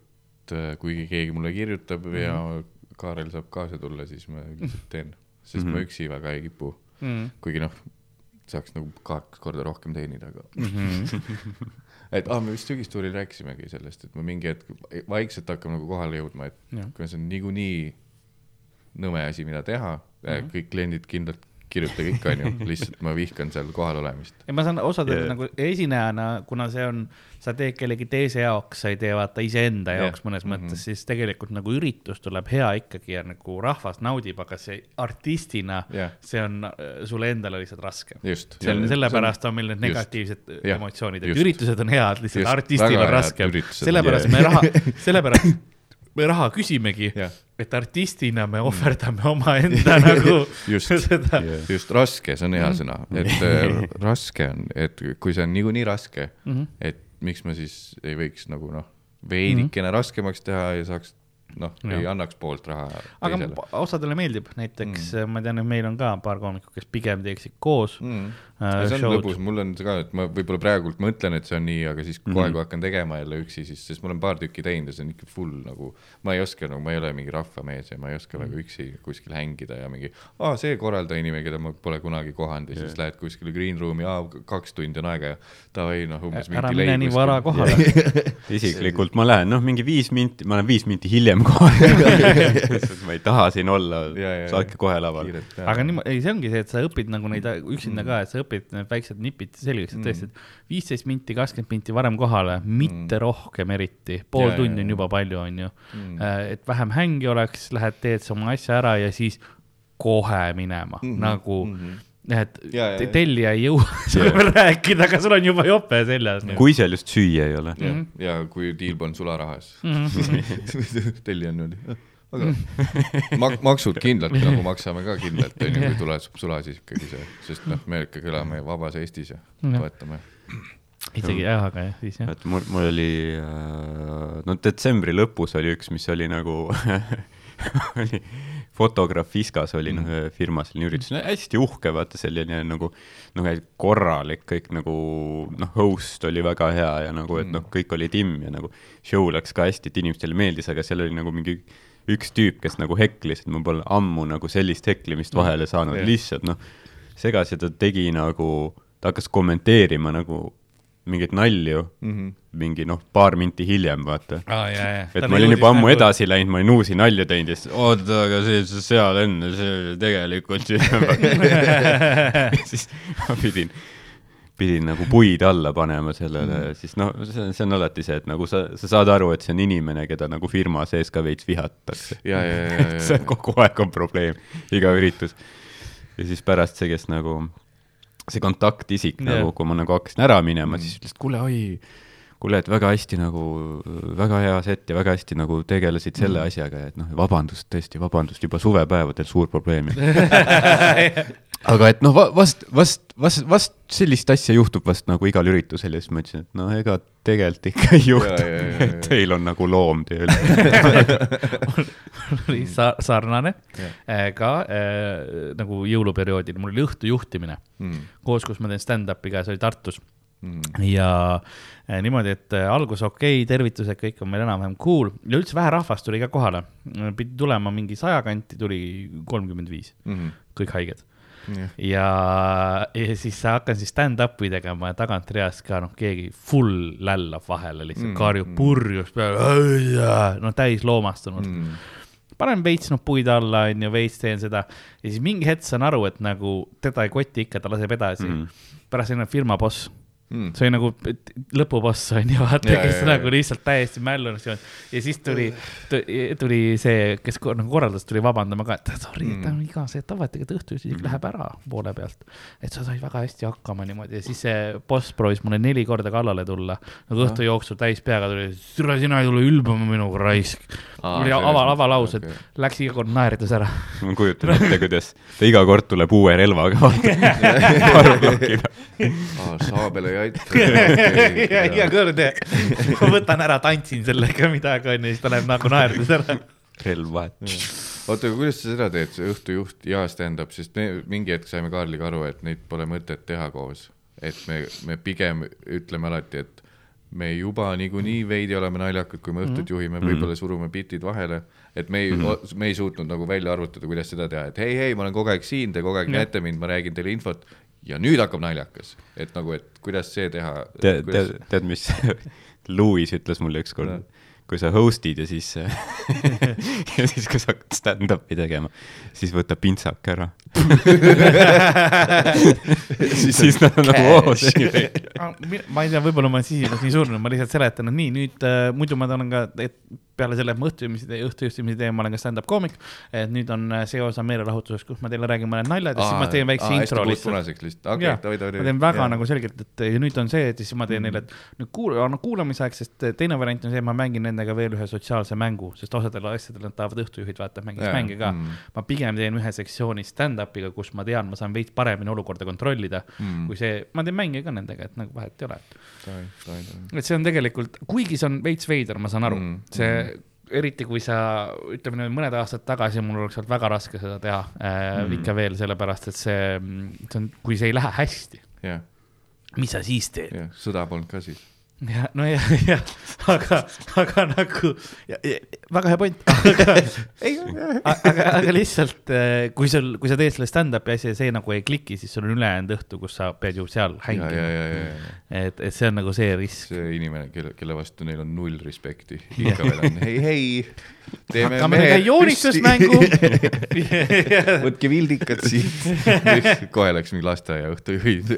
kui keegi mulle kirjutab mm -hmm. ja Kaarel saab kaasa tulla, siis ma üldiselt teen, sest mm -hmm. ma Mhm. üksi väga ei kipu, Mm. kuigi noh, saaks nagu kaks korda rohkem teenida, aga Mm -hmm. [LAUGHS] et ah, me vist sügistuuril rääkisimegi sellest, et me mingi hetk vaikselt hakkame nagu kohale jõudma, et kuna see on niikuinii nõme asi, mida teha mm, -hmm. kõik kliendid kindlalt kirjutage ikka, onju, lihtsalt ma vihkan seal kohal olemist. ja ma saan osadel Yeah. yeah. nagu esinejana, kuna see on, sa teed kellegi teise jaoks, sa ei tee vaata iseenda jaoks mõnes Mhm. mõttes, siis tegelikult nagu üritus tuleb hea ikkagi ja nagu rahvas naudib, aga see artistina Jah. see on sulle endale lihtsalt raske. just. selle, sellepärast on meil need just. negatiivsed Jah, emotsioonid, et just. üritused on head, lihtsalt Just, artistil väga on on- sellepärast Yeah. me raha, [LAUGHS] sellepärast, me raha küsimegi Jah., et artistina me ohverdame [LAUGHS] omaenda nagu just [LAUGHS] seda. just raske, see on hea sõna, et äh, [LAUGHS] raske on, et kui see on niikuinii raske, Mhm. et miks me siis ei võiks nagu noh, veidikene raskemaks teha ja saaks noh, ei annaks poolt raha aga teisele. osadele meeldib, näiteks mm. ma tean, et meil on ka paar koomikut, kes pigem teeksid koos Mm. äh, see on show'd. lõbus, mul on see ka, et ma võib-olla praegult mõtlen, et see on nii, aga siis kohe, Mhm. kui hakkan tegema jälle üksi, siis, sest ma olen paar tükki teinud ja see on ikka full nagu, ma ei oska nagu, ma ei ole mingi rahvamees ja ma ei oska Mhm. väga üksi kuskil hängida ja mingi, aa, see korraldaja nimi, keda ma pole kunagi kohanud ja siis Jah. lähed kuskile green room'i, aa, kaks tundi on aega ja davai, noh, umbes ära mingi mine nii vara kohale. [LAUGHS] isiklikult ma lähen, noh, mingi viis minti, ma olen viis minti hiljem kohal. [LAUGHS] [LAUGHS] ma ei taha siin olla saatke kohe lavale. aga niimoodi, ei, see ongi see, et sa õpid nagu neid üksinda ka, et sa õpid need väiksed nipid selgeks, et tõesti, et viisteist minti, kakskümmend minti varem kohale, mitte rohkem eriti, pool Ja, tundi on juba palju, onju. Mm. et vähem hängi oleks, lähed, teed sa oma asja ära ja siis kohe minema Mhm, nagu mhm. Et Ja, ja, te- ja. tellija ei jõua [LAUGHS] sulle veel rääkida, aga sul on juba jope seljas. kui seal just süüa ei ole. ja, ja kui diil polnud sularahas [LAUGHS] tellija on niimoodi, aga mak-, maksud kindlalt nagu maksame ka kindlalt, onju, kui tuleb sula, siis ikkagi see, sest noh, me ikkagi elame vabas Eestis ja Jah. toetame. isegi jah, aga jah, siis jah. et mul, mul oli, no detsembri lõpus oli üks, mis oli nagu [LAUGHS] oli fotograaf Fiskas oli Mm. noh, firma selline üritus, hästi uhke, vaata selline nagu noh, korralik kõik nagu noh, host oli väga hea ja nagu, et Mm. noh, kõik oli timm ja nagu show läks ka hästi, et inimestele meeldis, aga seal oli nagu mingi üks tüüp, kes nagu heklis, et ma pole ammu nagu sellist heklimist vahele saanud Jah. lihtsalt noh, segas ja ta tegi nagu, ta hakkas kommenteerima nagu mingeid nalju mingi noh, paar minti hiljem, vaata. ja. et ma olin juba ammu. edasi läinud, ma olin uusi nalju teinud ja siis oota, aga see, see seal enne, see tegelikult [LAUGHS] [LAUGHS] siis ma pidin, pidin nagu puid alla panema sellele mm., siis noh, see, see on alati see, et nagu sa, sa saad aru, et see on inimene, keda nagu firma sees ka veits vihatakse. [LAUGHS] see on kogu aeg on probleem, iga üritus. ja siis pärast see, kes nagu, see kontaktisik yeah. nagu, kui ma nagu hakkasin ära minema mm., siis ütles, et kuule, oi, kuule, et väga hästi nagu, väga hea set ja väga hästi nagu tegelesid selle mm. asjaga ja et noh, vabandust, tõesti, vabandust, juba suvepäevadel suur probleem. [LAUGHS] [LAUGHS] aga et noh, vast, vast, vast, vast sellist asja juhtub vast nagu igal üritusel ja siis ma ütlesin, et no ega tegelikult ikka ei juhtu. [LAUGHS] Et teil on nagu loom tööl. [LAUGHS] oli sa-, sarnane. Ka äh, nagu jõuluperioodil, mul oli õhtu juhtimine. Mm. koos, kus ma teen stand-up'i ka, see oli Tartus. Ja äh, niimoodi, et äh, algus okei okay,, tervitused, kõik on meil enam-vähem cool. Ja üldse vähe rahvast tuli ka kohale. pidi tulema mingi saja kanti, tuli kolmkümmend viis, kõik haiged. ja, ja siis hakkan siis stand-up'i tegema ja tagantreast ka noh, keegi full lällab vahele lihtsalt Mm, karjub mm. purjus peale, no täis loomastunud Mm. panen veits noh puid alla, onju, veits teen seda ja siis mingi hetk saan aru, et nagu teda ei koti ikka, ta laseb edasi mm.. pärast on firma boss Mm. see oli nagu et lõpuboss onju, vaata, Ja, kes ja, ja. nagu lihtsalt täiesti mällunud ja siis tuli, tuli see, kes nagu korraldas, tuli vabandama ka, et sorry, et ta on iga see, tavaliselt tegelikult õhtuisik läheb ära poole pealt. et sa said väga hästi hakkama niimoodi ja siis see boss proovis mulle neli korda kallale tulla. nagu õhtu jooksul täis peaga tuli, türa sina ei tule ülbama minuga raisk. Oli selles ava, mõttes, avalaused okay., läks iga kord naerdes ära. ma kujutan ette, kuidas ta iga kord tuleb uue relvaga, [LAUGHS] vaata, saabel ei [LAUGHS] ja iga kord jah. ma võtan ära, tantsin sellega midagi onju, siis ta läheb nagu naerdes ära. relv vahet. oota, aga kuidas sa seda teed, see õhtujuht ja stand-up, sest me mingi hetk saime Kaarliga aru, et neid pole mõtet teha koos. et me, me pigem ütleme alati, et me juba niikuinii veidi oleme naljakad, kui me õhtut juhime, võib-olla surume bitid vahele. et me ei mm, -hmm. me ei suutnud nagu välja arvutada, kuidas seda teha, et hei, hei, ma olen kogu aeg siin, te kogu aeg näete mind, ma räägin teile infot ja nüüd hakkab naljakas, et nagu, et kuidas see teha. tead, tead, tead, mis [LAUGHS] Louis ütles mulle ükskord No.? kui sa host'id ja siis [LAUGHS] ja siis, kui sa hakkad stand-up'i tegema, siis võta pintsak ära. [LAUGHS] siis nad on nagu, oo, see on ju õige. ma ei tea, võib-olla ma olen sisimas nii surnud, ma lihtsalt seletan, et nii nüüd äh, muidu ma olen ka, et peale selle, et ma õhtujuhtimise, õhtujuhtimise teen, ma olen ka stand-up koomik. et nüüd on äh, see osa meelelahutusest, kus ma teile räägin mõned naljad ja siis ma teen väikse intro lihtsalt. Okay, ma teen väga ja. nagu selgelt, et ja nüüd on see, et siis ma teen neile, et nüüd kuula, no kuulamisaeg, sest teine variant on see, ma mängin nendega veel ühe sotsiaalse mängu, sest osadel asjadel nad tahavad õhtujuhid vaata, mängiks mänge ka mm.. ma pigem teen ühe sektsiooni stand-up'iga, kus ma tean, ma saan veits paremini olukorda kontrollida mm. kui see, ma teen mänge ka nendega, et nagu vahet ei ole. et see on tegelikult, kuigi see on veits veider, ma saan aru mm., see mm eriti kui sa, ütleme nüüd mõned aastad tagasi mul oleks olnud väga raske seda teha äh, mm. ikka veel, sellepärast et see, see on, kui see ei lähe hästi yeah., mis sa siis teed yeah.? sõda polnud ka siis ja no ja, [LAUGHS] ja aga, aga nagu ja, ja, väga hea point, [LAUGHS] aga aga, aga lihtsalt äh, kui sul, kui sa teed selle stand-up'i asja ja see nagu ei kliki, siis sul on ülejäänud õhtu, kus sa pead ju seal hängima. et, et see on nagu see risk. see inimene, kelle, kelle vastu neil on null respekti, [LAUGHS] ikka veel on. Hei, hei. hakkame nüüd joonistusmängu võtke vildikad siit. Kohe läks mingi lasteaia õhtujuhid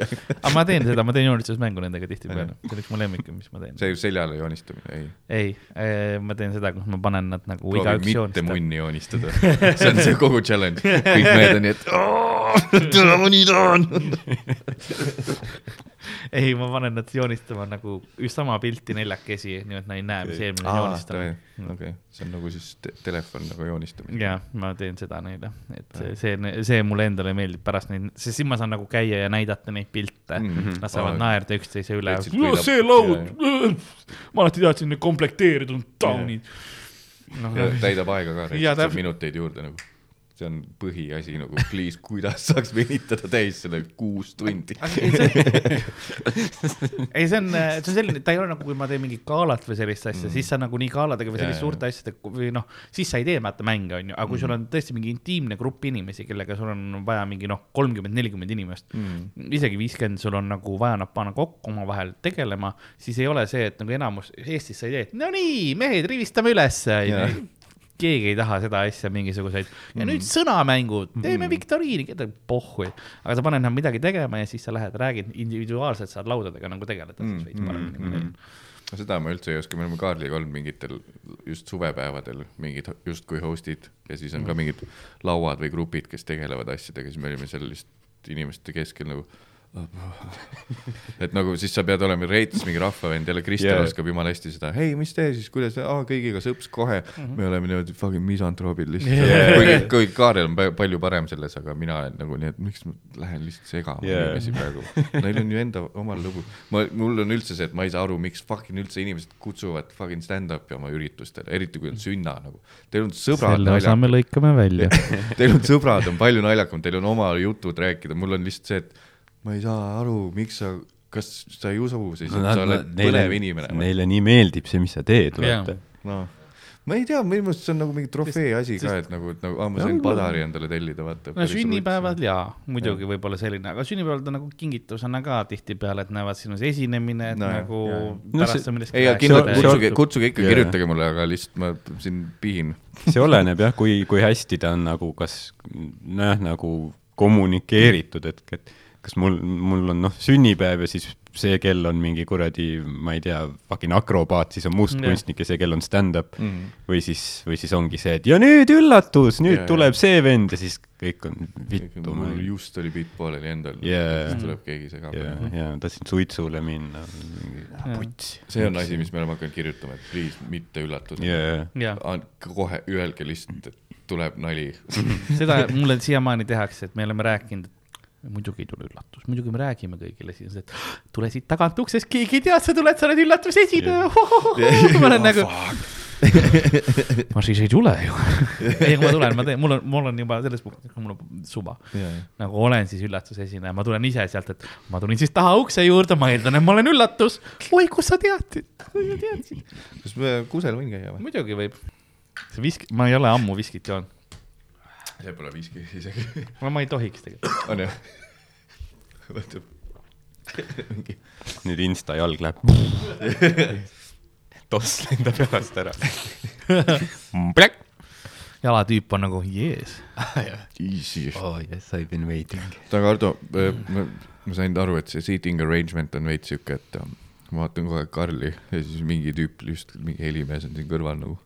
aga ma teen seda, ma teen joonistusmängu nendega tihtipeale, see on üks mu lemmik mis ma teen. see seljale joonistamine, ei? ei, eh, ma teen seda, kus ma panen nad nagu igaüks joonistab. mitte munni joonistada [LAUGHS] see on see kogu challenge, kõik mehed on nii, et ma nii tahan [LAUGHS] [LAUGHS] ei, ma panen nad joonistama nagu sama pilti neljakesi, nii et nad ei näe, mis eelmine on joonistanud. okei okay., see on nagu siis te telefon nagu joonistamine. ja, ma teen seda neile, et see, see, see mulle endale meeldib pärast neid, sest siis ma saan nagu käia ja näidata neid pilte mm. -hmm. Nad saavad oh, naerda üksteise üle. see laud, ma alati tahtsin neid komplekteerida, taunid. No, täidab aega ka, minuteid juurde nagu see on põhiasi nagu, please, kuidas saaks venitada täis selle kuus tundi [LAUGHS] ei, see on, see on selline, ta ei ole nagu, kui ma teen mingit galat või sellist asja mm., siis sa nagu nii galadega või selliste suurte asjadega või noh, siis sa ei tee vaata mänge, onju, aga kui mm. sul on tõesti mingi intiimne grupp inimesi, kellega sul on vaja mingi noh, kolmkümmend, nelikümmend inimest mm., isegi viiskümmend, sul on nagu vaja nad panna kokku omavahel tegelema, siis ei ole see, et nagu enamus Eestis sa ei tee, et no nii, mehed, rivistame ülesse, onju keegi ei taha seda asja mingisuguseid ja mm. nüüd sõnamängud, teeme mm. viktoriini, pohhui. aga sa paned nad midagi tegema ja siis sa lähed, räägid individuaalselt, saad laudadega nagu tegeleda mm. veits paremini mm. -hmm no seda ma üldse ei oska, me oleme Kaarliga olnud mingitel just suvepäevadel mingid justkui host'id ja siis on mm. ka mingid lauad või grupid, kes tegelevad asjadega, siis me olime seal lihtsalt inimeste keskel nagu [LAUGHS] et nagu siis sa pead olema reits mingi rahvavend, jälle Kristel yeah. oskab jumala hästi seda, hei, mis te siis, kuidas, aa, kõigiga sõps kohe mm. -hmm. me oleme niimoodi fucking misantroobid lihtsalt yeah.. kuigi, kuigi Kaarel on palju parem selles, aga mina olen nagu nii, et miks ma lähen lihtsalt segama yeah. inimesi praegu. Neil on ju enda omal lugu. ma, mul on üldse see, et ma ei saa aru, miks fucking üldse inimesed kutsuvad fucking stand-up'i oma üritustele, eriti kui on sünna nagu. Teil on sõbrad. selle osa me lõikame välja [LAUGHS] Teil on sõbrad, on palju naljakam, teil on oma jutud rääkida, mul on lihtsalt see, et ma ei saa aru, miks sa, kas sa ei usu siis, et no, sa oled põnev inimene? Neile nii meeldib see, mis sa teed, vaata. noh, ma ei tea, minu meelest see on nagu mingi trofee asi ka, et nagu, et nagu, aa, ma sain padari endale tellida, vaata. no sünnipäevad jaa, muidugi võib-olla selline, aga sünnipäeval ta nagu kingitusena ka tihtipeale, et näevad sinus esinemine, et no, nagu jah. pärast no, sa millestki ei, kindlasti kutsuge, kutsuge ikka, kirjutage mulle, aga lihtsalt ma siin pihin. see oleneb jah, kui, kui hästi ta on nagu, kas nojah, nagu kommunikeeritud, et, et kas mul, mul on noh, sünnipäev ja siis see kell on mingi kuradi, ma ei tea, fucking akrobaat, siis on mustkunstnik yeah. ja see kell on stand-up mm. -hmm. või siis, või siis ongi see, et ja nüüd üllatus, nüüd yeah, tuleb yeah. see vend ja siis kõik on vittu. mul just oli bitt pooleli endal yeah., siis tuleb keegi segama yeah,. ja tahtsin suitsule minna. putsi. see on asi, mis me oleme hakanud kirjutama, et please mitte üllatada yeah.. Yeah. kohe öelge lihtsalt, et tuleb nali [LAUGHS] seda mulle siiamaani tehakse, et me oleme rääkinud, muidugi ei tule üllatus, muidugi me räägime kõigile siis, et tule siit tagant uksest, keegi ei tea, et sa tuled, sa oled üllatusesineja yeah.. ma olen nagu [LAUGHS] ma siis ei tule ju. Ei, ma tulen, ma teen, mul on, mul on juba selles punktis, mul on suva. Yeah.. nagu olen siis üllatusesineja, ma tulen ise sealt, et ma tulin siis taha ukse juurde, ma eeldan, et ma olen üllatus. oi, kust sa teadsid, kust sa teadsid? kas kusel võin käia või? muidugi võib. see visk, ma ei ole ammu viskit joonud see pole viski isegi. no ma ei tohiks tegelikult. on jah? võtab mingi. nüüd insta jalg läheb. toss lendab jalast ära. jalatüüp on nagu jees. Easy. oh yes, I been waiting. aga Ardo, ma, sain aru, et see seating arrangement on veits siuke, et ma vaatan aeg Karli ja siis mingi tüüp just mingi helimees on siin kõrval nagu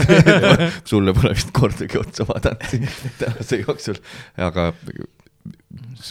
[LAUGHS] sulle pole vist kordagi otsa vaadanud siin tänase jooksul, aga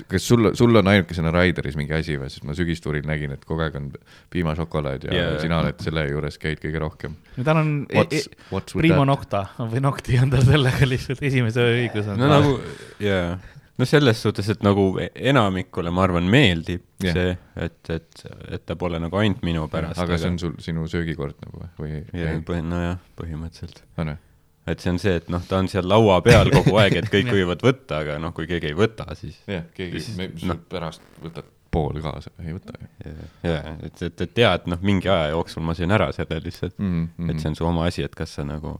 kas sul, sul on ainukesena Raideris mingi asi või, sest ma sügistuuril nägin, et kogu aeg on piimašokolaad ja yeah. sina oled selle juures käid kõige rohkem. no tal on what's, e what's Primo that? Nocta või Nocti on tal sellega lihtsalt esimese õigus on. no nagu, jaa, no selles suhtes, et nagu enamikule, ma arvan, meeldib yeah. see, et, et, et ta pole nagu ainult minu pärast. aga see on sul, sinu söögikord nagu või? jah, põhi-, nojah, põhimõtteliselt. on või? et see on see, et noh, ta on seal laua peal kogu aeg, et kõik [LAUGHS] võivad võtta, aga noh, kui keegi ei võta, siis. jah, keegi, no. pärast võtad pool kaasa, ei võta ju. ja, et, et, et tead, noh, mingi aja jooksul ma söön ära selle lihtsalt mm, -hmm. et see on su oma asi, et kas sa nagu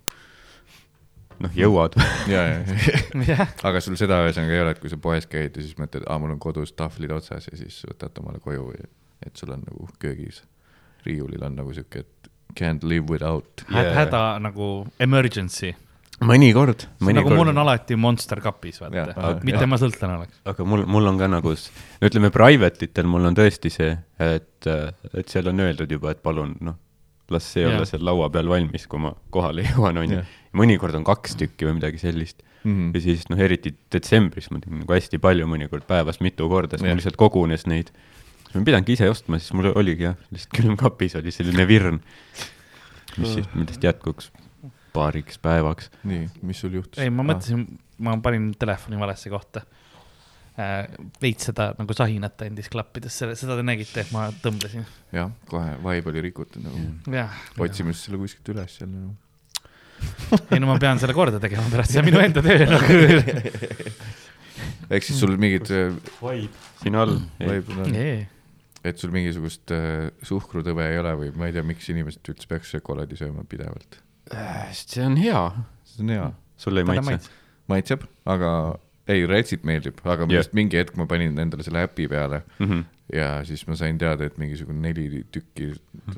noh, jõuad ja, ja, ja. aga sul seda ühesõnaga ei ole, et kui sa poes käid ja siis mõtled, aa, mul on kodus tahvlid otsas ja siis võtad omale koju, et sul on nagu köögis, riiulil on nagu sihuke, et Can't live without yeah.. häda nagu emergency. mõnikord, mõnikord. nagu mul on alati Monster kapis, vaata, mitte ja. ma sõltlane oleks. aga mul, mul on ka nagu, no ütleme, private itel mul on tõesti see, et, et seal on öeldud juba, et palun, noh, las see yeah. olla seal laua peal valmis, kui ma kohale [LAUGHS] jõuan, onju. mõnikord on kaks tükki või midagi sellist mm. -hmm. ja siis noh, eriti detsembris ma tegin nagu hästi palju, mõnikord päevas mitu korda, siis mul lihtsalt kogunes neid ma ei pidanudki ise ostma, siis mul oligi jah, lihtsalt külmkapis oli selline virn, mis siis, millest jätkuks paariks päevaks. nii, mis sul juhtus? ei, ma mõtlesin, ma panin telefoni valesse kohta. Veits seda nagu sahinat andis klappides, seda te nägite, et ma tõmblesin. jah, kohe vibe oli rikutud nagu. otsime siis selle kuskilt üles jälle nagu. [LAUGHS] ei no ma pean selle korda tegema pärast, see on minu enda töö nagu [LAUGHS] ehk siis sul mingid. vibe siin all et sul mingisugust äh, suhkrutõve ei ole või ma ei tea, miks inimesed üldse peaks šokolaadi sööma pidevalt äh,? see on hea. see on hea. sulle ei maitse? maitseb, aga ei, Retsit meeldib, aga yeah. just mingi hetk ma panin endale selle äpi peale mm -hmm. ja siis ma sain teada, et mingisugune neli tükki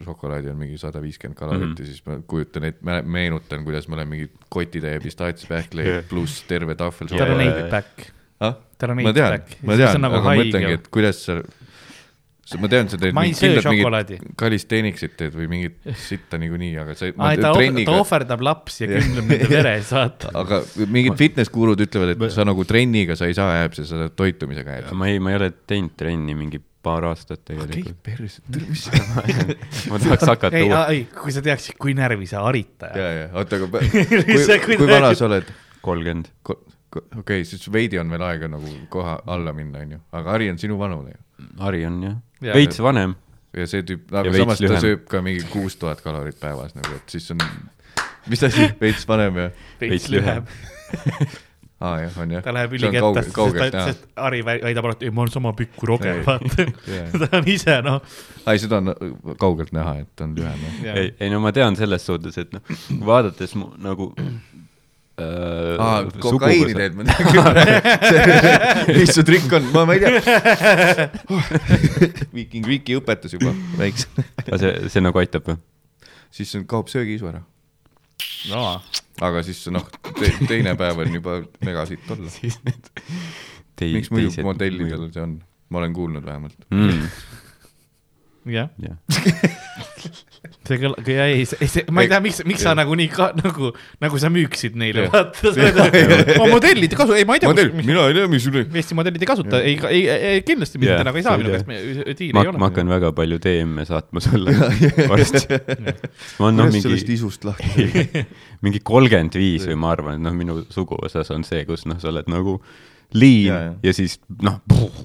šokolaadi on mingi sada viiskümmend kalorit mm -hmm. ja siis ma kujutan ette, meenutan, kuidas ma olen mingi kotitäie pistaatsiapähkleid yeah. pluss terve tahvel tal on eight pack ah?. ma tean, ma tean, nagu aga ma mõtlengi, et kuidas sa ma tean, sa teed kindlalt mingit kalisteeniksit teed või mingit sitta niikuinii, aga aa, ta, trenniga... ta ohverdab lapsi ja kümleb nende veres, vaata. aga mingid fitness gurud ütlevad, et sa nagu trenniga sa ei saa hääbs ja sa saad toitumisega hääbs. ma ei, ma ei ole teinud trenni mingi paar aastat tegelikult. käid perse, mis ma tahaks hakata ei, ei, kui sa teaksid, kui närvi sa harita. ja, ja, oota, aga [LAUGHS] kui, kui vana sa oled? kolmkümmend okei okay,, siis veidi on veel aega nagu koha alla minna, onju, aga Harri on sinu vanune ju. Harri on jah ja,, veits vanem. ja see tüüp, aga samas lühem. ta sööb ka mingi kuus tuhat kalorit päevas nagu, et siis on, mis asi, veits vanem ja? veits lühem [LAUGHS] aa ah, jah, on jah. ta läheb ülikettasse, sest, sest Harri väidab alati, ei ma olen sama pikk kui Roger, vaata. [LAUGHS] ta on ise noh. ei, seda on kaugelt näha, et ta on lühem. ei, ei no ma tean selles suhtes, et noh, vaadates nagu äh, aa, kokaiini teed, ma [LAUGHS] tean küll. mis su trikk on, ma, ma ei tea. [LAUGHS] Viiking Viki õpetas juba väikse. Aga see, see nagu aitab või? siis kaob söögiisu ära. No.. aga siis noh te, teine päev on juba megasitt olla. [LAUGHS] Miks muidu modellidel see on? ma olen kuulnud vähemalt. Mm jah. ja. See kõla-, ja ei, see, ma ei tea, miks, miks sa nagu nii ka, nagu, nagu sa müüksid neile, vaata. [LAUGHS] ma modellid ei kasuta, ei, ma ei tea. modell, mina ei tea, mis sul. Eesti modellid ei kasuta, ei, ei, ei, kindlasti mitte nagu ei saa minu käest, diili ei ole. ma hakkan väga palju DM-e saatma sulle [LAUGHS] varsti. ma olen noh, mingi. isust lahti [LAUGHS] mingi kolmkümmend viis või ma arvan, et noh, minu suguvõsas on see, kus noh, sa oled nagu liin ja, ja. ja siis noh,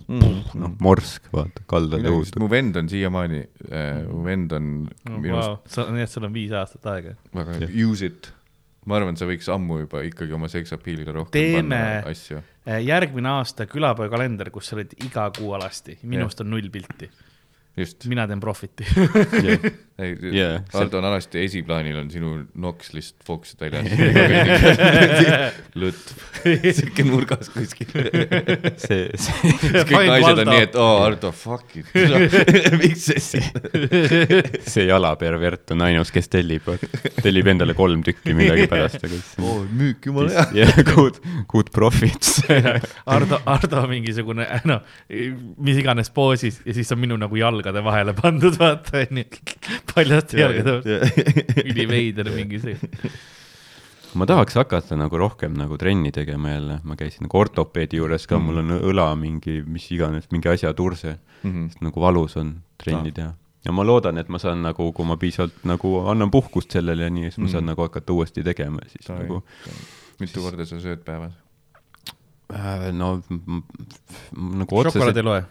mm. noh morsk, vaata, kaldad õhust. mu vend on siiamaani äh,, mu vend on no, minust wow.. nii et sul on viis aastat aega. väga hea, use it. ma arvan, sa võiks ammu juba ikkagi oma seksappiilile rohkem teeme asju. Äh, järgmine aasta külapoe kalender, kus sa oled iga kuu alasti, minust ja. on null pilti mina teen profit'i. Yeah. yeah., [LAUGHS] Aldo on alati esiplaanil on sinu noks lihtsalt fookuselt väljas. [LAUGHS] [LAUGHS] Lõtt, siuke nurgas kuskil. See, see. kõik naised on nii, et oo oh, Aldo, fuck it. Miks see siin see jalapervert on ainus, kes tellib, tellib endale kolm tükki millegipärast, aga siis oo, müük jumala hea. jah, good, good profits. Ardo, Ardo mingisugune, noh, mis iganes poosis ja siis on minu nagu jalg jalgade vahele pandud, vaata onju. paljaste jalgade, üliveider mingi see. ma tahaks hakata nagu rohkem nagu trenni tegema jälle, ma käisin nagu ortopeedi juures ka, mul on õla mingi, mis iganes, mingi asja turse, Mhm. sest nagu valus on trenni teha. ja ma loodan, et ma saan nagu, kui ma piisavalt nagu annan puhkust sellele ja nii, siis ma saan Mhm. nagu hakata uuesti tegema ja siis Davai. nagu mitu korda sa sööd päevas? äh, no nagu šokolaad otseselt ei, loe.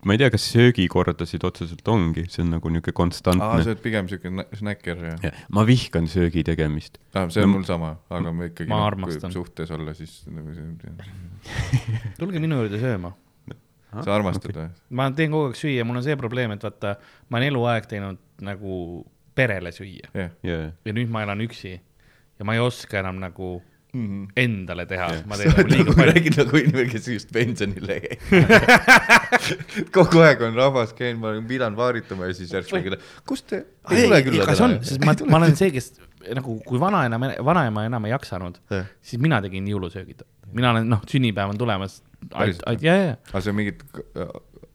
jah. ma ei tea, kas söögikordasid otseselt ongi, see on nagu niisugune aa, konstantne sa. oled pigem siuke snäkker ja? ma vihkan söögi tegemist. aa, see on No- mul sama, aga ma ikkagi Ma noh, armastan. kui suhtes olla, siis nagu see, [LAUGHS] tulge minu juurde sööma. sa armastad või? ma teen kogu aeg süüa, mul on see probleem, et vaata, ma olen eluaeg teinud nagu perele süüa jah. jaa, ja nüüd ma elan üksi ja ma ei oska enam nagu endale teha ma teen nagu [LAUGHS] liiga palju. räägid nagu inimene, kes just pensionile jäi. [LAUGHS] kogu aeg on rahvas käinud, ma pidanud vaaritama ja siis järsku mingi, kust te, ei tule külla kas on, sest ma, ma olen see, kes nagu, kui vanaema, vanaema enam ei jaksanud, Jah. siis mina tegin jõulusöögid. mina olen, noh, sünnipäev on tulemas. Ja, ja, aga see on mingit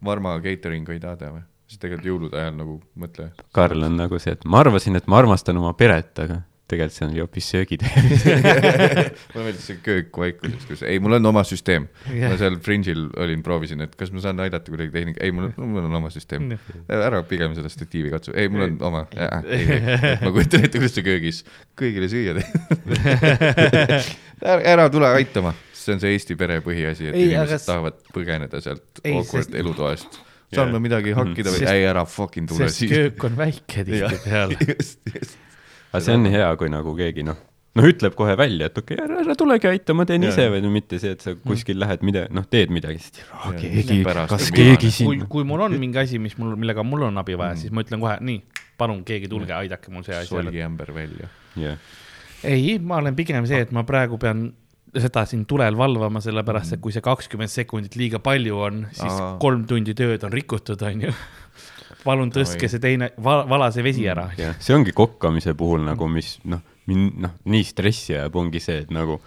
Varma catering'u ei taha teha või? siis tegelikult jõulude ajal nagu mõtle. Karl on nagu see, et ma arvasin, et ma armastan oma peret, aga tegelikult see oli hoopis söögi tegemine. [LAUGHS] mulle meeldis see köök vaikuses, kus ei, mul on oma süsteem. Jah. ma seal Fringe'il olin, proovisin, et kas ma saan aidata kuidagi tehnika, ei, mul on, mul on oma süsteem. ära pigem seda statiivi katsu, ei, mul on oma, [LAUGHS] ma kujutan ette, kuidas sa köögis kõigile süüa teed. [LAUGHS] ära tule aitama, see on see Eesti pere põhiasi, et Ei, ei, aga inimesed s- tahavad põgeneda sealt Ei, awkward sest- elutoast. saan ma midagi hakkida või? Ei, ära fucking tule sest köök on väike tihtipeale. Aga see on hea, kui nagu keegi noh, noh, ütleb kohe välja, et okei okay,, ära, ära tulegi aita, ma teen Jaa. ise või no mitte see, et sa kuskil lähed mida, noh, teed midagi, siis Jaa, keegi, kas keegi kui siin,, kui mul on mingi asi, mis mul, millega mul on abi Mm. vaja, siis ma ütlen kohe, nii, palun keegi tulge, aidake mul see asi ära. solgiämber välja. jah, ei, ma olen pigem see, et ma praegu pean seda siin tulel valvama, sellepärast et kui see kakskümmend sekundit liiga palju on, siis Aa. kolm tundi tööd on rikutud, onju. Palun tõstke see teine, vala see vesi ära. jah, see ongi kokkamise puhul nagu, mis noh, mind noh, nii stressi ajab, ongi see, et nagu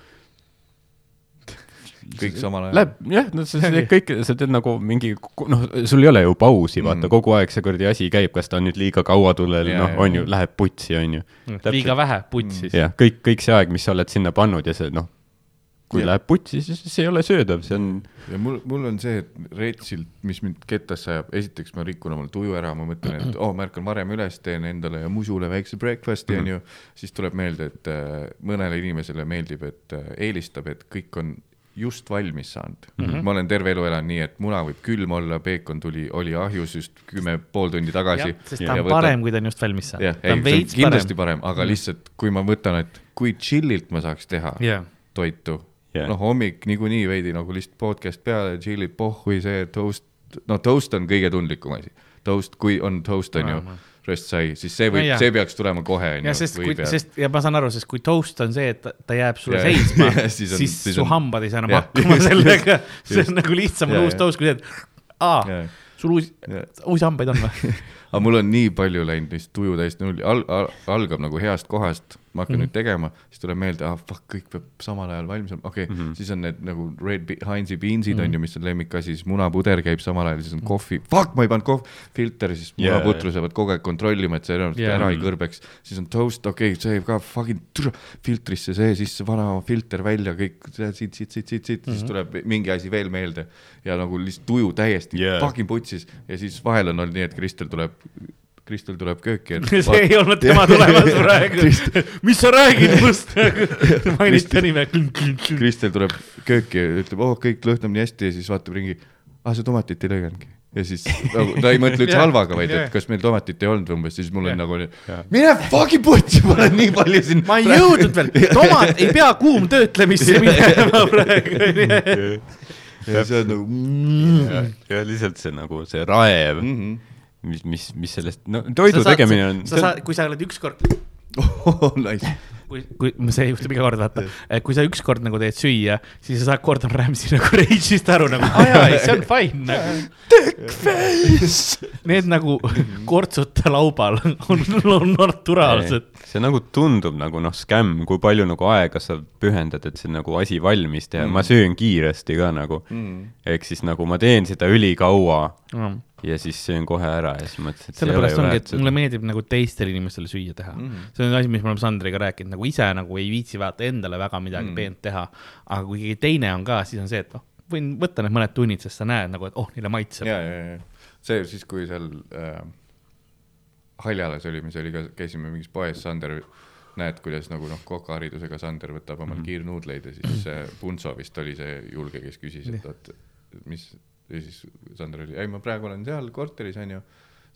kõik samal ajal. Läheb, jah, no sa teed kõike, sa teed nagu mingi, noh, sul ei ole ju pausi, vaata Mm. mm., kogu aeg see kuradi asi käib, kas ta on nüüd liiga kaua tulel, noh, on ju, läheb putsi, on ju. liiga vähe putsis. jah, kõik, kõik see aeg, mis sa oled sinna pannud ja see noh, kui ja. läheb putsi, siis see ei ole söödav, see on, ja mul, mul on see, et retsilt, mis mind kettasse ajab, esiteks ma rikun oma tuju ära, ma mõtlen, et oo oh,, ma ärkan varem üles, teen endale ja musule väikse breakfast'i Mhm. onju, siis tuleb meelde, et äh, mõnele inimesele meeldib, et äh, eelistab, et kõik on just valmis saanud mm. -hmm. ma olen terve elu elanud nii, et muna võib külm olla, peekon tuli, oli ahjus just kümme pool tundi tagasi. sest ta on parem, kui ta on just valmis saanud jah, ta ei, on see on kindlasti parem. parem, aga lihtsalt kui ma võtan, et kui chill'ilt ma saaks teha jah, toitu. yeah.. noh, hommik niikuinii veidi nagu lihtsalt podcast peale, chill'id pohhui, see toast, no toast on kõige tundlikum asi. Toast, kui on toast, on ju röst sai, siis see No võib jaa., see peaks tulema kohe, on ju. sest kui, sest ja ma saan aru, sest kui toast on see, et ta, ta jääb sulle Jaa, seisma [LAUGHS] jah,, siis, on- siis siis su on- hambad ei saa enam hakkama [LAUGHS] sellega. see on nagu lihtsam on uus toast kui see, et aa, sul uusi uusi hambaid on või? [LAUGHS] aga mul on nii palju läinud lihtsalt tuju täiesti nulli al,, al, algab nagu heast kohast, ma hakkan mm -hmm. nüüd tegema, siis tuleb meelde, ah fuck, kõik peab samal ajal valmis olema, okei okay, mm, -hmm. siis on need nagu red Heinzi beans'id mm -hmm. on ju, mis on lemmikasi, siis munapuder käib samal ajal, siis on kohvi, fuck, ma ei pannud kohv, filter, siis Jaa, munaputru sa pead kogu aeg kontrollima, et see enam Jaa. ära ei kõrbeks, siis on toast, okei okay,, see ka fucking türa, filtrisse see, siis vana filter välja, kõik siit, siit, siit, siit, siit mm, -hmm. siis tuleb mingi asi veel meelde ja nagu lihtsalt tuju täiesti yeah. fucking putsis ja siis vahel on olnud nii, et Kristel tuleb Kristel tuleb kööki, et [LAUGHS] see ei olnud tema [LAUGHS] tulemas praegu. mis sa räägid must? mainiti nime. Kristel tuleb kööki ja ütleb, oh, kõik lõhnab nii hästi ja siis vaatab ringi, aa, sa tomatit ei lõiganudki. ja siis nagu ta ei mõtle üldse [LAUGHS] halvaga, vaid et kas meil tomatit ei olnud umbes, siis mul on Jah. nagu mine fucking putsi, ma olen nii palju siin. ma ei jõudnud veel, tomat ei pea kuumtöötlemisse minema praegu. ja see on nagu ja, ja lihtsalt see nagu see raev mm, -hmm. mis, mis, mis sellest, no toidu tegemine on, sa saad, kui sa oled ükskord, oh, nice. kui, kui see juhtub iga kord, vaata, kui sa ükskord nagu teed süüa, siis sa saad Gordon Ramsay nagu rage'ist aru nagu, aa jaa, see on fine [LAUGHS] nagu. Need nagu kortsuta laubal [LAUGHS] on, on naturaalsed. see nagu tundub nagu noh, skämm, kui palju nagu aega sa pühendad, et see nagu asi valmis teha mm., ma söön kiiresti ka nagu mm.. ehk siis nagu ma teen seda ülikaua ja siis söön kohe ära ja siis mõtlesin, et sellepärast ongi, et mulle meeldib nagu teistele inimestele süüa teha mm. -hmm. see on asi, mis me oleme Sandriga rääkinud, nagu ise nagu ei viitsi vaata endale väga midagi mm -hmm. peent teha. aga kui keegi teine on ka, siis on see, et noh, võin võtta need mõned tunnid, sest sa näed nagu, et oh, neile maitseb. ja, ja, ja see siis, kui seal äh, Haljalas olime, see oli ka, käisime mingis poes, Sander näed, kuidas nagu noh, kokaharidusega Sander võtab omal mm -hmm. kiirnuudleid ja siis äh, Punso vist oli see julge, kes küsis, et oot, mis ja siis Sander oli, ei ma praegu olen seal korteris onju,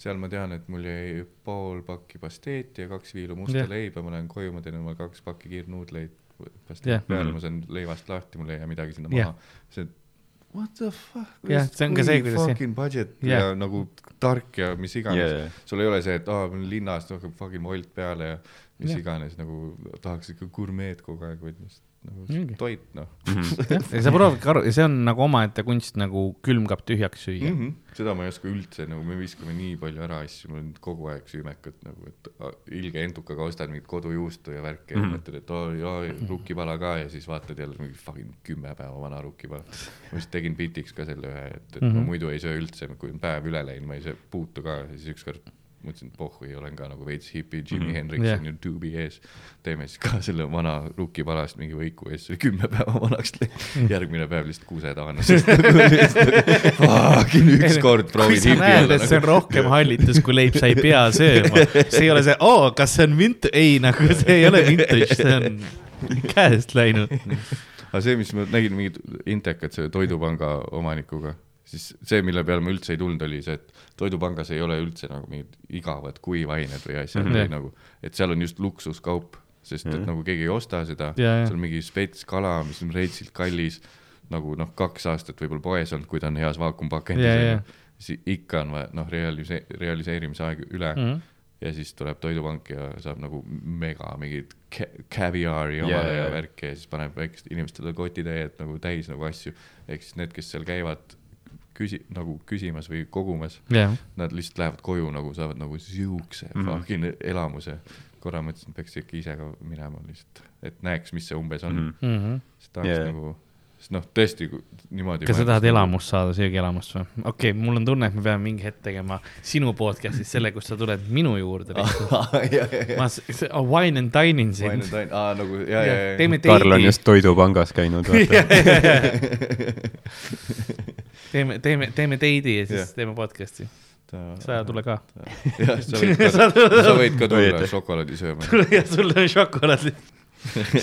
seal ma tean, et mul jäi pool pakki pasteeti ja kaks viilu musta yeah. leiba, ma lähen koju, ma teen omale kaks pakki kiirnuudleid pasteet yeah. peale -hmm. ma saan leivast lahti, mul ei jää midagi sinna yeah. maha. see, what the fuck. jah, see on ka see, kuidas. Fucking budget yeah. ja nagu tark ja mis iganes yeah.. sul ei ole see, et aa, linnast hakkab fucking Wolt peale ja mis yeah. iganes nagu tahaks ikka gurmeed kogu aeg, vaid lihtsalt nagu Mingi. toit, noh mm -hmm. ja sa proovidki aru, ja see on nagu omaette kunst nagu külmkapp tühjaks süüa mm. -hmm. seda ma ei oska üldse, nagu me viskame nii palju ära asju, mul on kogu aeg süümekad nagu, et ilge entukaga ostad mingit kodujuustu ja värki mm -hmm. ja mõtled, et oi, oi, rukkipala ka ja siis vaatad jälle mingi fucking kümme päeva vana rukkipala. ma just tegin bitiks ka selle ühe, et, et mm -hmm. ma mhm. muidu ei söö üldse, kui on päev üle läinud, ma ei söö puutu ka ja siis ükskord mõtlesin, et pohhui, olen ka nagu veits hipi, Jimi mm -hmm. Hendrix yeah. on ju tuubi ees. teeme siis ka selle vana rukkipalast mingi võiku ja siis oli kümme päeva vanaks mm.. järgmine päev lihtsalt kuusetaana, sest fucking ükskord proovid hipi olla. Nagu... see on rohkem hallitus, kui leib sa ei pea sööma. see ei ole see, oo, kas see on mint-, ei nagu see ei ole vintage, see on käest läinud. aga see, mis ma nägin mingit intekat selle Toidupanga omanikuga siis see, mille peale ma üldse ei tulnud, oli see, et Toidupangas ei ole üldse nagu mingid igavad kuivained või asjad mm -hmm. nagu, et seal on just luksuskaup, sest et mm -hmm. nagu keegi ei osta seda, seal on mingi spets kala, mis on reitsilt kallis, nagu noh, kaks aastat võib-olla poes olnud, kui ta on heas vaakumpakendis, siis ikka on vaja, noh, realise-, realiseerimise aeg üle mm. -hmm ja siis tuleb Toidupank ja saab nagu mega mingit caviar'i omale yeah, ja värki ja siis paneb väikest inimestele kotitäied nagu täis nagu asju. ehk siis need, kes seal käivad küsi-, nagu küsimas või kogumas yeah.. Nad lihtsalt lähevad koju nagu, saavad nagu siukse mm -hmm. fucking elamuse. korra mõtlesin, et peaks ikka ise ka minema lihtsalt, et näeks, mis see umbes on mm. -hmm. siis tahaks yeah. nagu sest noh, tõesti niimoodi. kas sa tahad elamust saada, söögielamust või? okei okay,, mul on tunne, et me peame mingi hetk tegema sinu podcast'is selle, kus sa tuled minu juurde [LAUGHS] ma, oh, wine and dining sind. Wine and dine, aa nagu ja, ja, ja. Karl on just Toidupangas käinud [LAUGHS] [LAUGHS] teeme, teeme, teeme teidi ja siis ja. teeme podcast'i sa tule ka. jah, sa võid ka, tulla šokolaadi sööma. tule ja sul on šokolaadi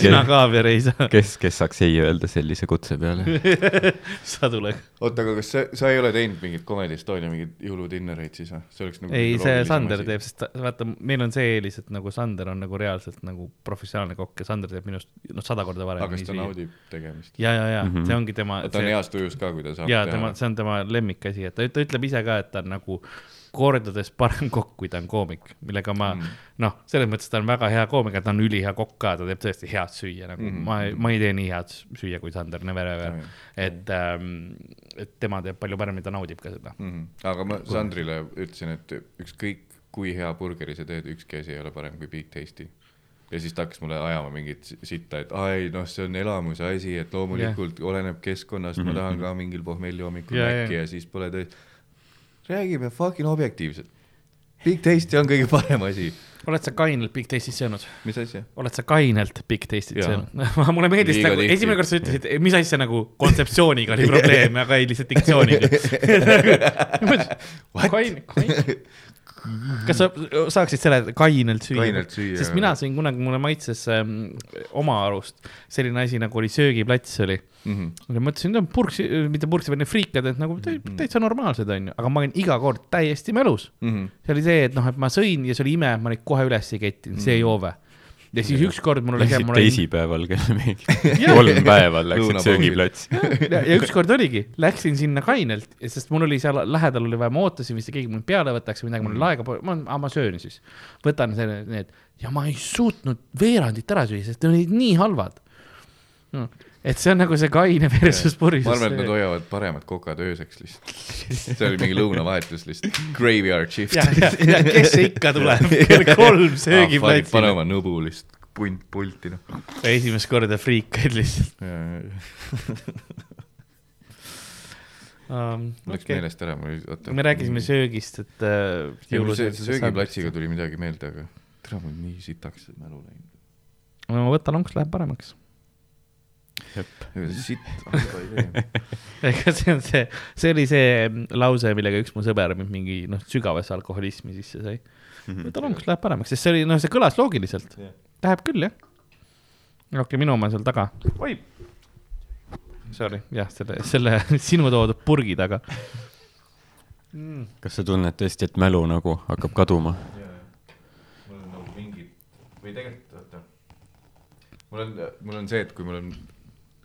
sina kaaviar ei saa. kes, kes saaks ei öelda sellise kutse peale [LAUGHS] sa tule. oota, aga kas sa, sa ei ole teinud mingit Comedy Estonia mingeid jõuludinnereid siis või? see oleks nagu. ei, see Sander teeb, sest vaata, meil on see eelis, et nagu Sander on nagu reaalselt nagu professionaalne kokk ja Sander teeb minust noh, sada korda varem. aga kas ta naudib tegemist? ja, ja, ja mm -hmm. see ongi tema. ta on heas tujus ka, kui ta saab. ja tema, see on tema lemmikasi, et ta, ta ütleb ise ka, et ta on nagu kordades parem kokk, kui ta on koomik, millega ma mm. noh, selles mõttes ta on väga hea koomik, ta on ülihea kokk ka, ta teeb tõesti head süüa, nagu mm. ma, ma ei tee nii head süüa kui Sander Never Ever mm.. et ähm,, et tema teeb palju paremini, ta naudib ka seda mm.. aga ma Sandrile ütlesin, et ükskõik kui hea burgeri sa teed, ükski asi ei ole parem kui Big Tasty ja siis ta hakkas mulle ajama mingit sitta, et ai noh, see on elamuse asi, et loomulikult yeah. oleneb keskkonnast mm, -hmm. ma tahan ka mingil pohmelli hommikul yeah, mäkki yeah. ja siis pole tõesti räägime fucking objektiivselt. Big Tasty on kõige parem asi. oled sa kainelt Big Tastit söönud? mis asja? oled sa kainelt Big Tastit söönud [LAUGHS] mulle meeldis nagu, esimene kord sa ütlesid, mis asja nagu [LAUGHS] kontseptsiooniga oli probleem, aga ei lihtsalt diktsiooniga [LAUGHS] kain, kain kas sa saaksid selle kainelt süüa? kainelt süüa. sest mina sõin kunagi, mulle maitses ähm, oma arust selline asi nagu oli söögiplats oli mm. -hmm. ja mõtlesin, no purksi, mitte purksi, vaid need friikad, et nagu -hmm. täitsa normaalsed onju, aga ma olin iga kord täiesti mälus mm. -hmm. see oli see, et noh, et ma sõin ja see oli ime, ma neid kohe üles ei kettinud mm, -hmm. see ei joove ja siis ükskord mul oli see. teisipäeval kell mingi [LAUGHS] kolm päeva läksid söögiplatsi. ja, ja [LAUGHS] ükskord oligi, läksin sinna kainelt, sest mul oli seal lähedal oli vaja, ma ootasin vist keegi mul peale võtaks või midagi, mul oli mm. aega, ma, ma söön siis. võtan selle, need ja ma ei suutnud veerandit ära süüa, sest need olid nii halvad no et see on nagu see kaine versus purjus. ma arvan, et nad hoiavad paremat kokad ööseks lihtsalt. see oli mingi lõunavahetus lihtsalt, graveyard shift. kes see ikka tuleb, [LAUGHS] kell kolm söögiplatsil ah,. pane oma nõbu lihtsalt punt pulti, noh. esimest korda friikaid lihtsalt. [LAUGHS] um,. Läks okay. meelest ära, mul oli, oota. me rääkisime söögist, et äh,. söögiplatsiga tuli midagi meelde, aga tere, mul nii sitaks mälu läinud. no võta lonks, läheb paremaks. Sitt, [LAUGHS] ega see on see, see oli see lause, millega üks mu sõber mind mingi noh, sügavasse alkoholismi sisse sai. Mhm. võta lonks, läheb paremaks, sest see oli, noh, see kõlas loogiliselt yeah.. Läheb küll, jah. okei okay,, minu oma seal taga. oi sorry, jah, selle, selle [LAUGHS] sinu toodud purgi taga mm.. kas sa tunned tõesti, et mälu nagu hakkab kaduma? mul on nagu mingi, või tegelikult, oota. mul on, mul on see, et kui mul on,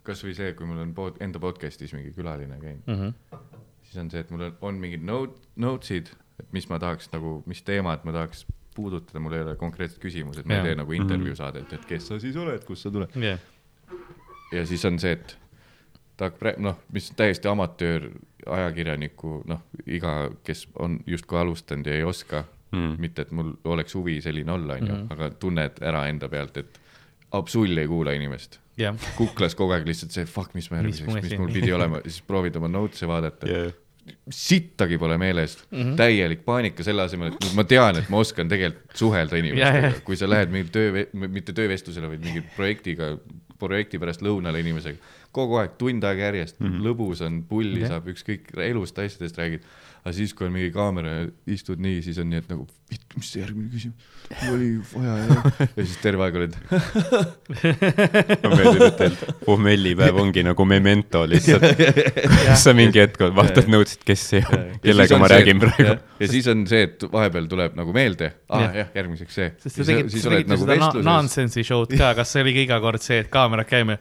kasvõi see, kui mul on pod, enda podcast'is mingi külaline käinud mm, -hmm. siis on see, et mul on, on mingid note, notes'id, et mis ma tahaks nagu, mis teemat ma tahaks puudutada, mul ei ole konkreetset küsimust, et ma ei tee nagu intervjuu mhm. saadet, et kes sa siis oled, kust sa tuled yeah.. ja siis on see, et ta hakkab, noh, mis täiesti amatöör ajakirjaniku, noh, iga, kes on justkui alustanud ja ei oska mm., mitte et mul oleks huvi selline olla, onju, hmm. aga tunned ära enda pealt, et absoluutselt ei kuula inimest yeah.. kuklas kogu aeg lihtsalt see, fuck, mis ma järgmiseks, mis mul pidi olema, siis proovid oma notes'e vaadata. Yeah sittagi pole meeles mm, -hmm. täielik paanika selle asemel, et ma tean, et ma oskan tegelikult suhelda inimestega, kui sa lähed mingi töö, mitte töövestlusele, vaid mingi projektiga, projekti pärast lõunale inimesega kogu aeg, tund aega järjest mm, -hmm. lõbus on, pulli okay. saab, ükskõik elust, asjadest räägid. aga siis, kui on mingi kaamera ja istud nii, siis on nii, et nagu, mis see järgmine küsimus, oli vaja [LAUGHS] ja, ja siis terve aeg oled ma meeldib, et teil pohmellipäev ongi nagu memento lihtsalt [LAUGHS] kus sa mingi hetk vaatad nõudsid, kes see on, kellega ma räägin see, praegu. ja siis on see, et vahepeal tuleb nagu meelde, aa ah, jah, järgmiseks see. sest sa tegid, sa tegid nagu seda nonsense'i show'd ka, kas see oli ka iga kord see, et kaamerad käime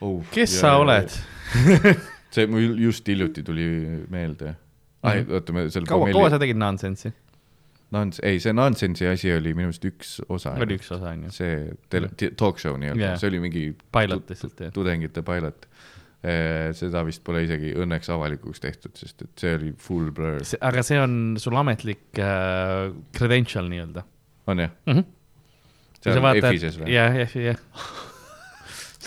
oh,. kes sa oled [LAUGHS] see mul just hiljuti tuli meelde. ai, mhm. oota, me seal. kaua, kaua sa tegid Nonsense'i? Nons-, ei, see Nonsense'i asi oli minu meelest üks osa. oli üks osa, on ju. see tele-, talk show nii-öelda yeah., see oli mingi. pilot lihtsalt, jah. tudengite pilot seda vist pole isegi õnneks avalikuks tehtud, sest et see oli full blur. aga see on sul ametlik äh, credential nii-öelda? on jah mm? -hmm. see on EFIS-es või? jah, jah, jah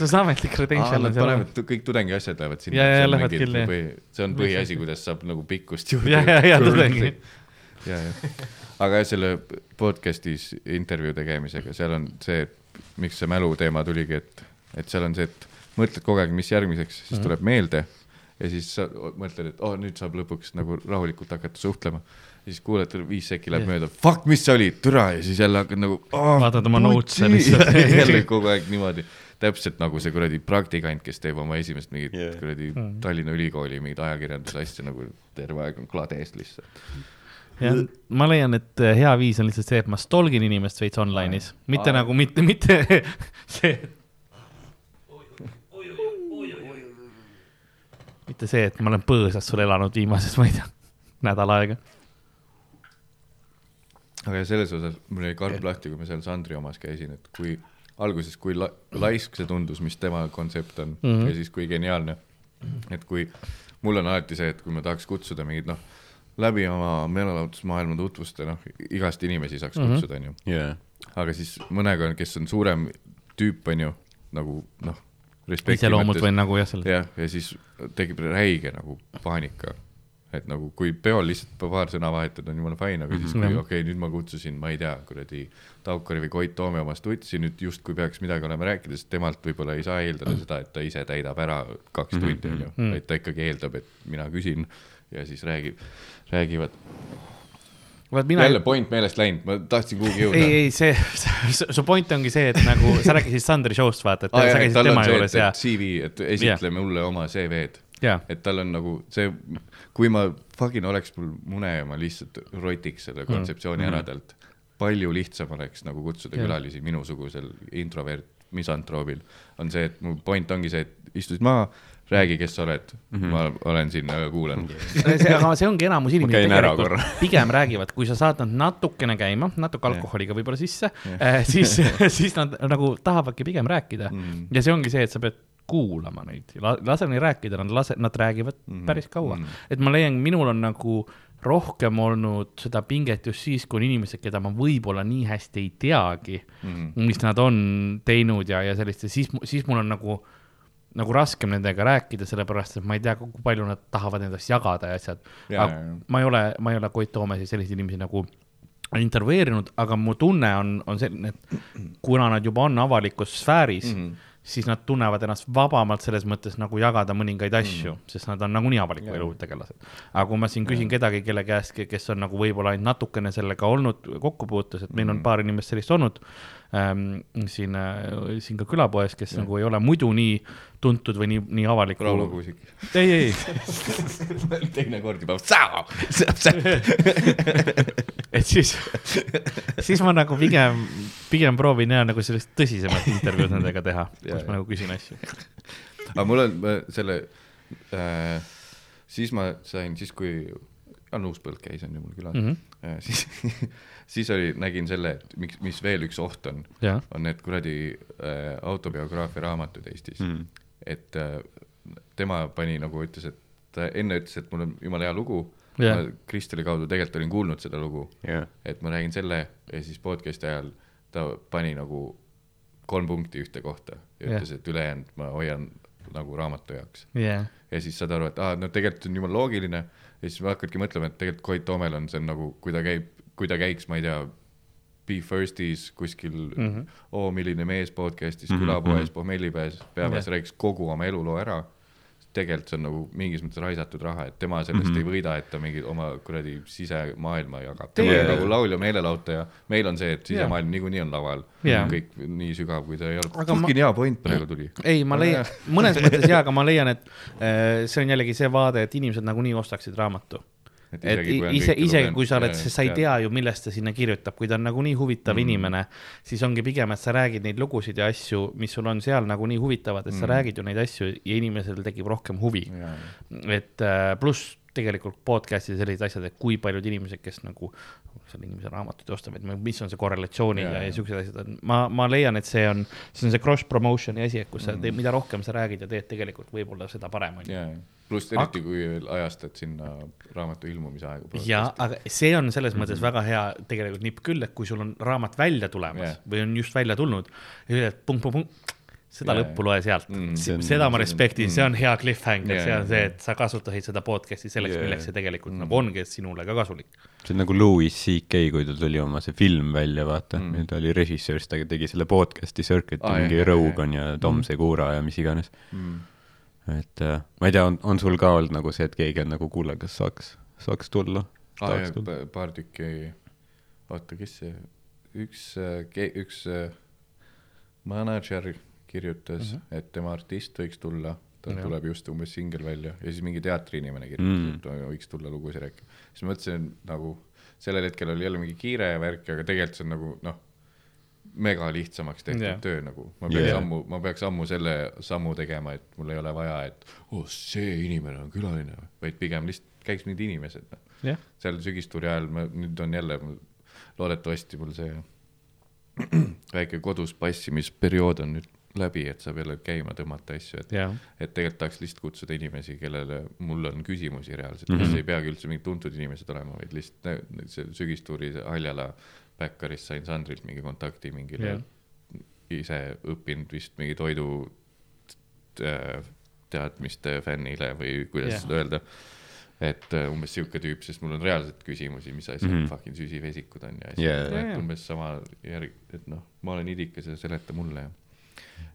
see on ametlik credential. Nad panevad, kõik tudengi asjad lähevad sinna. ja, ja lähevad küll, jah. see on põhiasi, kuidas saab nagu pikkust juurde. ja, ja, ja tudengi. ja, ja, aga selle podcast'is intervjuu tegemisega, seal on see, et miks see mälu teema tuligi, et, et seal on see, et mõtled kogu aeg, mis järgmiseks, siis mm -hmm. tuleb meelde ja siis sa mõtled, et oh, nüüd saab lõpuks nagu rahulikult hakata suhtlema. ja siis kuuled, viis sekki läheb yeah. mööda, fuck, mis see oli, türa ja siis jälle hakkad nagu oh,. vaatad oma notes'e lihtsalt [LAUGHS] jälle kogu aeg niimoodi täpselt nagu see kuradi praktikant, kes teeb oma esimest mingit yeah. kuradi mm. Tallinna Ülikooli mingit ajakirjanduse asja nagu terve aeg on klades lihtsalt. jah, ma leian, et äh, hea viis on lihtsalt see, et ma stalgin inimest veits online'is, mitte Aa. nagu, mitte, mitte [LAUGHS] see mitte see, et ma olen põõsas sul elanud viimases, ma ei tea, nädal aega. aga selles osas mul jäi karp lahti, kui ma seal Sandri omas käisin, et kui alguses, kui la laisk see tundus, mis tema kontsept on mm -hmm. ja siis kui geniaalne. et kui mul on alati see, et kui ma tahaks kutsuda mingeid noh, läbi oma meelelahutusmaailma tutvuste, noh, igast inimesi saaks mm -hmm. kutsuda, onju yeah.. aga siis mõnega, kes on suurem tüüp, onju, nagu noh. iseloomud või nagu jah, selles. jah, ja siis tekib räige nagu paanika et nagu kui peol lihtsalt paar sõna vahetada on jumala fine, aga mm -hmm. siis kui mhm. okei okay,, nüüd ma kutsusin, ma ei tea, kuradi Taukari või Koit Toome omast võtsin, nüüd justkui peaks midagi olema rääkida, sest temalt võib-olla ei saa eeldada -hmm. seda, et ta ise täidab ära kaks -hmm. tundi, onju, mhm. vaid ta ikkagi eeldab, et mina küsin ja siis räägib, räägivad Mina... jälle point meelest läinud, ma tahtsin kuhugi jõuda. ei, ei see, su point ongi see, et nagu sa rääkisid Sandri show'st, vaata, et ah, sa käisid tema juures ja. CV, et esitle yeah. mulle oma CV-d yeah.. et tal on nagu see, kui ma fucking oleks mul mune ja ma lihtsalt rotiks selle mm. kontseptsiooni mm ära talt, palju lihtsam oleks nagu kutsuda yeah. külalisi minusugusel introvert misantroobil, on see, et mu point ongi see, et istud maha, räägi, kes sa oled mm, -hmm. ma olen siin, kuulan. [LAUGHS] see, aga see ongi enamus inimesi tegelikult [LAUGHS] pigem räägivad, kui sa saad nad natukene käima, natuke alkoholiga võib-olla sisse yeah., siis, [LAUGHS] siis nad nagu tahavadki pigem rääkida mm. -hmm. ja see ongi see, et sa pead kuulama neid, lase neil rääkida, nad lase, nad räägivad mm -hmm. päris kaua mm. -hmm. et ma leian, minul on nagu rohkem olnud seda pinget just siis, kui on inimesed, keda ma võib-olla nii hästi ei teagi mm, -hmm. mis nad on teinud ja, ja sellist ja siis, siis mul on nagu nagu raskem nendega rääkida, sellepärast et ma ei tea, kui palju nad tahavad endast jagada ja asjad. ma ei ole, ma ei ole Koit Toomesi selliseid inimesi nagu intervjueerinud, aga mu tunne on, on selline, et kuna nad juba on avalikus sfääris mm, -hmm siis nad tunnevad ennast vabamalt selles mõttes nagu jagada mõningaid asju mm., sest nad on nagunii avaliku elu tegelased. aga kui ma siin küsin kedagi, kelle käest, kes on nagu võib-olla ainult natukene sellega olnud kokkupuutes, et meil on mm. paar inimest sellist olnud ähm, siin äh,, siin ka külapoes, kes ja. nagu ei ole muidu nii tuntud või nii, nii avalik. Rauno Kuusik. ei, ei [LAUGHS] teine kord juba, [LAUGHS] et siis, siis ma nagu pigem, pigem proovin jah nagu sellist tõsisemat intervjuud nendega teha, kus ma nagu küsin asju. aga mul on selle äh,, siis ma sain, siis kui Jan Uuspõld käis, on ju mul külas mm, -hmm. siis [LAUGHS] siis oli, nägin selle, et miks, mis veel üks oht on, on need kuradi äh, autobiograafia raamatud Eestis. Mm.. et äh, tema pani nagu ütles, et ta enne ütles, et mul on jumala hea lugu. Yeah.. ma Kristeli kaudu tegelikult olin kuulnud seda lugu. Yeah., et ma räägin selle ja siis podcast'i ajal ta pani nagu kolm punkti ühte kohta ja yeah. ütles, et ülejäänud ma hoian nagu raamatu jaoks. Yeah.. ja siis saad aru, et aa, no tegelikult on jumala loogiline. Ja siis hakkadki mõtlema, et tegelikult Koit Toomel on see nagu, kui ta käib kui ta käiks, ma ei tea, Be Firstis kuskil mm -hmm. Oo milline mees podcast'is mm -hmm. külapoes, pohmellipäes, peapeas räägiks kogu oma eluloo ära. tegelikult see on nagu mingis mõttes raisatud raha, et tema sellest mm -hmm. ei võida, et ta mingi oma kuradi sisemaailma jagab. tema on nagu laulja, meelelautaja, meil on see, et sisemaailm niikuinii on laval yeah.. kõik nii sügav, kui ta ei ole. ma... hea point praegu tuli. ei, ma leian, mõnes mõttes jaa, aga ma leian, et äh, see on jällegi see vaade, et inimesed nagunii ostaksid raamatu et isegi, et ise, isegi kui sa oled, sest sa ei tea ju, millest ta sinna kirjutab, kui ta on nagunii huvitav mm. inimene, siis ongi pigem, et sa räägid neid lugusid ja asju, mis sul on seal nagunii huvitavad, et mm. sa räägid ju neid asju ja inimesel tekib rohkem huvi. et äh, pluss tegelikult podcast'id ja sellised asjad, et kui paljud inimesed, kes nagu seal inimese raamatuid ostavad, mis on see korrelatsioonid ja, ja siuksed asjad ma, ma leian, et see on, see on see cross promotion'i asi, et kus sa mm., mida rohkem sa räägid ja teed tegelikult võib-olla seda parem on ju pluss eriti, kui ajastad sinna raamatu ilmumise aega. ja, aga see on selles mõttes mm -hmm. väga hea tegelikult nipp küll, et kui sul on raamat välja tulemas yeah. või on just välja tulnud ja ütled punkt-punkt-punkt, seda yeah. lõppu loe sealt mm, seda ma respektin mm, see on hea cliffhanger yeah,, see on see, et sa kasutasid seda podcast'i selleks yeah., milleks see tegelikult mm nagu ongi, et sinule ka kasulik. see on nagu Louis CK, kui tal tuli oma see film välja, vaata mm, ta oli režissöör, siis ta tegi selle podcast'i Circuit'i ah,, mingi Rogan ja Tom mm. Segura ja mis iganes mm. et äh, ma ei tea, on, on sul ka olnud nagu see, et keegi on nagu, kuule, kas saaks, saaks tulla? aa jaa, paar tükki, oota, kes see, üks, äh, üks äh, manager kirjutas mm, -hmm. et tema artist võiks tulla, tal mm -hmm. tuleb just umbes singel välja ja siis mingi teatriinimene kirjutas mm, -hmm. et võiks tulla lugusid rääkima. siis ma mõtlesin nagu, sellel hetkel oli jälle mingi kiire ja värk, aga tegelikult see on nagu noh mega lihtsamaks tehtud yeah. töö nagu, ma peaks yeah. ammu, ma peaks ammu selle sammu tegema, et mul ei ole vaja, et oh, see inimene on külaline, vaid pigem lihtsalt käiks mingid inimesed no. yeah.. seal sügistuuri ajal ma nüüd on jälle, loodetavasti mul see [CLEARS THROAT] väike kodus passimisperiood on nüüd läbi, et saab jälle käima tõmmata asju, et yeah., et tegelikult tahaks lihtsalt kutsuda inimesi, kellele mul on küsimusi reaalselt mm, -hmm. kes ei peagi üldse mingid tuntud inimesed olema, vaid lihtsalt see sügistuuri Haljala Backerist sain Sandrilt mingi kontakti mingile yeah. ise õppinud vist mingi toidu äh, teadmiste fännile või kuidas yeah. seda öelda. et uh, umbes sihuke tüüp, sest mul on reaalselt küsimusi, mis asi mm -hmm. fucking süsivesikud on ja asjad yeah., et umbes sama järg, et noh, ma olen idikas ja seleta mulle ja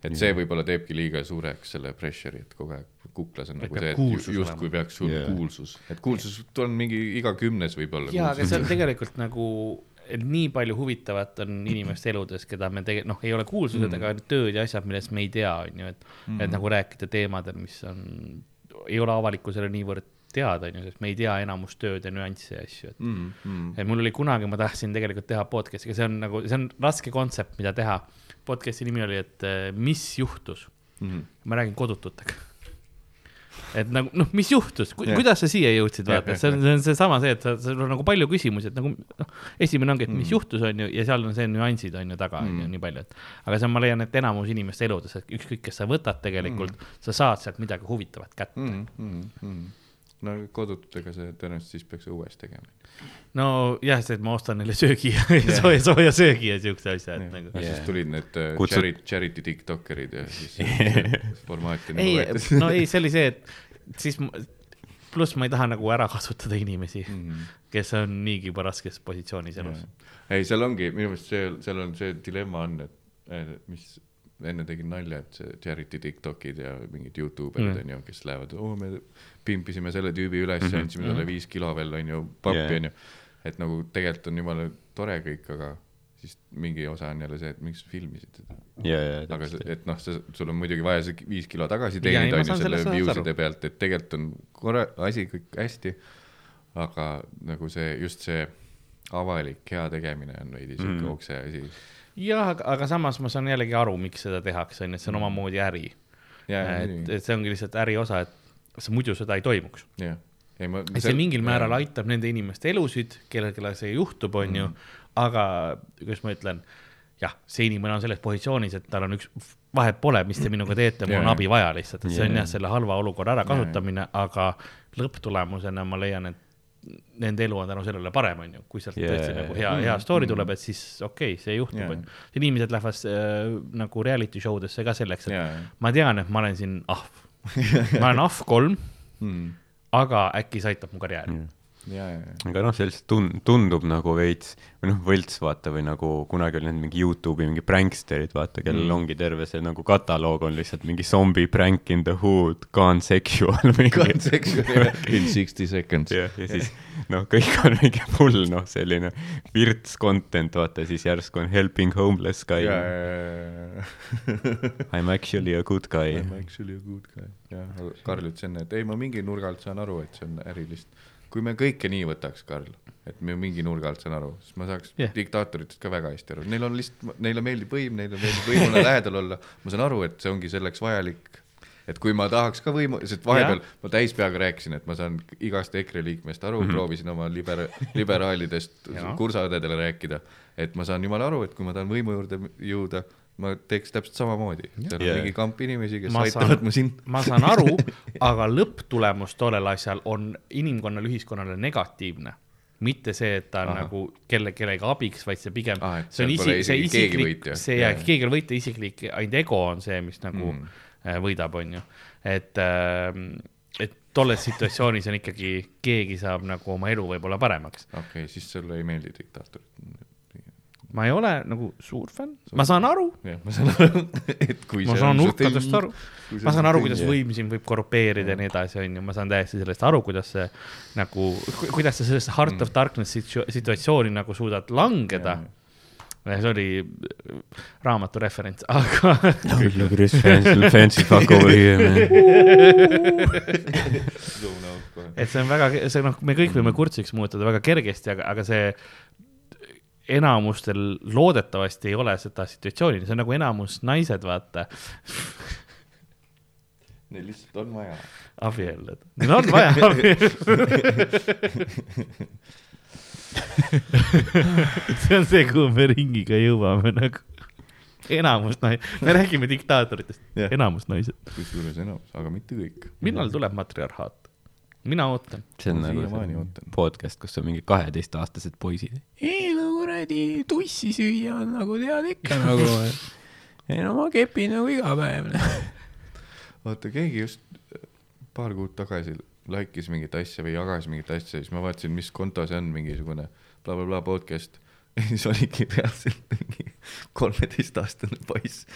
et see võib-olla teebki liiga suureks selle pressure'i, et kogu aeg kuklas on nagu see, et justkui peaks sul yeah. kuulsus, et kuulsus on mingi iga kümnes võib-olla. jaa, aga see on tegelikult nagu nii palju huvitavat on inimeste eludes, keda me tegelikult, noh, ei ole kuulsused mm., aga tööd ja asjad, millest me ei tea, on ju, et mm., et nagu rääkida teemadel, mis on, ei ole avalikkusele niivõrd teada, on ju, sest me ei tea enamus tööd ja nüansse ja asju, et mm. -hmm. et mul oli kunagi, ma tahtsin tegelikult teha podcast'i, aga see on nagu, see on raske kontsept, mida teha. Podcast'i nimi oli, et mis juhtus mm. -hmm. ma räägin kodututega et nagu noh, mis juhtus Ku, yeah., kuidas sa siia jõudsid, vaata, see on, see on seesama see, et sul on nagu palju küsimusi, et nagu noh, esimene ongi, et mis mm. juhtus, on ju, ja seal on see nüansid on ju taga, on ju, mm. nii palju, et aga see on, ma leian, et enamus inimeste eludes, et ükskõik, kes sa võtad tegelikult mm., sa saad sealt midagi huvitavat kätte mm,. Mm, mm. no kodututega see tõenäoliselt siis peaks õues tegema. Nojah, see, et ma ostan neile söögi ja yeah. [LAUGHS] sooja, sooja söögi ja siukse asja, et yeah. nagu yeah.. siis tulid need uh, Kutsud- charity, charity tiktokerid ja siis [LAUGHS] formaati nagu ei võetud, no ei, see oli see, et siis pluss ma ei taha nagu ära kasutada inimesi, Mhm. kes on niigi juba raskes positsioonis elus. ei, seal ongi minu meelest see, seal on see dilemma on, et mis enne tegin nalja, et see charity Tiktokid ja mingid Youtuberid Mm. onju, kes lähevad, oo me pimpisime selle tüübi üles mm, Mhm. -hmm. andsime talle viis kilo veel onju, pappi onju. et nagu tegelikult on jumala tore kõik, aga siis mingi osa on jälle see, et miks filmisid seda. ja, ja aga see, et noh, see, sul on muidugi vaja see viis kilo tagasi teenida onju selle sellest view aru. side pealt, et tegelikult on korra-, asi kõik hästi. aga nagu see, just see avalik hea tegemine on veidi siuke Mhm. mm. okse asi. jah, aga, aga samas ma saan jällegi aru, miks seda tehakse, onju, et see on omamoodi äri. et, et see ongi lihtsalt äri osa, et see muidu seda ei toimuks. jah, ei ma. see mingil määral aitab nende inimeste elusid, kellel, kellel see juhtub, onju, aga kuidas ma ütlen, jah, see inimene on selles positsioonis, et tal on üks, vahet pole, mis te minuga teete, mul on abi vaja lihtsalt, et see on jah, selle halva olukorra ärakasutamine, aga lõpptulemusena ma leian, et nende elu on tänu sellele parem, onju, kui sealt Jaa. tõesti nagu hea, hea story tuleb, et siis okei okay,, see juhtub Jaa., onju. inimesed lähevad äh, nagu reality show desse ka selleks, et jaa, ma tean, et ma olen siin ahv. [LAUGHS] ma olen ahv kolm, Mm. aga äkki see aitab mu karjääri. jaa, aga noh, see lihtsalt tun-, tundub nagu veits või noh, võlts vaata või nagu kunagi oli need mingi Youtube'i mingi pranksterid, vaata, kellel Mm. ongi terve see nagu kataloog on lihtsalt mingi zombie prank in the hood, gone sexual. in sixty seconds. ja, ja siis noh, kõik on mingi full noh, selline virts content, vaata siis järsku on helping homeless guy. I m actually a good guy I m actually a good guy. jah, Karl ütles enne, et ei, ma mingi nurga alt saan aru, et see on ärilist. Kui me kõike nii võtaks, Karl, et me mingi nurga alt saan aru, siis ma saaks yeah. diktaatoritest ka väga hästi aru, neil on lihtsalt, neile meeldib võim, neile meeldib võimule [LAUGHS] lähedal olla. ma saan aru, et see ongi selleks vajalik, et kui ma tahaks ka võimu, sest vahepeal Jah. ma täis peaga rääkisin, et ma saan igast EKRE liikmest aru mm, -hmm. proovisin oma liber-, liberaalidest [LAUGHS] kursaõdedele rääkida, et ma saan jumala aru, et kui ma tahan võimu juurde jõuda, ma teeks täpselt samamoodi. seal on Jaa. mingi kamp inimesi, kes Ma aitavad saan- mu sind. ma saan aru, [LAUGHS] aga lõpptulemus tollel asjal on inimkonnale, ühiskonnale negatiivne. mitte see, et ta on. Aha. nagu kelle, kellegi abiks, vaid see pigem et see on isi-, see isiklik see ja keegi ei ole võitja, isiklik, ainult ego on see, mis nagu Mm. mm. võidab, onju. et, et tolles situatsioonis on ikkagi, keegi saab nagu oma elu võib-olla paremaks. okei okay,, siis sulle ei meeldi diktaatorid. Ma ei ole nagu suur fänn, ma saan aru, jah, ma saan aru, et kui ma see saan nurkadest aru, ma saan aru, kuidas võim siin võib korupeerida ja nii edasi, onju, ma saan täiesti sellest aru, kuidas see nagu, kuidas sa sellesse Heart of Darkness situ- situatsiooni nagu suudad langeda. see oli äh, raamatu referents, aga Look at this [LAUGHS] fancy, fancy fuck over here man. Et see on väga, see noh, me kõik võime kurtsiks muutuda väga kergesti, aga, aga see enamustel loodetavasti ei ole seda situatsiooni, see on nagu enamus naised, vaata, Neil lihtsalt on vaja. abiellud, neil on vaja abielluda. see on see, kuhu me ringiga jõuame nagu. enamus naised, me räägime diktaatoritest yeah., enamus naised. kusjuures enamus, aga mitte kõik. millal tuleb matriarhaat? Mina ootan. see on nagu see podcast, kus on mingi kaheteistaastased poisid. ei no kuradi tussi süüa on nagu tead ikka nagu. ei no ma kepin nagu iga päev. vaata, keegi just äh, paar kuud tagasi like'is mingit asja või jagas mingit asja, siis ma vaatasin, mis konto see on, mingisugune blablabla bla, podcast. [LAUGHS] ja siis oligi reaalselt mingi kolmeteistaastane poiss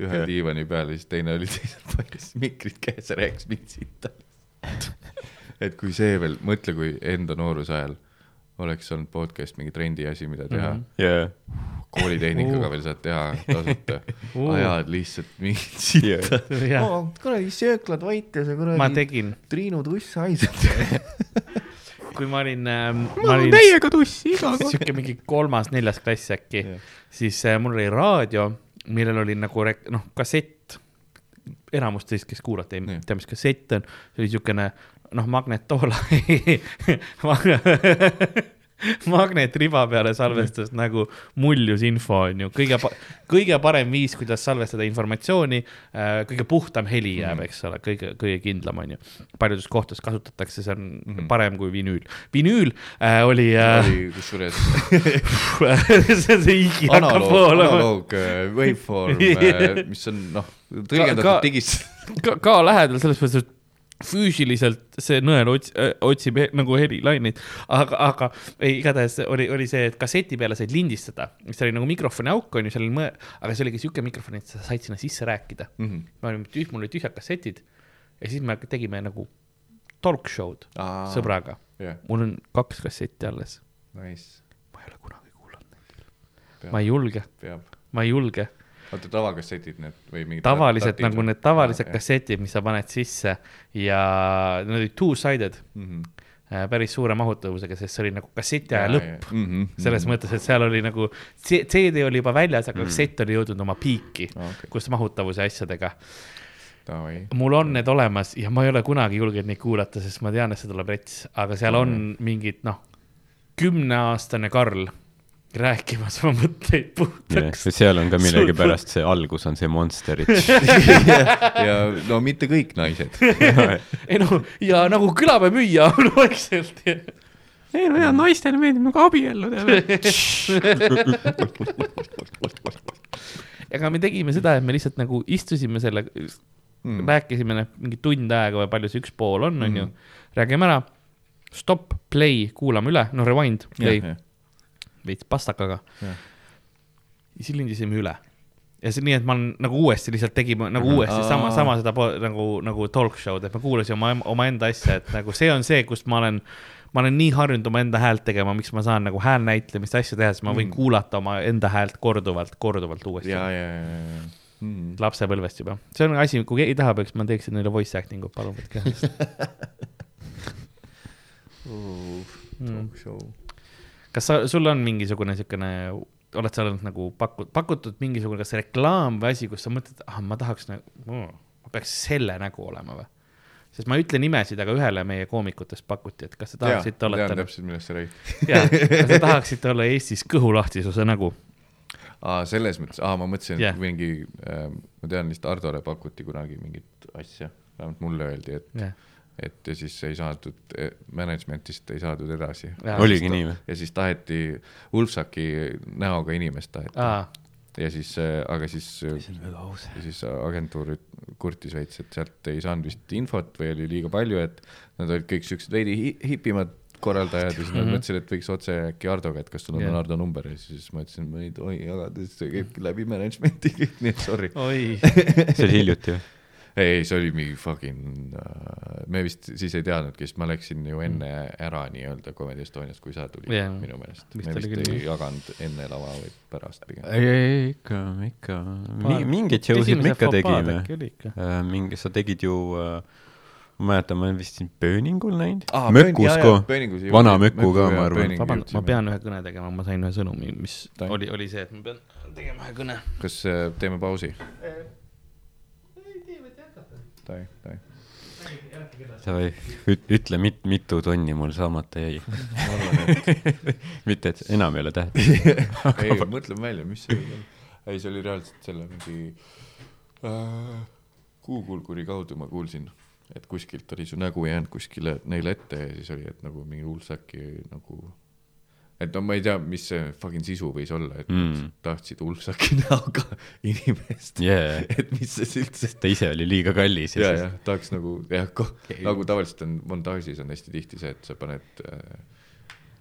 ühe diivani peal ja siis teine oli teisel poiss, mikrid käes ja rääkis mind siit. [LAUGHS] et kui see veel, mõtle, kui enda nooruse ajal oleks olnud podcast mingi trendi asi, mida teha mm. -hmm. jaa, koolitehnikaga veel saad teha tasuta Uh. ajad lihtsalt mingit sitta Jah. oh,. kuradi sööklad vait ja see kuradi ma tegin, Triinu tuss haiseb. [LAUGHS] kui ma olin äh,, ma olin teiega tussi iga kord. sihuke mingi kolmas-neljas klass äkki Jah. siis äh, mul oli raadio, millel oli nagu rek- noh, kassett. enamus teist, kes kuulate, ei Jah. tea, mis kassett on, see oli siukene noh, magnetoola [LAUGHS] [LAUGHS] magnetriba peale salvestas nagu muljus info on ju, kõige, kõige parem viis, kuidas salvestada informatsiooni, äh, kõige puhtam heli jääb, mhm. eks ole, kõige, kõige kindlam on ju. paljudes kohtades kasutatakse, see on mm -hmm. parem kui vinüül. vinüül äh, oli äh,. oli kusjuures [LAUGHS] see on see higi hakkab poolema. analoog äh, waveform äh, mis on noh, tõlgendatud digis ka, ka lähedal selles mõttes, et füüsiliselt see nõel ots-, otsib nagu helilaineid, aga, aga ei, igatahes oli, oli see, et kasseti peale said lindistada, mis oli nagu mikrofoni auk on ju, seal oli mõe-, aga see oligi siuke mikrofon, et sa said sinna sisse rääkida. Mm. -hmm. me olime tüh-, mul olid tühjad kassetid ja siis me tegime nagu talk show'd Aa, sõbraga. Yeah.. mul on kaks kassetti alles. Nice.. ma ei ole kunagi kuulanud neid. ma ei julge. ma ei julge oota, tavakassetid need või mingid? tavalised nagu need tavalised ah, kassetid, mis sa paned sisse ja need olid two-sided mm. -hmm päris suure mahutavusega, sest see oli nagu kasseti aja lõpp. Mm -hmm, selles mm -hmm. mõttes, et seal oli nagu, CD oli juba väljas, aga mm -hmm. kassett oli jõudnud oma piiki okay., kus mahutavuse asjadega. mul on need olemas ja ma ei ole kunagi julgenud neid kuulata, sest ma tean, et see tuleb rets, aga seal on mingid noh, kümneaastane Karl rääkimas [LAUGHS] oma mõtteid puhtaks. Yeah.. seal on ka millegipärast see algus on see Monsterit. [LAUGHS] [LAUGHS] Ja no mitte kõik naised. Ei no ja nagu kõlapäevamüüja on vaikselt. Ei no ja naistele meeldib nagu abielluda aga me tegime seda, et me lihtsalt nagu istusime selle mm., rääkisime noh, mingi tund aega või palju see üks pool on, on ju, mm. räägime ära, stopp, play, kuulame üle, no rewind, play. Yeah,. Yeah veits pastakaga. ja siis lindisime üle ja see nii, et ma olen nagu uuesti lihtsalt tegime nagu mm uuesti sama, sama seda nagu, nagu talk show'd, et ma kuulasin oma, omaenda asja, et nagu see on see, kust ma olen, ma olen nii harjunud omaenda häält tegema, miks ma saan nagu häälnäitlemist, asju teha, siis ma võin mm. kuulata omaenda häält korduvalt, korduvalt uuesti. ja, ja, ja, ja. Mm. lapsepõlvest juba, see on asi, kui keegi tahab, eks ma teeksin neile voice acting ut, palun võtke uh, [LAUGHS] talk show mm kas sa, sul on mingisugune niisugune, oled sa olnud nagu paku-, pakutud mingisugune, kas reklaam või asi, kus sa mõtled, ah, ma tahaks nagu ma peaks selle nägu olema või? sest ma ei ütle nimesid, aga ühele meie koomikutest pakuti, et kas te tahaksite olla. tean täpselt, millest sa räägid. [LAUGHS] jaa, kas te tahaksite olla Eestis kõhulahtisuse nägu? aa, selles mõttes, aa, ma mõtlesin yeah., et mingi äh,, ma tean lihtsalt Hardole pakuti kunagi mingit asja, vähemalt mulle öeldi, et yeah et ja siis ei saadud, eh, management'ist ei saadud edasi. oligi nii või? ja siis taheti Ulfsaki näoga inimest taheti. ja siis, eh, aga siis, ja siis agentuur kurtis veits, et sealt ei saanud vist infot või oli liiga palju, et nad olid kõik siuksed veidi hipimad korraldajad ja siis nad mm -hmm. mõtlesid, et võiks otse äkki Hardoga, et kas sul on yeah. Hardo number ja siis ma ütlesin, ma ei tohi jagada, see käibki läbi management'i kõik, nii et sorry. [LAUGHS] see oli hiljuti või? Ei, see oli mingi fucking uh,, me vist siis ei teadnudki, sest ma läksin ju enne ära nii-öelda Comedy Estoniast, kui sa tulid yeah. minu meelest. me vist ei küll. jaganud enne lava, vaid pärast pigem. ei, ei ikka, ikka Mi, mingeid show sid me ikka tegime. Uh, mingi, sa tegid ju uh, ma mäletan, ma olen vist sind Pööningul näinud ah,. mökus ka, vana möku ka, ma arvan. vabandust, ma pean ühe kõne tegema, ma sain ühe sõnumi, mis Ta. oli, oli see, et ma pean tegema ühe kõne. kas äh, teeme pausi? Davai, davai. Davai, ütle, mit-, mitu tonni mul saamata jäi [LAUGHS] mitte, et enam ei ole tähtis [LAUGHS] ei, mõtleme välja, mis see oli. ei, see oli reaalselt selle mingi äh, kuukulguri kaudu ma kuulsin, et kuskilt oli su nägu jäänud kuskile neile ette ja siis oli, et nagu mingi hull säki nagu et no ma ei tea, mis see fucking sisu võis olla, et mm. tahtsid Ulfsaki [LAUGHS] näoga inimest yeah.. et mis see üldse. ta ise oli liiga kallis. ja, ja tahaks nagu jah, nagu tavaliselt on montaažis on hästi tihti see, et sa paned äh,,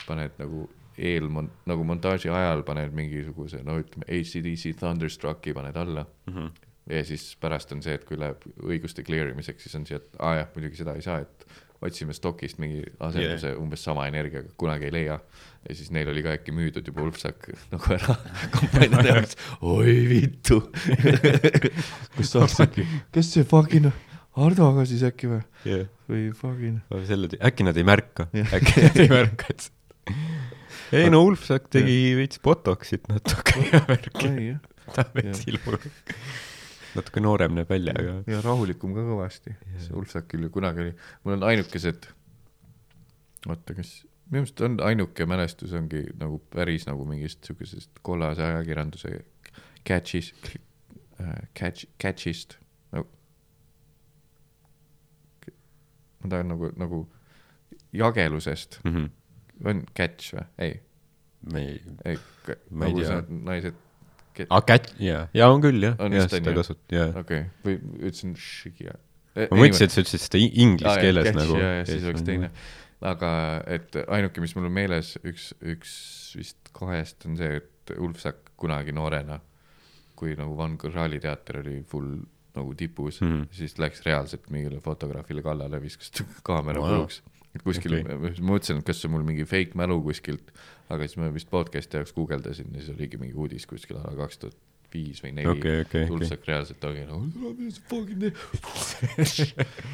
paned nagu eelmon-, nagu montaaži ajal paned mingisuguse, no ütleme, ACDC Thunderstrucki paned alla mm. -hmm. ja siis pärast on see, et kui läheb õiguste clear imiseks, siis on see, et aa ah, jah, muidugi seda ei saa, et otsime stokist mingi asenduse yeah. umbes sama energiaga, kunagi ei leia. ja siis neil oli ka äkki müüdud juba Ulfsak nagu ära [LAUGHS] kampaania tehakse, oi vittu [LAUGHS] kus saaks äkki, kes see fucking Hardoga siis äkki või yeah.? või fucking. selle, äkki nad ei märka yeah., äkki [LAUGHS] nad ei märka, et ei no Ulfsak tegi veits botox'it natuke ja värki. ta on veits ilmu natuke noorem näeb välja, aga. ja rahulikum ka kõvasti. see Ulfsak küll ju kunagi oli, mul on ainukesed, oota, kas minu meelest on ainuke mälestus ongi nagu päris nagu mingist siukesest kollase ajakirjanduse catch'is äh,, catch, catch'ist nagu. ma tahan nagu, nagu jagelusest mm. -hmm. on catch või? ei. ei, ei, nagu sa naised. Aa, Ah, catch, jaa, jaa on küll jah, on seda kasut-, jaa. okei okay., või ütlesin shigi ja. ma mõtlesin, et sa ütlesid seda inglise keeles nagu. ja, ja siis oleks teine. aga et ainuke, mis mul on meeles, üks, üks vist kahest on see, et Ulfsak kunagi noorena, kui nagu Van Gogh teater oli full nagu tipus mm. -hmm. siis läks reaalselt mingile fotograafile kallale, viskas kaamera Wow. puruks. et kuskil okay., ma mõtlesin, et kas see on mul mingi fake mälu kuskilt, aga siis ma vist podcast'i jaoks guugeldasin ja siis oligi mingi uudis kuskil ala kaks tuhat viis või neli okei, okei, okei. Ulfsak reaalselt ongi nagu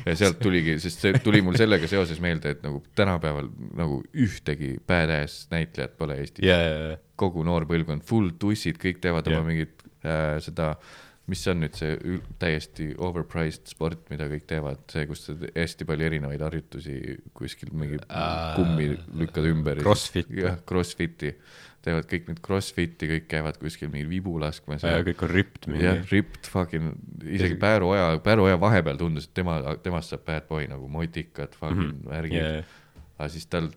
ja sealt tuligi, sest see tuli mul sellega seoses meelde, et nagu tänapäeval nagu ühtegi badass näitlejat pole Eestis jaa, jaa, jaa. kogu noor põlvkond, full tussid, kõik teevad Jah. oma mingit äh, seda, mis on nüüd see täiesti overpriced sport, mida kõik teevad, see, kus sa hästi palju erinevaid harjutusi kuskil mingi Äh, kummi lükkad ümber. Crossfit. jah, Crossfiti, teevad kõik need Crossfiti, kõik käivad kuskil mingil vibu laskmas jaa, kõik on ripped jah mingi., ripped fucking, isegi Ja- Pääru Oja, Pääru Oja vahepeal tundus, et tema, temast saab bad boy nagu motikad, fucking mm. -hmm. värgid yeah.. aga siis tal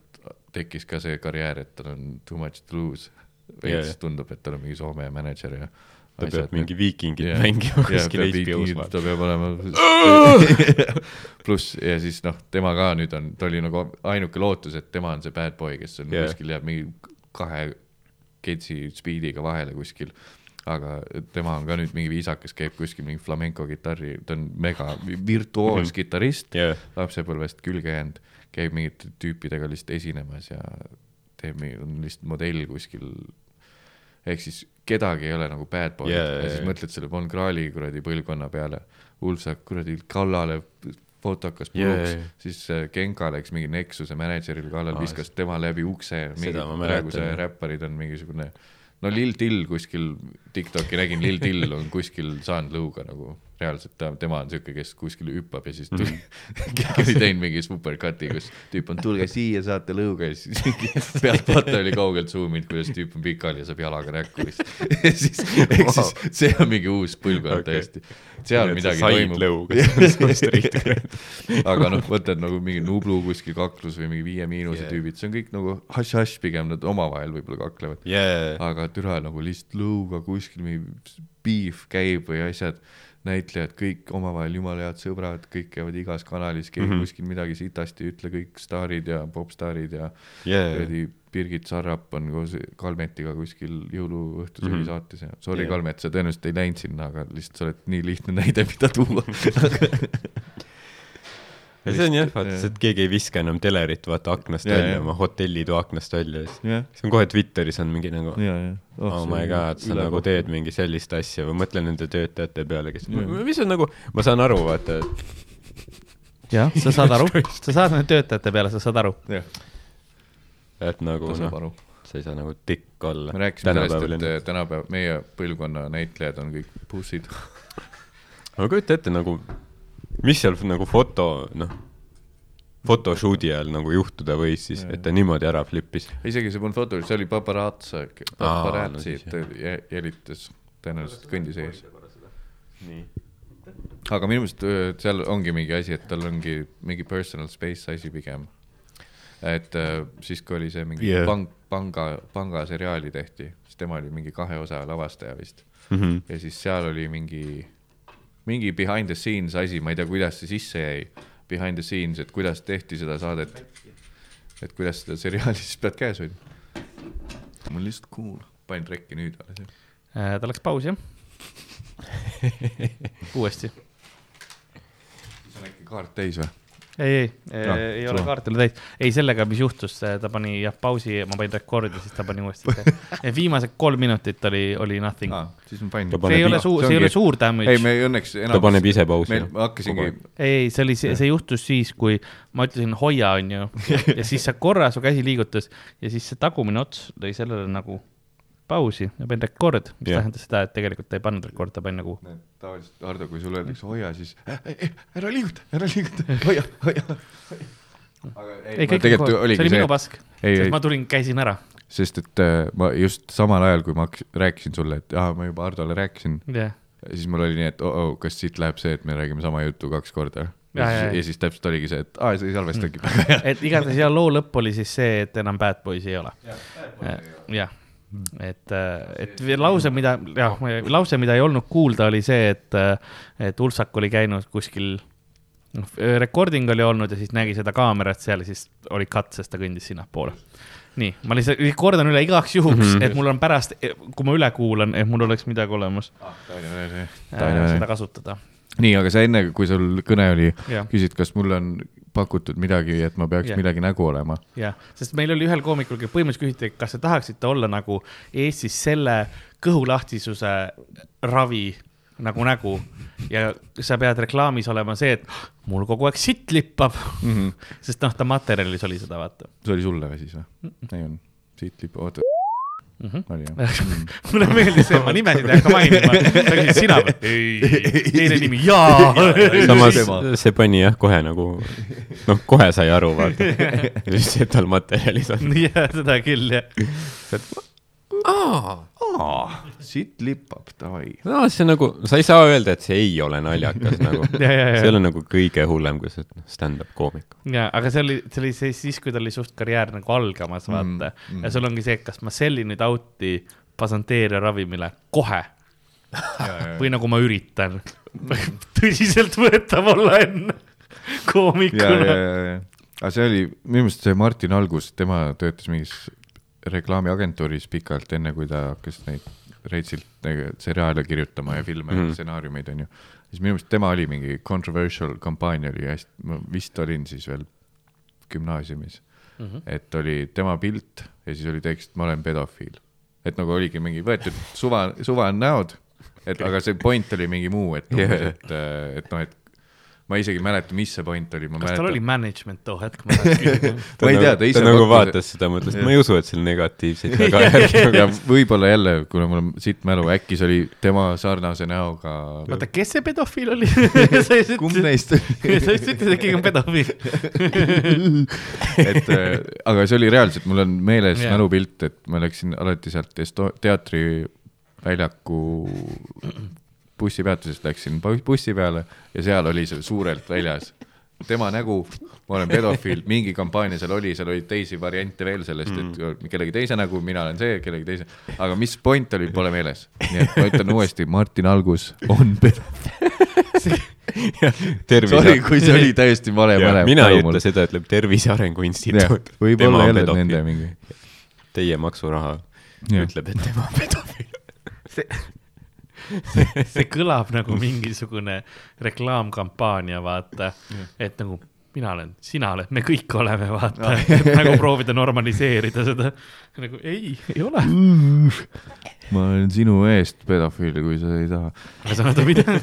tekkis ka see karjäär, et tal on too much to lose. Veits tundub, et tal on mingi Soome mänedžer ja. Ta peab mingi viikingit Jah. mängima Jah, kuskil HBO-s viikingit- ta peab olema [LAUGHS] pluss ja siis noh, tema ka nüüd on, ta oli nagu ainuke lootus, et tema on see bad boy, kes on yeah. kuskil jääb mingi kahe ketsi speed'iga vahele kuskil. aga tema on ka nüüd mingi viisakas, käib kuskil mingi flamenco kitarri, ta on mega virtuooskitarrist jah, lapsepõlvest külge jäänud, käib mingite tüüpidega lihtsalt esinemas ja teeb, on lihtsalt modell kuskil. Ehk siis kedagi ei ole nagu bad boy Jaa, yeah, ja siis jaa. mõtled selle Von Krahli kuradi põlvkonna peale. Ulfsak kuradi kallale fotokas puruks jaa. siis äh, Genka läks mingi Nexuse mänedžerile kallale Aa, viskas tema läbi ukse. Ma praeguse räpparid on mingisugune, no Lil Till kuskil, Tiktoki nägin, Lil Till on kuskil saanud lõuga nagu reaalselt ta, tema on siuke, kes kuskil hüppab ja siis tuli Mhm. [LAUGHS] keegi oli teinud mingi supercut'i, kus tüüp on, tulge siia, saate lõuga ja siis [LAUGHS] pealtvaataja oli kaugelt zoom inud, kuidas tüüp on pikali ja saab jalaga näkku [LAUGHS] ja siis, ehk siis see on mingi uus põlvkond okay. täiesti. seal midagi said toimub. aga noh, võtad nagu mingi Nublu kuskil kaklus või mingi Viie Miinuse Yeah. yeah. tüübid, see on kõik nagu hašš-hašš pigem, nad omavahel võib-olla kaklevad. jaa, aga türa nagu lihtsalt lõuga kuskil mingi beef käib või asjad, näitlejad kõik omavahel jumala head sõbrad, kõik käivad igas kanalis, keegi mm. -hmm. kuskil midagi sitasti ei ütle, kõik staarid ja popstaarid ja jaa, kuradi Birgit Sarrap on koos Kalmetiga kuskil jõuluõhtusöögi mm. -hmm. saates ja sorry yeah. Kalmet, sa tõenäoliselt ei läinud sinna, aga lihtsalt sa oled nii lihtne näide, [LAUGHS] mida tuua [LAUGHS] ja see on jah, vaata, see, et keegi ei viska enam telerit vaata aknast Jaa, välja, oma hotellitoa aknast välja, siis on kohe Twitteris on mingi nagu ja, ja oh my god, sa nagu teed mingi sellist asja või mõtle nende töötajate peale, kes mis on nagu, ma saan aru, vaata, et jah, sa saad aru, [LAUGHS] sa saad nende töötajate peale, sa saad aru. et nagu noh, aru. sa ei saa nagu tikk olla. me rääkisime sellest, et tänapäeval meie põlvkonna näitlejad on kõik bussid. [LAUGHS] aga kujuta ette nagu, mis seal nagu foto, noh, photoshoot'i ajal nagu juhtuda võis siis, et ta niimoodi ära flip'is. isegi see polnud foto, see oli paparazzo, paparazzi no jälitas tõenäoliselt kõndis ees. nii. aga minu meelest seal ongi mingi asi, et tal ongi mingi personal space asi pigem. et siis, kui oli see mingi yeah. pang, panga, pangaseriaali tehti, siis tema oli mingi kahe osa lavastaja vist. Mhm. ja siis seal oli mingi, mingi behind the scenes asi, ma ei tea, kuidas see sisse jäi. Behind the scenes, et kuidas tehti seda saadet. et kuidas seda seriaali [LAUGHS] siis pead käes hoidma. mul lihtsalt cool, panin rekki nüüd alles. Äh, ta läks pausi, jah. [LAUGHS] uuesti. on äkki kaart täis või? ei, ei, Ah, ei ole kaart oli täis. ei, sellega, mis juhtus, ta pani jah pausi, ma panin rekordi, siis ta pani uuesti. [LAUGHS] viimased kolm minutit oli, oli nothing. aa, siis ma panin see ei ole suur, see ei ole suur damage ei, me õnneks enam. ta paneb ise pausi. ma hakkasingi, ei, ei, see oli, see juhtus siis, kui ma ütlesin hoia, onju, [LAUGHS] ja siis sa korra su käsi liigutas ja siis see tagumine ots lõi sellele nagu pausi ja panin rekord, mis Jah. tähendas seda, et tegelikult ta ei pannud rekordi, ta pani nagu tavaliselt Hardo, kui sulle öeldakse hoia, siis äh, äh, ära liiguta, ära liiguta, [LAUGHS] hoia, hoia. ei, kõik on koos, see oli minu pask, sest ma tulin, käisin ära. sest et äh, ma just samal ajal, kui ma rääkisin sulle, et aa, ma juba Hardole rääkisin yeah., siis mul oli nii, et oh, oh, kas siit läheb see, et me räägime sama juttu kaks korda ja, ja, ja, ja siis täpselt oligi see, et aa, see ei salvestagi mm.. et igatahes ja loo lõpp oli siis see, et enam Bad Boys'i ei ole. jah, et, et lause, mida, jah, lause, mida ei olnud kuulda, oli see, et, et Ulsak oli käinud kuskil, noh, recording oli olnud ja siis nägi seda kaamerat seal ja siis oli cut, sest ta kõndis sinnapoole nii, ma lihtsalt kordan üle igaks juhuks mm, -hmm. et mul on pärast, kui ma üle kuulan, et mul oleks midagi olemas ah,. seda kasutada nii, aga sa enne, kui sul kõne oli, küsid, kas mul on pakutud midagi, et ma peaks yeah. midagi nägu olema. jah, sest meil oli ühel koomikul, põhimõtteliselt küsiti, kas te tahaksite olla nagu Eestis selle kõhulahtisuse ravi nagu nägu ja sa pead reklaamis olema see, et mul kogu aeg sitt lippab mm. -hmm. sest noh, ta materjalis oli seda, vaata. see oli sulle või siis või mm? -mm. ei olnud, sitt lippab, oota mm. -hmm. oli jah [LAUGHS] mm. mulle meeldis see, ma nimesid ei hakka mainima, sa küsisid sina või? [LAUGHS] ei, teine nimi, [LAUGHS] jaa. samas see pani jah, kohe nagu, noh, kohe sai aru, vaata. see tal materjalis on. jah, seda küll, jah aa, siit lippab, davai. no see on nagu, sa ei saa öelda, et see ei ole naljakas [LAUGHS] nagu see ei ole nagu kõige hullem, kui sa stand-up koomik. ja, aga see oli, see oli siis, siis, kui tal oli suht karjäär nagu algamas, vaata mm,. Mm. ja sul ongi see, et kas ma sellin nüüd out'i pasanteeria ravimile kohe [LAUGHS] või nagu ma üritan [LAUGHS] tõsiseltvõetav olla enne koomikuna. aga see oli, minu meelest see Martin Algus, tema töötas mingis reklaamiagentuuris pikalt, enne kui ta hakkas neid reitsilt nagu seriaale kirjutama ja filme ja mm -hmm. stsenaariumeid, onju. siis minu meelest tema oli mingi controversial kampaania oli hästi, ma vist olin siis veel gümnaasiumis mm. -hmm. et oli tema pilt ja siis oli tekst, ma olen pedofiil. et nagu oligi mingi võetud suva, suva näod, et aga see point oli mingi muu, et umbes yeah., et, et noh, et ma isegi ei mäleta, mis see point oli. kas mäletan... tal oli management too hetk? ma [LAUGHS] ei tea, ta ise. ta nagu vaatas seda, mõtles, et ma ei usu, et seal negatiivseid tagajärgi [LAUGHS] on. ja võib-olla jälle, kuna mul on siit mälu, äkki see oli tema sarnase näoga. oota, kes see pedofiil oli [LAUGHS] kumb neist oli? sa just ütlesid, et keegi on pedofiil et äh, aga see oli reaalselt, mul on meeles yeah. mälupilt, et ma läksin alati sealt Esto-, teatriväljaku bussipeatusest läksin bussi peale ja seal oli see suurelt väljas. tema nägu, ma olen pedofiil, mingi kampaania seal oli, seal oli teisi variante veel sellest, et mm. kellegi teise nägu, mina olen see, kellegi teise, aga mis point oli, pole meeles. nii et ma ütlen uuesti, Martin Algus on pedofiil [LAUGHS] Sorry, kui see oli täiesti vale mälev. mina ei ütle seda, ütleb Tervise Arengu Instituut. võib-olla jälle nende mingi. Teie maksuraha ja. ütleb, et tema on pedofiil. see see, [LAUGHS] see kõlab nagu mingisugune reklaamkampaania, vaata, et nagu mina olen, sina oled, me kõik oleme, vaata no. nagu proovida normaliseerida seda. nagu ei, ei ole ma olen sinu eest pedofiil, kui sa ei taha. ühesõnaga, mida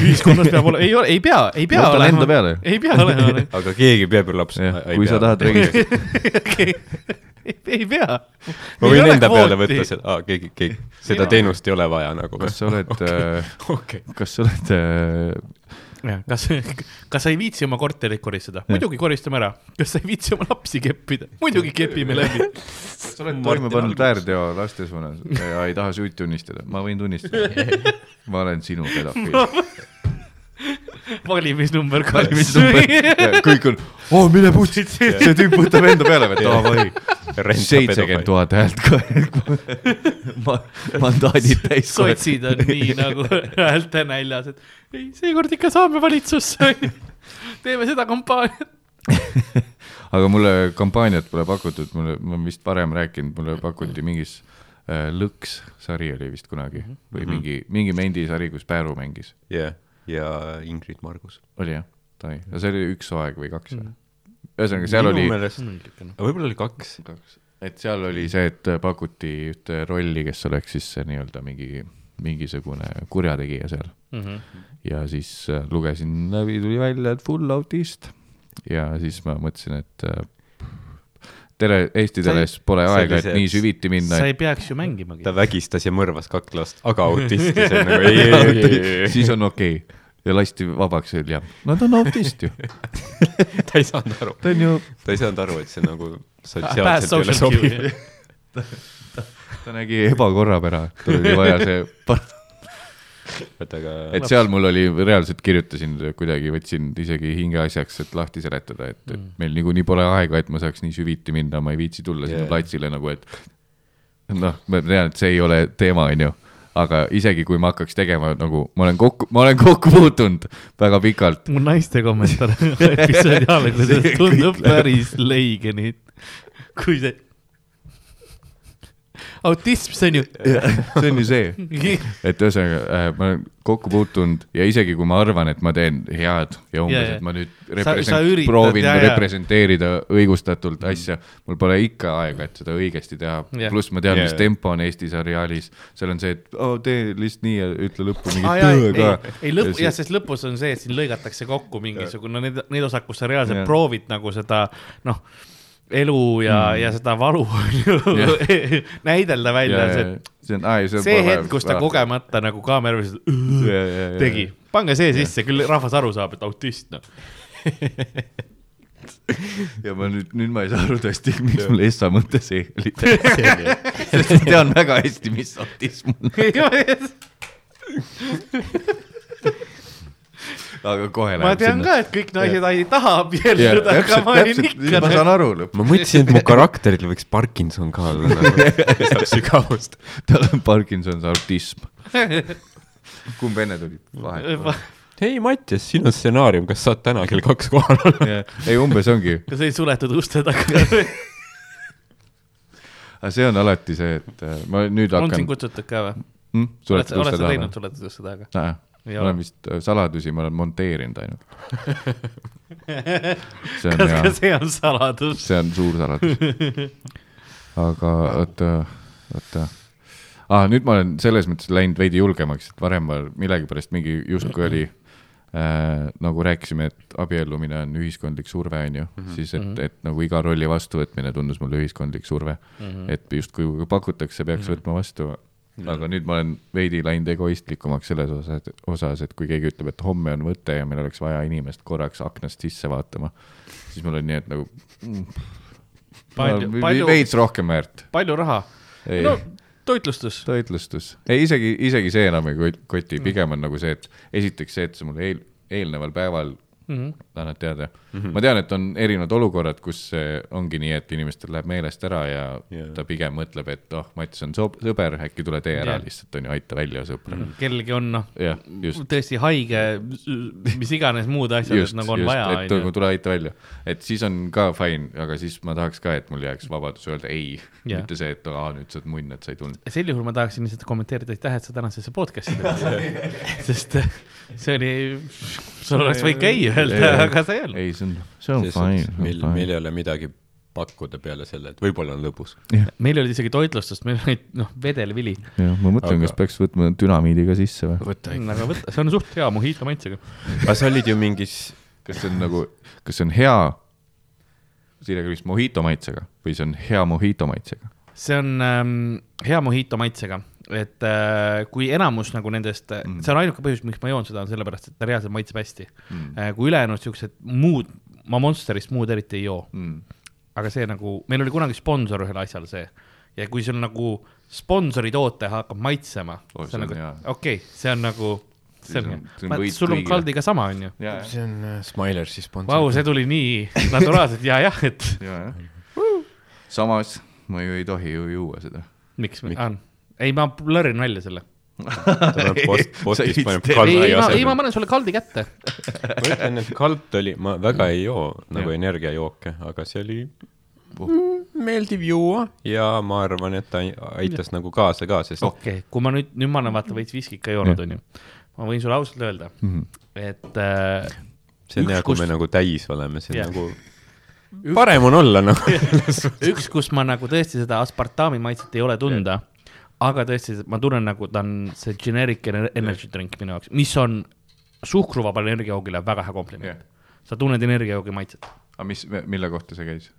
ühiskonnas peab olema, ei ole, ei pea, ei pea Võta olema. ei pea olema. aga keegi peab ju laps. kui sa tahad registreerida [LAUGHS] ei, ei pea. ma võin enda kvooti. peale võtta seda ah,, keegi, keegi, seda teenust ei ole vaja nagu. kas sa oled [LAUGHS] okay. äh,, okay. kas sa oled äh, jah, kas, [LAUGHS] kas sa ei viitsi oma korterit koristada? muidugi koristame ära. kas sa ei viitsi oma lapsi keppida? muidugi kepime läbi. oled toime pannud väärteo laste suunas ja ei taha süüd tunnistada? ma võin tunnistada. [LAUGHS] ma olen sinu pedofiil [LAUGHS] valimisnumber kaks. valimisnumber, kõik on, oo oh, mine bussi, [LAUGHS] see tüüp võtab enda peale või, davai. seitsekümmend tuhat häält ka Ma, mandaadid täis. sotsid on nii nagu häälte näljas, et ei, seekord ikka saame valitsusse [LAUGHS] teeme seda kampaaniat [LAUGHS] aga mulle kampaaniat pole pakutud, mulle, ma vist varem rääkinud, mulle pakuti mingis äh, Lõks sari oli vist kunagi mhm. või mm -hmm. mingi, mingi mendisari, kus Pääru mängis. yeah ja Ingrid Margus. oli jah, ja see oli üks hooaeg või kaks või mm.? ühesõnaga, seal Minu oli. võib-olla oli kaks. kaks, et seal oli see, et pakuti ühte rolli, kes oleks siis nii-öelda mingi, mingisugune kurjategija seal mm. -hmm. ja siis äh, lugesin läbi, tuli välja, et full autist ja siis ma mõtlesin, et äh, tele, Eesti teles pole aega, et nii süviti minna. sa ei peaks ju mängimagi. ta vägistas ja mõrvas kaks last, aga autist ja see on nagu [LAUGHS] ei, ei, ei, ei. siis on okei okay ja lasti vabaks ja no ta on autist ju. [LAUGHS] ta ei saanud aru, ta on ju, ta ei saanud aru, et see nagu sotsiaalselt ei ole social sobiv. ta nägi ebakorrapära, tal oli vaja see, [LAUGHS] et aga et seal mul oli, reaalselt kirjutasin kuidagi, võtsin isegi hingeasjaks, et lahti seletada, et, et meil niikuinii pole aega, et ma saaks nii süviti minna, ma ei viitsi tulla sinna Jaa. platsile nagu, et noh, ma tean, et see ei ole teema, onju, aga isegi kui ma hakkaks tegema nagu, ma olen kokku, ma olen kokku puutunud väga pikalt. mu naiste kommentaar [LAUGHS] episoodi alguses tundub [LAUGHS] päris leige nüüd, kui see. autism, see on ju. [LAUGHS] see on ju see, et ühesõnaga äh, ma olen kokku puutunud ja isegi kui ma arvan, et ma teen head ja umbes jaa. et ma nüüd sa represent- üritad, proovin jaa. representeerida õigustatult asja, mul pole ikka aega, et seda õigesti teha Jah. pluss ma tean, Jaa, mis tempo on Eesti seriaalis, seal on see, et oh, tee lihtsalt nii ja ütle lõppu mingi töö ei ka., ei lõpp, jah, sest lõpus on see, et siin lõigatakse kokku mingisugune need, need osad, kus sa reaalselt Jah. proovid nagu seda noh, elu ja mm., ja seda valu [LAUGHS] [LAUGHS] näidelda välja, see, see on, aa ei, see hetk, kus ta. kogemata nagu kaamera peal tegi, pange see sisse, küll rahvas aru saab, et autist noh. [LAUGHS] ja ma nüüd, nüüd ma ei saa aru tõesti, miks mul Essa mõte see. Oli. sest ma tean väga hästi, mis autism on, aga kohe ma tean ka, et kõik naised ei taha abielluda, aga täpselt, ma olin ikka ma saan aru lõpuks. ma mõtlesin, et mu karakteril võiks Parkinson ka olla nagu, [LAUGHS] saab sügavust. tal on Parkinson's autism. [LAUGHS] kumb enne tuli? vahet. hei, Mattias, sinu stsenaarium, kas saad täna kell kaks kohal olla? ei, umbes ongi, kas ei suletud uste taga? [LAUGHS] aga see on alati see, et äh, ma nüüd on sind hakkan. kutsutud ka või? sa, oled sa teinud suletud uste taga? Ma ole. olen vist äh, saladusi, ma olen monteerinud ainult. [LAUGHS] see on kas hea ka, see on saladus? see on suur saladus. aga oota, oota ah,. nüüd ma olen selles mõttes läinud veidi julgemaks, et varem ma millegipärast mingi justkui oli äh, nagu rääkisime, et abiellumine on ühiskondlik surve, on ju, siis et, et nagu iga rolli vastuvõtmine tundus mulle ühiskondlik surve mm. -hmm. et justkui kui pakutakse, peaks võtma vastu. Aga nüüd ma olen veidi läinud egoistlikumaks selles osas, osas, et kui keegi ütleb, et homme on võte ja meil oleks vaja inimest korraks aknast sisse vaatama, siis mul on nii, et nagu mm, palju, palju, veits rohkem väärt. palju raha? no toitlustus. toitlustus, ei isegi, isegi see enam ei kot- koti, pigem on nagu see, et esiteks see, et sa mulle eel, eelneval päeval Mm -hmm. Annad teada mm. -hmm. ma tean, et on erinevad olukorrad, kus ongi nii, et inimestel läheb meelest ära ja yeah. ta pigem mõtleb, et oh, Mats on sõber, äkki tule tee ära yeah. lihtsalt onju, aita välja sõpra mm. kellelgi on noh, -hmm. tõesti haige, mis iganes muud asjad, just, nagu on just, vaja, et onju. tule aita välja, et siis on ka fine, aga siis ma tahaks ka, et mul jääks vabadus öelda ei yeah., mitte see, et aa, nüüd sa oled munn, et sa ei tulnud. sel juhul ma tahaksin lihtsalt kommenteerida, aitäh, et sa tänasesse podcast'i tulid. [LAUGHS] sest äh, see oli, sul oleks võinud ei öelda, aga sa ei öelnud. ei, see on, see on fine, meil, meil ei ole midagi pakkuda peale selle, et võib-olla on lõbus. meil ei olnud isegi toitlustust, meil olid noh, vedelvili. jah, ma mõtlen, Aga- kas peaks võtma dünamiidi ka sisse või? võta aga võta, see on suht hea mojito maitsega. aga sa olid ju mingis, kas see on nagu, kas see on hea, Siire küsis mojito maitsega või see on hea mojito maitsega? see on ähm, hea mojito maitsega, et äh, kui enamus nagu nendest mm., see on ainuke põhjus, miks ma joon seda, on sellepärast, et ta reaalselt maitseb hästi mm.. Äh, kui ülejäänud siuksed muud, ma Monsterist muud eriti ei joo, Mm. aga see nagu, meil oli kunagi sponsor ühel asjal see ja kui sul nagu sponsori toote hakkab maitsema Oh, see see on nagu okei okay,, see on nagu selge on- see on, vaat võit sul on. Kaldiga sama, onju. ja, see on äh, Smilersi sponsor. Vau, see tuli nii naturaalselt ja jah, et ja, jah. samas ma ju ei tohi ju juua seda. miks, Miks? Ei ma blurrin välja selle. [LAUGHS] post, postis Sa paneb ei- ei, ma, ei ma panen sulle Kaldi kätte. ma ütlen, et kald oli, ma väga ei joo nagu Jah. energiajooke, aga see oli mm, meeldiv juua ja ma arvan, et ta aitas nagu kaasa ka, sest okei okay., kui ma nüüd, nüüd ma olen vaata veits viskit ka joonud, onju. ma võin sulle ausalt öelda, Mhm. et äh, see on hea, kui me nagu täis oleme, see on Jah. nagu, parem on olla nagu. [LAUGHS] üks, kus ma nagu tõesti seda aspartami maitset ei ole tunda, aga tõesti, ma tunnen nagu ta on see generic ener- energy drink minu jaoks, mis on suhkruvabale energiajoogile väga hea kompliment yeah.. sa tunned energiajoogi maitset. aga mis, mille kohta see käis?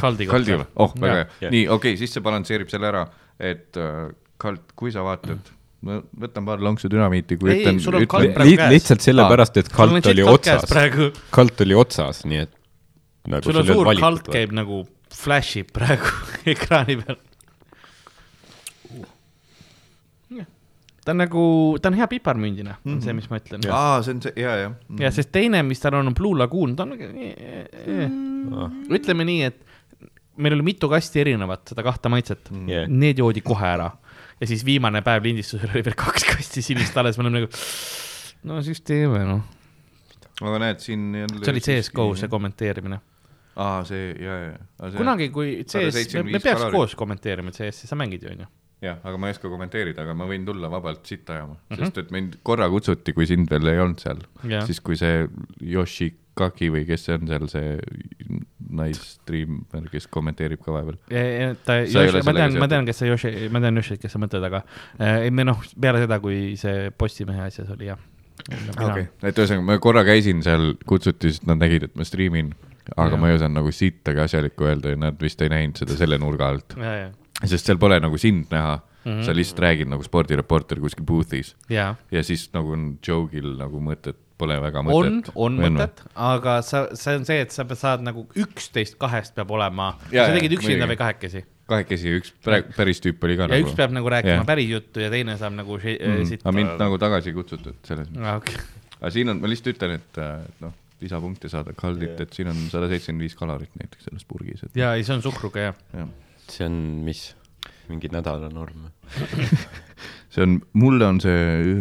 Kaldi kohta. Oh, väga hea Jah.. nii, okei okay,, siis see balansseerib selle ära, et äh, Kald, kui sa vaatad ma võtan paar lonksu dünamiiti, kui Ei, ütlen, ütlen, Li käes. lihtsalt sellepärast, et kalt oli otsas, kalt oli otsas, nii et nagu sul on suur vaata. käib nagu flash ib praegu [LAUGHS] ekraani peal. Ta on nagu, ta on hea piparmündina mm, -hmm. on see, mis ma ütlen. aa, see on see, ja, ja. ja sest teine, mis tal on, on Blue Lagoon, ta on nagu Ah. ütleme nii, et meil oli mitu kasti erinevat, seda kahte maitset mm.. Yeah. Need joodi kohe ära ja siis viimane päev lindistusel oli veel kaks kasti sinist alles, me oleme nagu, no siis teeme noh. aga näed siin jälle. see oli CS-GO see. kommenteerimine. aa, see, ja, ja. kunagi, kui CS, me, 175 me peaks koos kommenteerima CS-i, sa mängid ju onju. jah, aga ma ei oska kommenteerida, aga ma võin tulla vabalt sitta ajama mm. -hmm. sest et mind korra kutsuti, kui sind veel ei olnud seal Jah. siis kui see Yoshikaki või kes see on seal, see naisstriimer, kes kommenteerib ka vahepeal. ta, ma tean, ma tean, kes see Yoshi, ma tean Yoshit, kes sa mõtled, aga äh, ei, me noh, peale seda, kui see Postimehe asjas oli jah. okei, et ühesõnaga ma korra käisin seal, kutsuti, sest nad nägid, et ma striimin, aga ja. ma ei osanud nagu sittagi asjalikku öelda ja nad vist ei näinud seda selle nurga alt, ja, ja, sest seal pole nagu sind näha mm. -hmm. sa lihtsalt räägid nagu spordireporter kuskil booth'is ja ja siis nagu on joke'il nagu mõtet, pole väga on mõtet., on mõtet, aga sa, see on see, et sa saad nagu üksteist kahest peab olema, sa tegid üksinda või kahekesi kahekesi, üks päris tüüp oli ka ja nagu. üks peab nagu rääkima Jah. päris juttu ja teine saab nagu mm,. siit. aga mind nagu tagasi ei kutsutud selles mõttes. ah,. Okay. aga siin on, ma lihtsalt ütlen, et äh, noh, lisapunkte saada kaldit, et siin on sada seitsekümmend viis kalorit näiteks selles purgis, et ja ei, see on suhkruga jah. jah. See on mis, mingi nädalanorm? [LAUGHS] see on, mulle on see,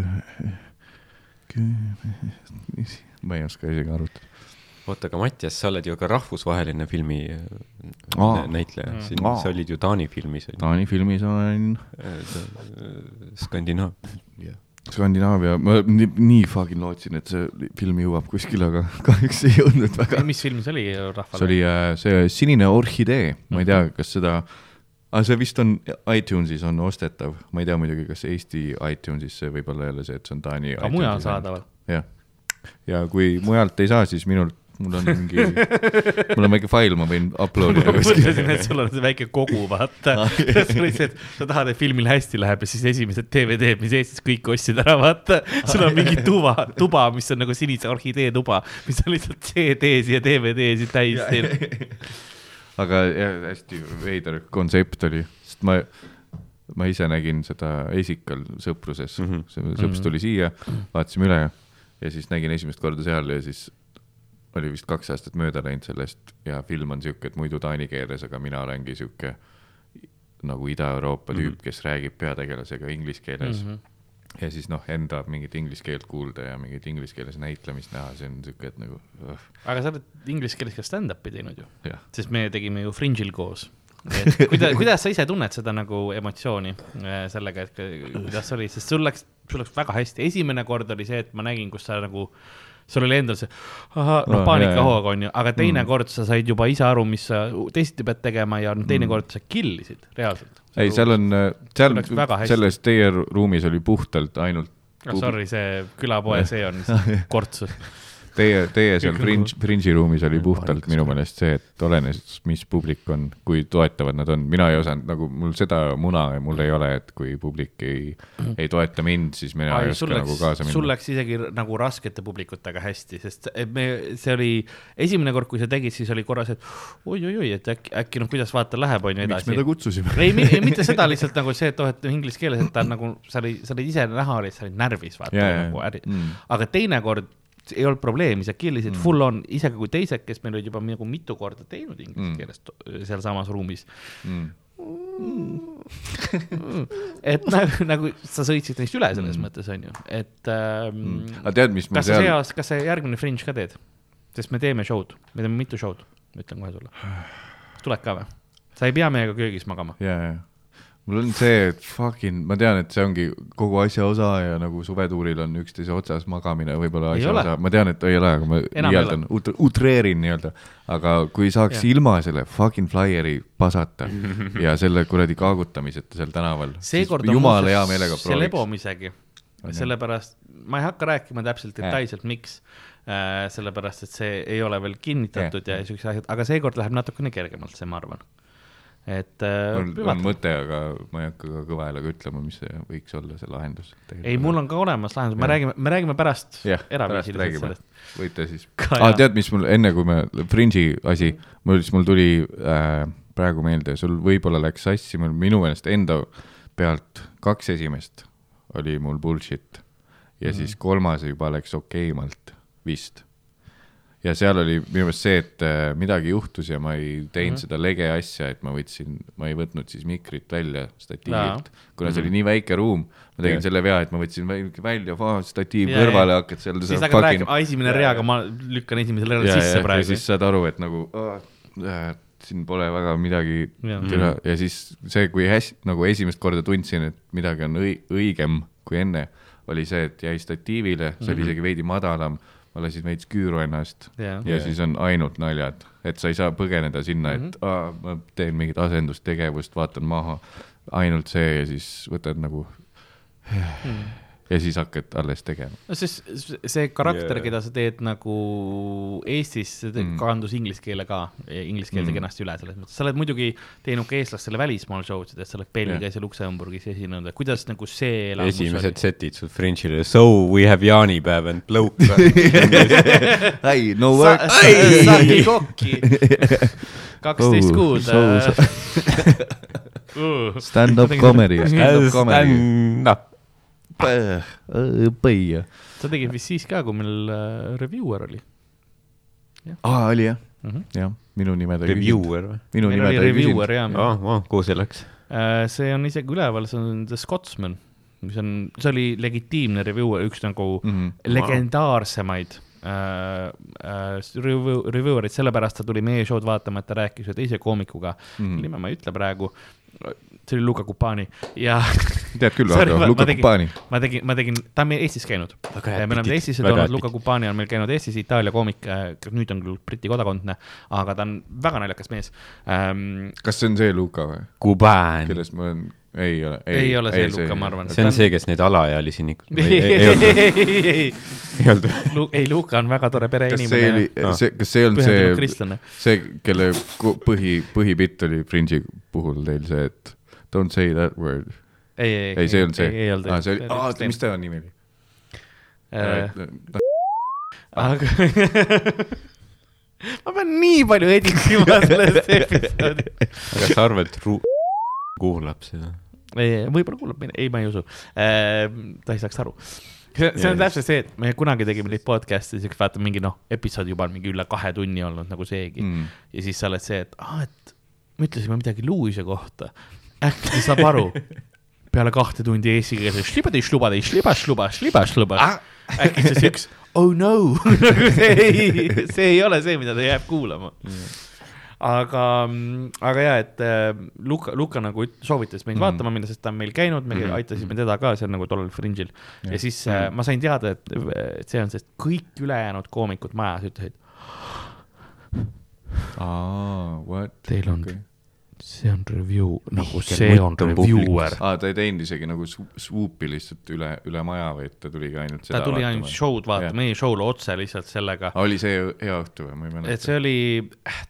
ma ei oska isegi arvutada. oota, aga Mattias, sa oled ju ka rahvusvaheline filmi Aa. Näitleja Mm., sa olid ju Taani filmis, Taani filmis olen Skandinaav-. Skandinaavia, ma nii, nii fucking lootsin, et see film jõuab kuskile, aga [LAUGHS] kahjuks ei jõudnud väga. mis film see oli rahvale? see oli äh, see Sinine orhidee, ma ei tea, kas seda, aga see vist on iTunesis on ostetav, ma ei tea muidugi, kas Eesti iTunesis see võib olla jälle see, et see on Taani. aga mujal saadaval. jah, ja kui mujalt ei saa, siis minult, mul on mingi, mul on väike fail, ma võin upload ida ma mõtlesin, et kuskile. sul on see väike kogu, vaata. see oli see, et sa tahad, et filmil hästi läheb ja siis esimesed DVD-d, mis Eestis kõik ostsid ära, vaata. sul on mingi tuba, tuba, mis on nagu sinise orhidee tuba, mis on lihtsalt CD-sid ja DVD-sid täis teinud. aga jah, hästi veider kontsept oli, sest ma, ma ise nägin seda Esikal sõpruses mm, Mhm. -hmm. see sõps tuli siia, vaatasime üle ja siis nägin esimest korda seal ja siis oli vist kaks aastat mööda läinud sellest ja film on sihuke, et muidu taani keeles, aga mina olengi sihuke nagu Ida-Euroopa tüüp mm, -hmm. kes räägib peategelasega inglise keeles mm. -hmm. ja siis noh, enda mingit inglise keelt kuulda ja mingit inglise keeles näitlemist näha, see on sihuke, et nagu uh, aga sa oled inglise keeles ka stand-up'i teinud ju, sest me tegime ju Fringe'il koos. et kuidas, kuidas sa ise tunned seda nagu emotsiooni äh, sellega, et ku- kuidas oli, sest sul läks, sul läks väga hästi, esimene kord oli see, et ma nägin, kus sa nagu sul oli endal see, noh Aa,, paanikahoog on ju, aga teine Mm. kord sa said juba ise aru, mis sa teisiti pead tegema ja teine Mm. mm. kord sa kill isid reaalselt. ei, seal on, seal läks väga, hästi. selles teie ru- ruumis oli puhtalt ainult oh,. Sorry, see külapoe see on [LAUGHS] kortsus. teie, teie seal Fringe, Fringe'i ruumis oli puhtalt minu meelest see, et olenes, mis publik on, kui toetavad nad on, mina ei osanud nagu mul seda muna mul ei ole, et kui publik ei, ei toeta mind, siis mina ei sul oska nagu läks kaasa, sul minna. läks isegi nagu raskete publikutega hästi, sest me, see oli esimene kord, kui sa tegid, siis oli korra see, et oi-oi-oi, et äkki, äkki noh, kuidas vaata läheb, on ju miks me edasi ta. kutsusime? ei, ei mitte seda [LAUGHS] lihtsalt nagu see, et oh, et inglise keeles, et ta on nagu, sa olid, sa olid ise näha olid, sa olid närvis, vaata jaa, nagu äri mm.. aga teinekord ei olnud probleemi, sa killisid Mm. mm. full on, isegi kui teised, kes meil olid juba nagu mitu korda teinud inglise Mm. mm. keeles sealsamas ruumis Mm. et nagu, nagu sa sõitsid neist üle selles Mm. mm. mõttes, on ju, et ähm, Mm. mm. aga tead, mis kas sa see aasta, kas sa järgmine Fringe ka teed? sest me teeme show'd, me teeme mitu show'd, ütlen kohe sulle. tuled ka või? sa ei pea meiega köögis magama. jaa, jaa. Mul on see, et fucking, ma tean, et see ongi kogu asja osa ja nagu suvetuuril on üksteise otsas magamine võib-olla asja ole. osa, ma tean, et ei ole, aga ma liialdan, utreerin nii-öelda. aga kui saaks Jah. ilma selle fucking flyer'i pasata [LAUGHS] ja selle kuradi kaagutamiseta seal tänaval, siis jumala hea meelega see prooviks. lebomisegi, On jah? sellepärast ma ei hakka rääkima täpselt detailselt, miks äh,. sellepärast, et see ei ole veel kinnitatud Jaa, ja siuksed asjad, aga seekord läheb natukene kergemalt, see, ma arvan. Et äh, mul on mõte, aga ma ei hakka ka kõva häälega ütlema, mis see võiks olla see lahendus. ei, mul on ka olemas lahendus, me räägime, me räägime pärast jah, pärast räägime võite siis. Jah. tead, mis mul enne, kui me, Fringe'i asi, mul siis, mul tuli äh, praegu meelde, sul võib-olla läks sassi, mul minu meelest enda pealt kaks esimest oli mul bullshit ja mm siis kolmas juba läks okeimalt vist. Ja seal oli minu meelest see, et äh, midagi juhtus ja ma ei teinud mm Mhm. -hmm. seda lege asja, et ma võtsin, ma ei võtnud siis mikrit välja statiivilt, kuna see oli nii väike ruum, ma tegin Jah. selle vea, et ma võtsin väl- välja, statiiv Jaa, kõrvale, jaa. hakkad seal siis hakkad rääkima, esimene reaga ma lükkan esimesele reale ja, sisse ja, ja praegu siis. saad aru, et nagu äh, siin pole väga midagi Jah. türa ja siis see, kui hästi nagu esimest korda tundsin, et midagi on õi-, õigem kui enne, oli see, et jäi statiivile, see oli isegi veidi madalam, ma lasin veits küüru ennast Jah. ja siis on ainult naljad, et sa ei saa põgeneda sinna, et aa, ma teen mingit asendustegevust, vaatan maha, ainult see ja siis võtad nagu ja siis hakkad alles tegema. no siis see karakter yeah., keda sa teed nagu Eestis, see Mm. kandus inglise keele ka, inglise keelde Mm. kenasti üle selles mõttes, sa oled muidugi teinud ka eestlastele välismaal show sid, et sa oled Belgias Jah. ja Luksemburgis esinenud, et kuidas nagu see elamus esimesed setid sul Fringe'ile, so we have jaanipäev and bloke. ei, no Sa- Saki kokki, [LAUGHS] kaksteist kuud uh.. [LAUGHS] stand-up comedy, stand-up comedy. noh, põia. sa tegid vist siis ka, kui meil äh, reviewer oli aa, oli jah, mm. -hmm. jah, minu nime ta ei küsinud. reviewer või? minu nime oli ta ei reviewer küsinud. aa, kuhu see läks? Äh, see on isegi üleval, see on The Scotsman, mis on, see oli legitiimne reviewer, üks nagu mm. -hmm. legendaarsemaid äh, äh, review, reviewerid, sellepärast ta tuli meie show'd vaatama, et ta rääkis ühe teise koomikuga mm, nime ma ei ütle praegu, see oli Luka Kupani ja tead küll, [LAUGHS] aga Luka Kupani. ma tegin, ma tegin, ta on meil Eestis käinud. Me oleme Eestisse toonud, Luka. Kupani on meil käinud Eestis, Itaalia koomik, nüüd on küll Briti kodakondne, aga ta on väga naljakas mees ähm,. kas see on see Luka või? Kuban. kellest ma olen, ei ole. Ei ole see Luka, ma arvan. see on see, kes neid alaealisi nii, [LAUGHS] ei ei, ei ei, ei ei, Luka on väga tore kas see oli pereinimene,, see, kas see on see, see, kelle põhi, põhibitt oli Fringe'i puhul teil see, et don't say that word. ei, ei, ei, see on see. ei olnud. aa, see oli, aa, mis ta nimi oli? Äh, aga [LAUGHS] ma pean nii palju editima sellest episoodi. aga sa arvad, et Ru- kuulab seda? võib-olla kuulab ei, ma ei usu. ta ei saaks aru. see, see on Yes. täpselt see, et me kunagi tegime neid podcast'e, siis vaata mingi noh, episood juba on mingi üle kahe tunni olnud nagu seegi Mm. ja siis sa oled see, et aa, et me ütlesime midagi Luise kohta. Äkki saab aru peale kahte tundi eesti keeles, šlibadi, šlubadi, šliba, šluba, šliba, šluba Ah.. äkki siis üks, oh no, [LAUGHS] see ei, see ei ole see, mida ta jääb kuulama aga, aga ja, et äh, Luka, Luka nagu soovitas meid mm. vaatama minna, sest ta on meil käinud, me mm aitasime teda ka seal nagu tollel Fringe'il ja, siis äh, ma sain teada, et, et see on, sest kõik ülejäänud koomikud majas ütlesid, aa, what? Teil on- see on review, nagu see on reviewer. aa, ta ei teinud isegi nagu sw- swoop'i lihtsalt üle, üle maja, vaid ta tuligi ainult seda ta tuli ainult show'd vaatama, meie show'le otse lihtsalt sellega. oli see hea õhtu või? ma ei mäleta. et see oli,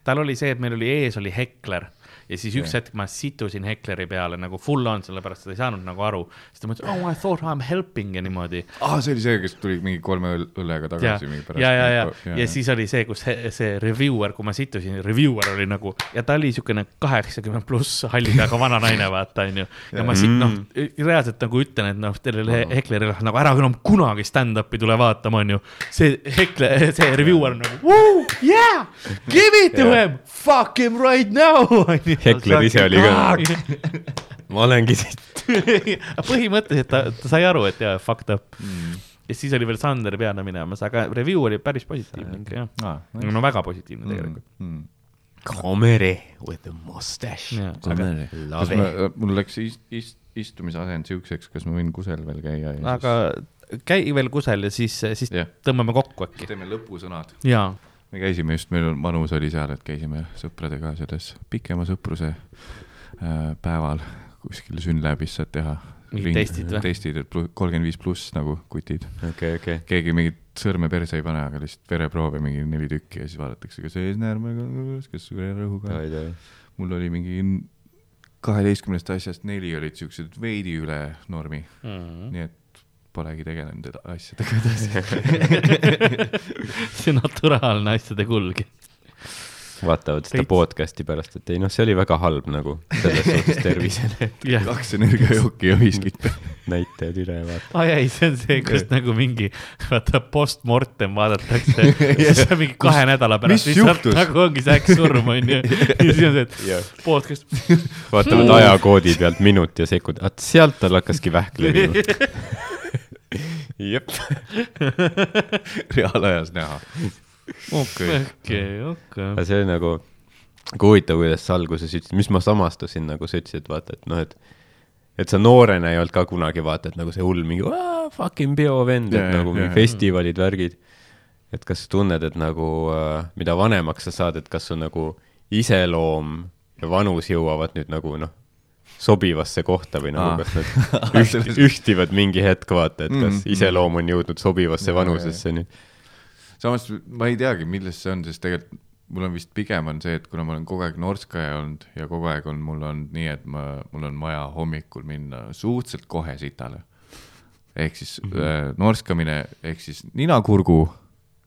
tal oli see, et meil oli ees oli Hekler ja siis üks hetk ma situsin Hekleri peale nagu full on, sellepärast ta ei saanud nagu aru. siis ta mõtles, oh I thought I m helping ja niimoodi. aa, see oli see, kes tuli mingi kolme õl- õllega ja, tagasi mingi pärast. ja, ja, ja, ja siis oli see, kus he, see reviewer, kui ma situsin, reviewer oli nagu ja ta oli siukene kaheksakümmend pluss halli peaga vana naine, vaata onju. ja ma siit noh, reaalselt nagu ütlen, et noh, sellele Heklerile nagu ära enam kunagi stand-up'i tule vaatama, onju. see Hekle, see reviewer on nagu, yeah, give it to him, fuck him right now, [LAUGHS] onju. Hekler ise oli ka. [LAUGHS] ma olengi siit. [LAUGHS] põhimõtteliselt ta, ta sai aru, et jaa, fucked up. Mm. ja siis oli veel Sander peale minemas, aga review oli päris positiivne ikka jah. aa, no väga positiivne tegelikult. mm. Comedy with a mustache. It., mul läks ist, ist, istumisasend siukseks, kas ma võin kusel veel käia aga käi veel kusel ja siis, siis Jah. tõmbame kokku siis äkki. teeme lõpusõnad. jaa, me käisime just, meil Manus oli seal, et käisime sõpradega selles pikema sõpruse äh, päeval kuskil Synlabis saad teha. Mingid testid või? testid, et kolmkümmend viis pluss nagu kutid. okei, okei. keegi mingit sõrme perse ei pane, aga lihtsalt vereproove mingi neli tükki ja siis vaadatakse, kas eesnäärmega, kas vererõhuga. mul oli mingi kaheteistkümnest asjast neli olid siuksed veidi üle normi mm. -hmm. nii et polegi tegelenud asjadega edasi [LAUGHS] see naturaalne asjade kulg. vaatavad seda podcast'i pärast, et ei noh, see oli väga halb nagu selles suhtes [LAUGHS] tervisele, kaks energiajooki ja viskit näitajad üle vaata. aa ei, see on see, kus nagu mingi, vaata postmortem vaadatakse [LAUGHS] siis on mingi kahe nädala pärast Mis lihtsalt juhtus? nagu ongi see äkk surm onju. ja siis on see, et podcast, vaatavad ajakoodi pealt minut ja sekund, vaat sealt tal hakkaski vähk levima. Jep. [LAUGHS] reaalajas näha. okei, okei, okei. aga see oli nagu huvitav, kuidas sa alguses ütlesid, mis ma samastusin nagu sa ütlesid, vaata, et noh, et et sa noorena ei olnud ka kunagi vaata, et nagu see hull mingi "Aa, fucking peovend, et Jaa, nagu jaa. festivalid, värgid. et kas sa tunned, et nagu äh, mida vanemaks sa saad, et kas su nagu iseloom ja vanus jõuavad nüüd nagu noh, sobivasse kohta või nagu Aa. kas nad [LAUGHS] üht, ühtivad mingi hetk, vaata, et kas Mm. iseloom on jõudnud sobivasse vanusesse nüüd. samas ma ei teagi, milles see on, sest tegelikult mul on vist pigem on see, et kuna ma olen kogu aeg Norskaja olnud ja kogu aeg on mul olnud nii, et ma, mul on vaja hommikul minna suhteliselt kohe sitale. ehk siis mm -hmm. äh, norskamine ehk siis ninakurgu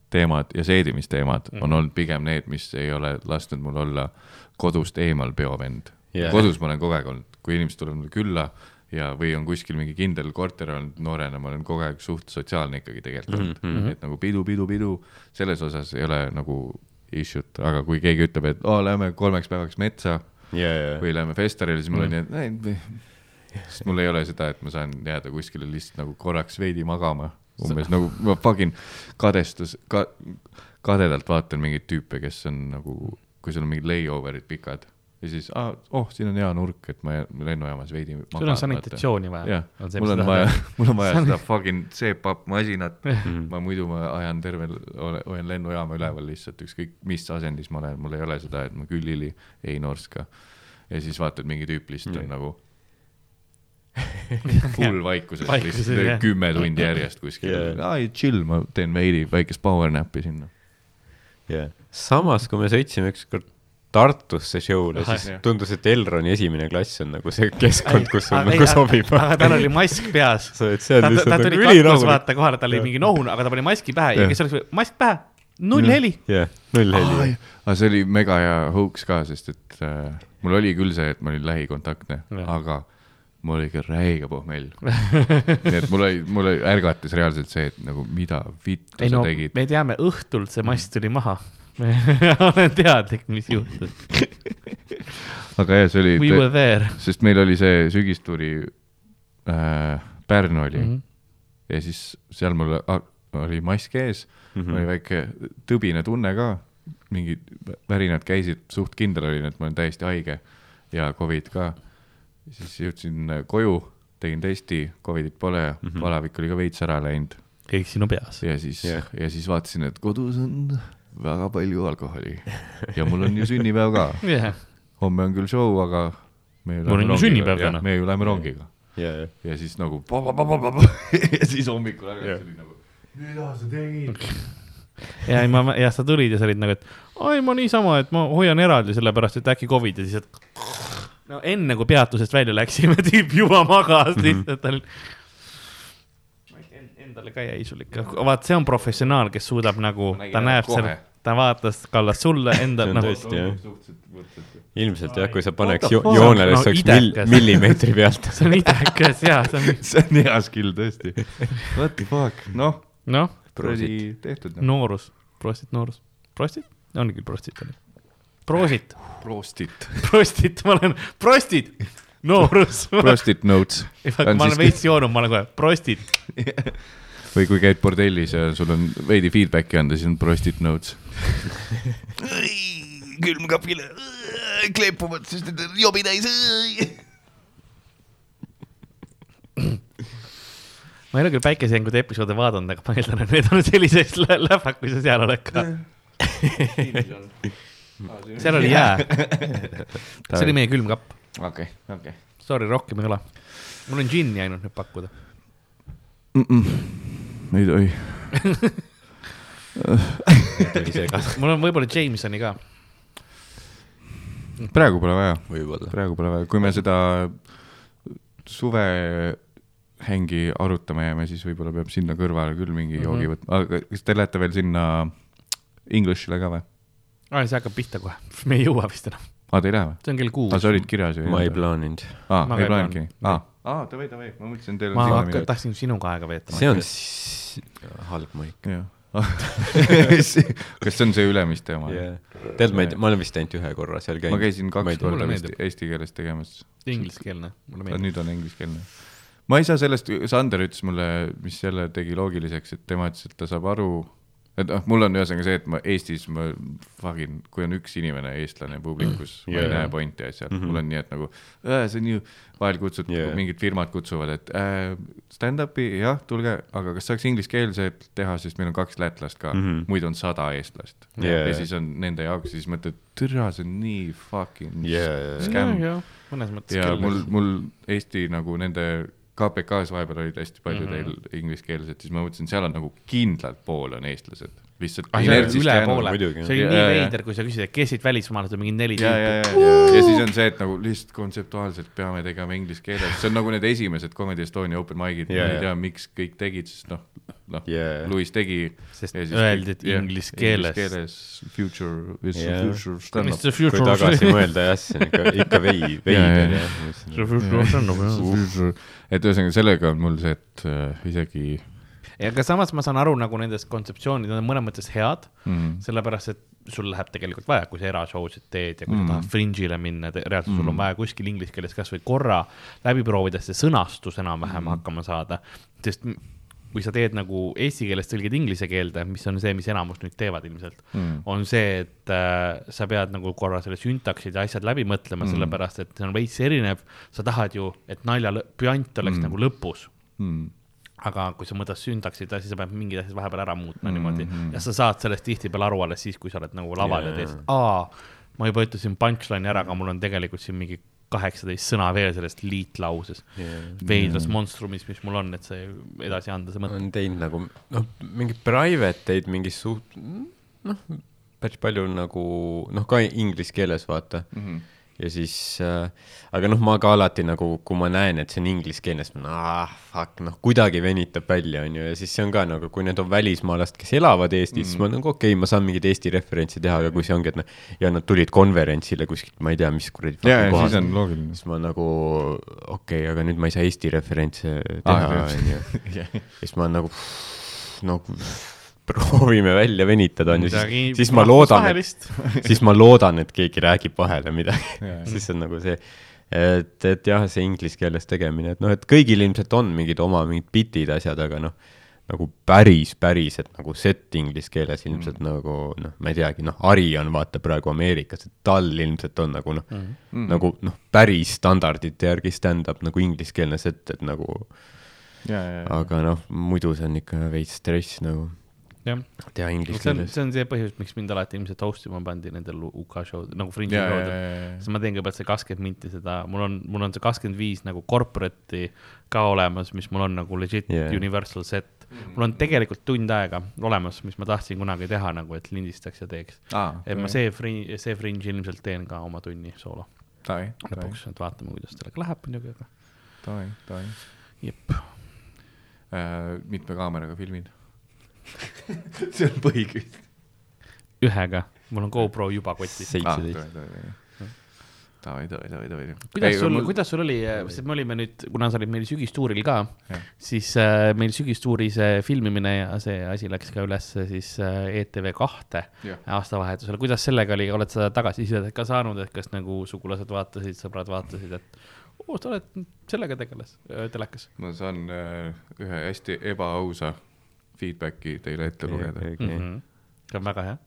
teemad ja seedimisteemad mm -hmm. on olnud pigem need, mis ei ole lasknud mul olla kodust eemal peovend yeah.. kodus ma olen kogu aeg olnud, kui inimesed tulevad mulle külla ja, või on kuskil mingi kindel korter olnud noorena, ma olen kogu aeg suht sotsiaalne ikkagi tegelikult mm. -hmm. et nagu pidu, pidu, pidu, selles osas ei ole nagu issue't, aga kui keegi ütleb, et oo, lähme kolmeks päevaks metsa ja, ja, või lähme festivalile, siis mul on nii, et ei, [LAUGHS] sest mul ei ole seda, et ma saan jääda kuskile lihtsalt nagu korraks veidi magama. umbes nagu ma fucking kadestus ka,, kadedalt vaatan mingeid tüüpe, kes on nagu, kui sul on mingid layover'id pikad ja siis ah,, oh, siin on hea nurk, et ma lennujaamas veidi sul on sanitatsiooni vaja jah, mul on vaja, mul on vaja seda fucking C-pap masinat, [LAUGHS] Mhm. ma muidu ma ajan terve, hoian lennujaama üleval lihtsalt ükskõik mis asendis ma olen, mul ei ole seda, et ma külili ei norska. ja siis vaatad, mingi tüüp lihtsalt on nagu [LAUGHS] full vaikuses, Vaikuses, lihtsalt jah. kümme tundi järjest kuskil yeah., ai chill, ma teen veidi väikest power nap'i sinna. jah. samas, kui me sõitsime ükskord Tartusse show'le, siis tundus, et Elroni esimene klass on nagu see keskkond, kus Aga- nagu sobib. aga tal oli mask peas. ta, ta, ta lihtsalt tuli nagu kaklus vaata kohale, tal oli mingi nohun, aga ta pani maski pähe ja kes oleks, mask pähe, null heli. jah, null heli. aga see oli mega hea hoax ka, sest et äh, mul oli küll see, et ma olin lähikontaktne, aga mul oli ikka räige pohmell. nii et mul oli, mul oli, ärgatas reaalselt see, et nagu mida vittu ei sa no tegid. me teame, õhtult see mass tuli maha. [LAUGHS] olen teadlik, mis juhtus. [LAUGHS] aga jah, see We oli were, there sest meil oli see sügistuuri äh,, Pärnu oli mm mm. -hmm. ja siis seal mul oli mask ees mm. -hmm. oli väike tõbine tunne ka, mingid värinad käisid, suht kindel olin, et ma olen täiesti haige ja Covid ka. siis jõudsin äh, koju, tegin testi, Covidit pole ja mm. -hmm. palavik oli ka veits ära läinud kõik sinu peas. ja siis yeah., ja siis vaatasin, et kodus on väga palju alkoholi ja mul on ju sünnipäev ka. jah, homme on küll show, aga Mul on ju sünnipäev täna. me ju läheme rongiga ja, ja, ja siis nagu [LAUGHS] ja siis hommikul Jah. ärkasin yeah. nagu, mida sa tegid? ja ei ma, ja sa tulid ja sa olid nagu, et ai ma niisama, et ma hoian eraldi, sellepärast et äkki Covid ja siis, et no enne kui peatusest välja läksime, [LAUGHS] tüüp juba magas lihtsalt tal. Endale ka jäi sul ikka, vaat see on professionaal, kes suudab nagu ta näeb seal, ta vaatas, kallas sulle [LAUGHS] See endal on nagu. tõesti, jah. jah. ilmselt jah, kui sa paneks jo joonele, No siis oleks mill- idekas., millimeetri [LAUGHS] pealt. see on idekas ja see on, [LAUGHS] see on hea skill tõesti. What the fuck, noh, noh, kuradi tehtud noh. noorus, prostit noorus, prostit, ongi prostit oli. prosit, Prostit. prostit, ma olen, prostid, noorus. Prostit notes. ma olen veits joonud, ma olen kohe prostit. Või kui käid bordellis ja sul on veidi feedback'i anda, siis on prostit notes. külmkapile kleepuvad, sest need on jobi täis. ma ei ole küll päikesejängude episoode vaadanud, aga ma eeldan, et need on sellises lä- lähvak, kui sa seal oled ka. [LAUGHS] seal oli jää, [LAUGHS] see oli meie külmkapp. okei, okei. Sorry, rohkem ei ole. mul on džinni ainult nüüd pakkuda. Ei tohi. mul on võib-olla Jamesoni ka. praegu pole vaja, võib-olla. praegu pole vaja, kui me seda suvehängi arutama jääme, siis võib-olla peab sinna kõrvale küll mingi Mhm. joogi võtma, aga kas te lähete veel sinna English'ile ka või? aa, see hakkab pihta kohe, me ei jõua vist enam, aa, te ei lähe või? see on kell kuus aa, sa olid kirjas ju. ma ei. plaaninud. aa, ei plaaninudki plaaninud.? aa, aa, davai, davai, ma mõtlesin teil ma on hakka- sinna tahtsin sinuga aega veeta. see on halb maik. [LAUGHS] kas see on see Ülemiste oma? tead, ma ei tea, ma olen vist ainult ühe korra seal käinud. ma käisin Ma ei kaks korda vist eesti keeles tegemas, ingliskeelne, mulle aga meeldib. nüüd on ingliskeelne. ma ei saa sellest, Sander ütles mulle, mis jälle tegi loogiliseks, et tema ütles, et ta saab aru, et noh, mul on ühesõnaga see, et ma Eestis, ma fucking, kui on üks inimene, eestlane publikus yeah., ma ei Jaa. näe pointi asjal mm. -hmm. mul on nii, et nagu äh, see on ju, vahel kutsud yeah., mingid firmad kutsuvad, et äh, stand-up'i jah, tulge, aga kas saaks ingliskeelset teha, sest meil on kaks lätlast ka mm. -hmm. muidu on sada eestlast yeah. ja siis on nende jaoks, siis mõtled, türa, see on nii fucking jaa, scam mõnes mõttes ja mul, mul Eesti nagu nende KPK-s vahepeal olid hästi palju teil mm -hmm. ingliskeelsed, siis ma mõtlesin, seal on nagu kindlalt pool on eestlased, lihtsalt Ah, see oli nii veider, kui sa küsisid, et kes siit välismaalased on mingi neli tüüpi., ja siis on see, et nagu lihtsalt kontseptuaalselt peame tegema inglise keeles, see on nagu need esimesed Comedy Estonia open mic'id ma ei tea, miks kõik tegid, sest noh, noh Jaa. Louis tegi. sest öeldi, et inglise keeles. keeles, future, it's yeah. future stand-up. Kui Future. tagasi mõelda jah, see on ikka, ikka vei-, [LAUGHS] veider jah. et ühesõnaga sellega on mul see, et äh, isegi ja aga samas ma saan aru nagu nendest kontseptsioonid on mõnes mõttes head, mm, sellepärast et sul läheb tegelikult vaja, kui sa erashow'sid teed ja kui Mm. sa tahad fringe'ile minna, reaalselt sul Mm. on vaja kuskil inglise keeles kasvõi korra läbi proovida, see sõnastus enam-vähem Mm. hakkama saada, sest kui sa teed nagu eesti keelest tõlgid inglise keelde, mis on see, mis enamus nüüd teevad ilmselt, mm, on see, et äh, sa pead nagu korra selle süntaksid ja asjad läbi mõtlema Mm. sellepärast et see on veits erinev. sa tahad ju, et nalja püant oleks Mm. nagu lõpus, mm. aga kui sa mõtled süntaksid, siis sa pead mingid asjad vahepeal ära muutma Mm, mm, niimoodi ja sa saad sellest tihtipeale aru alles siis, kui sa oled nagu laval Jaa, ja teed aa, ma juba ütlesin punchline'i ära, aga mul on tegelikult siin mingi kaheksateist sõna veel sellest liitlauses. veidras monstrumis, mis mul on, et see edasi anda, see mõte. on teinud nagu noh, mingeid private eid mingis suht-, noh, päris palju nagu noh, ka inglise keeles vaata Mm -hmm. Ja siis äh,, aga noh, ma ka alati nagu, kui ma näen, et see on ingliskeelne, siis ma olen ah, fuck, noh, kuidagi venitab välja, onju, ja siis see on ka nagu, kui need on välismaalased, kes elavad Eestis mm., siis ma olen nagu okei okay,, ma saan mingit Eesti referentsi teha, aga kui see ongi, et noh, ja nad tulid konverentsile kuskilt, ma ei tea, mis kuradi ja, ja siis on loogiline. siis ma nagu okei okay,, aga nüüd ma ei saa Eesti referentse Ah, teha, jah. onju. [LAUGHS] siis ma olen nagu, no proovime välja venitada, onju, siis, [LAUGHS] siis ma loodan, et, siis ma loodan, et keegi räägib vahele midagi siis on nagu see, et, et jah, see inglise keeles tegemine, et noh, et kõigil ilmselt on mingid oma mingid bitid, asjad, aga noh, nagu päris, päris, et nagu set inglise keeles ilmselt mm. nagu noh, ma ei teagi, noh, Ari on vaata praegu Ameerikas, et tal ilmselt on nagu noh mm., Mm. nagu noh, päris standardite järgi stand-up nagu ingliskeelne set, et nagu, ja, ja, ja. aga noh, muidu see on ikka veits stress nagu teha inglise see on, keeles. see on see põhjus, miks mind alati ilmselt host ima pandi nendel UK show nagu Fringe'i ja, ja, show del. ja, siis ma teen kõigepealt see kakskümmend minti seda, mul on, mul on see kakskümmend viis nagu corporate'i ka olemas, mis mul on nagu legit Yeah. universal set. mul on tegelikult tund aega olemas, mis ma tahtsin kunagi teha nagu, et lindistaks ja teeks. aa, et ma see Fringe, see Fringe ilmselt teen ka oma tunni soolo lõpuks, et vaatame, kuidas sellega läheb muidugi, aga jep. mitme kaameraga filmid? [LAUGHS] see on põhiküsimus. ühega, mul on GoPro juba kotis. seitseteist. davai, davai, davai, davai. kuidas sul, kuidas sul oli, sest me olime nüüd, kuna sa olid meil sügistuuril ka, siis äh, meil sügistuuri see filmimine ja see asi läks ka üles siis äh, ETV kahte aastavahetusel, kuidas sellega oli, oled sa tagasisidet ka saanud, et kas nagu sugulased vaatasid, sõbrad vaatasid, et oo, sa oled sellega tegeles äh, telekas? Ma saan äh, ühe hästi ebaausa feedback'i teile ette lugeda. mm? -hmm. see on väga hea.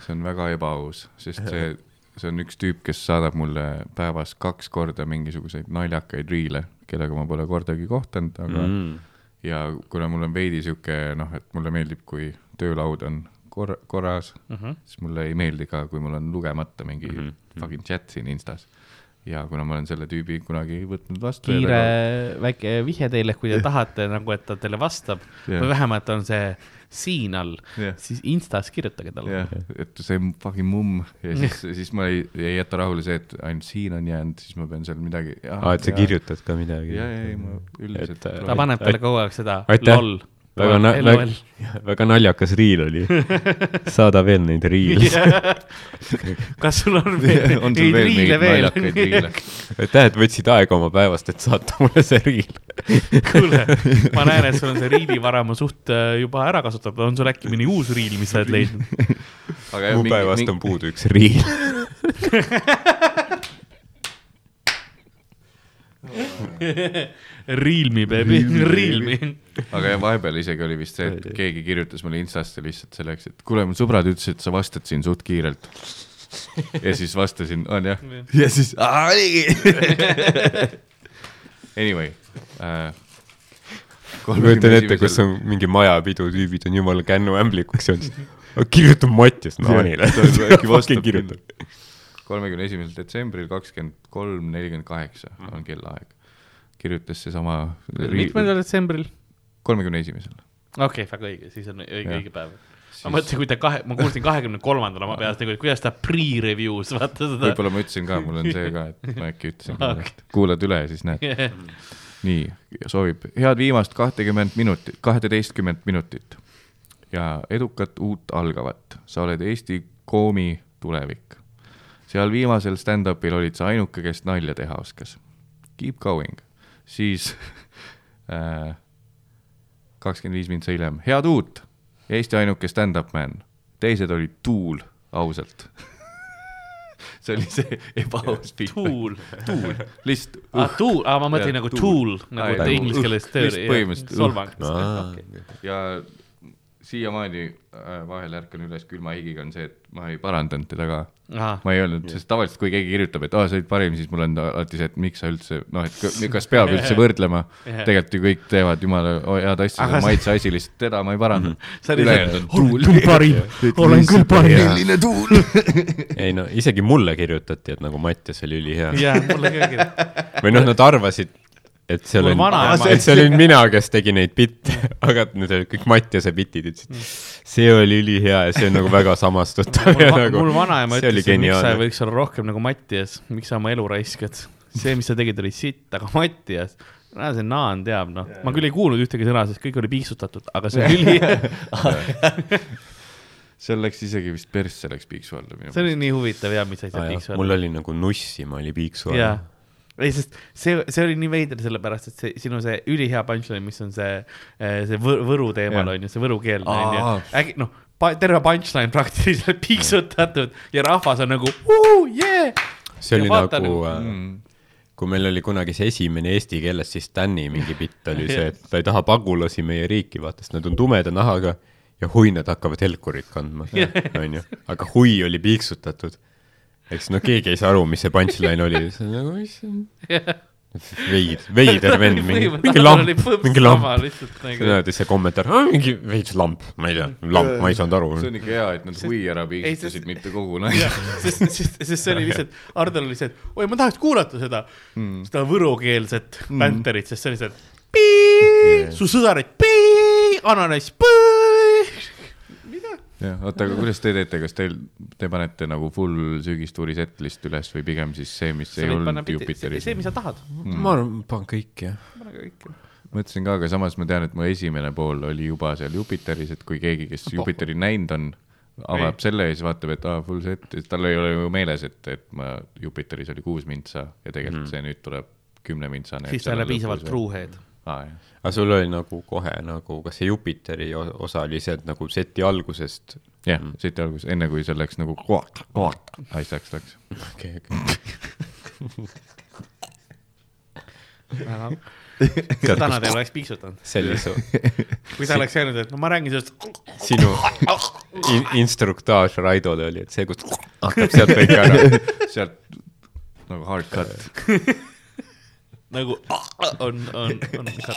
see on väga ebaaus, sest [LAUGHS] see, see on üks tüüp, kes saadab mulle päevas kaks korda mingisuguseid naljakaid riile, kellega ma pole kordagi kohtunud, aga mm. Mm. ja kuna mul on veidi sihuke noh, et mulle meeldib, kui töölaud on kor-, korras, Mm -hmm. siis mulle ei meeldi ka, kui mul on lugemata mingi mm -hmm. fucking chat siin Instas. Ja kuna ma olen selle tüübi kunagi võtnud vastu. kiire väike vihje teile, kui te tahate nagu, et ta teile vastab Jah. või vähemalt on see siin all Jah., siis Instas kirjutage talle. jah, et see fucking mumm ja siis, siis ma ei, ei jäta rahule see, et ainult siin on jäänud, siis ma pean seal midagi. aa, et sa. kirjutad ka midagi ja, ja, ei ma üldiselt Et, äh, ta paneb talle kogu aeg seda Aitäh. loll. Väga na-, väga, [LAUGHS] väga naljakas riil oli. saada veel neid riile. [LAUGHS] kas sul on veel [LAUGHS] on sul neid veel riile riile? aitäh, et võtsid aega oma päevast, et saata mulle see riil. kuule, ma näen, et sul on see riilivarama suht äh, juba ära kasutatud, on sul äkki mõni uus riil, mis sa oled leidnud? aga mu päevast on puudu üks riil. Realme, baby, Realme. aga jah, vahepeal isegi oli vist see, et keegi kirjutas mulle Instasse lihtsalt selleks, et kuule, mu sõbrad ütlesid, et sa vastad siin suht kiirelt. ja siis vastasin, on jah. ja siis, oligi. Anyway äh,. ma kujutan ette, kus on mingi majapidu, tüübid on jumala kännuämblikuks joonud. kirjutab Mattias Naanile. äkki [LAUGHS] vastab kirjutab. kolmekümne esimesel detsembril kakskümmend kolm, nelikümmend kaheksa on kellaaeg. Kirjutas seesama. mitmendal detsembril? kolmekümne esimesel. okei okay,, väga õige, siis on õige, õige päev. ma mõtlesin, kui ta kahe, ma kuulsin kahekümne kolmandal oma peas nagu, et kuidas ta pre-review's, vaata seda. võib-olla ma ütlesin ka, mul on see ka, et ma äkki ütlesin ka, kuulad üle ja siis näed. nii, soovib head viimast kahtekümmet minutit, kaheteistkümmet minutit ja edukat uut algavat. sa oled Eesti koomi tulevik. seal viimasel stand-up'il olid sa ainuke, kes nalja teha oskas. Keep going, siis [LAUGHS] äh, kakskümmend viis mintsa hiljem, head uut, Eesti ainuke stand-up man, teised olid Tuul, ausalt. [LAUGHS] see oli see ebaaus pilt. Tool, tuul, lihtsalt ah tuul, ah ma mõtlesin Jah, nagu tool. tool, nagu inglise keeles põhimõtteliselt solvang. ja siiamaani äh, vahel ärkan üles külma higiga on see, et ma ei parandanud teda ka. ma ei öelnud, sest tavaliselt, kui keegi kirjutab, et aa, sa olid parim, siis mul on alati see, et miks sa üldse, noh, et ka- kas peab üldse [LAUGHS] võrdlema. Tegelikult ju kõik teevad jumala o- head asja, see on maitse asi, lihtsalt teda ma ei parandanud. [LAUGHS] olen parim, olen küll parim. [LAUGHS] milline tuul. ei no isegi mulle kirjutati, et nagu Mattias oli ülihea. jaa, mulle ka kirjutati. või noh, nad arvasid, et see olin et see olin mina, kes tegi neid bitte, [LAUGHS] aga need olid kõik Mattiase bitid, ütlesid, see oli ülihea ja see on nagu väga samastutav mul, ja nagu mul vanaema see oli ütles, et miks sa võiks olla rohkem nagu Mattias, miks sa oma elu raiskad. see, mis sa tegid, oli sitt, aga Mattias, näe see Naan teab, noh, ma küll ei kuulnud ühtegi sõna, sest kõik oli piiksutatud, aga see oli, [LAUGHS] seal läks isegi vist persse läks piiksu alla minu see oli nii huvitav ja mis see piiksu mul oli. nagu nussima oli piiksu jaa. all., ei, sest see, see oli nii veider, sellepärast et see sinu see ülihea punchline, mis on see, see Võr- Võru teemal on ju, see võrukeelne on ju äkki noh, terve punchline praktiliselt [LAUGHS] piiksutatud ja rahvas on nagu yeah!. see oli vaata nagu nüüd- äh, Mm. kui meil oli kunagi see esimene eesti keeles, siis Stani mingi bitt oli see, [LAUGHS] et ta ei taha pagulasi meie riiki, vaata, sest nad on tumeda nahaga ja hui nad hakkavad helkurit kandma, onju. aga hui oli piiksutatud. Eks no keegi ei saa aru, mis see punchline oli, [LAUGHS] see on nagu, issand, veider, veider vend, mingi, mingi lamp, mingi lamp. lihtsalt see nagu. on see kommentaar, mingi veits lamp, ma ei tea, lamp, ma ei saanud aru. see on ikka hea, et nad hui ära piiksustasid, sest- mitte kogu [LAUGHS] naise. sest, sest, sest see oli lihtsalt, Hardol oli see, et oi, ma tahaks kuulata seda mm., seda võrukeelset mm. bänterit, sest see oli see, et pii, su sõdarid, pii, ananass, pii. jah, oota, aga kuidas te teete, kas teil, te panete nagu full sügistuuri setlist üles või pigem siis see, mis ei olnud Jupiteris? see, mis sa tahad. ma arvan, panen kõik jah. mõtlesin ka, aga samas ma tean, et mu esimene pool oli juba seal Jupiteris, et kui keegi, kes Jupiteri näinud on, avab selle ja siis vaatab, et aa, full set, tal ei ole ju meeles, et, et ma Jupiteris oli kuus mintsa ja tegelikult mm. see nüüd tuleb kümnemintsane. siis tal ei ole piisavalt truehead. aa jah, aga sul oli nagu kohe nagu, kas see Jupiteri osa oli see, et nagu seti algusest jah, siit alguses, enne kui see läks nagu koht, koht asjaks läks. okei, okei. täna teil oleks piiksutanud? su, kui ta oleks öelnud, et no ma räägin sellest sinu in, instruktaaž Raidole oli, et see, kus hakkab sealt kõik ära. sealt nagu hard cut. nagu on, on, on ikka.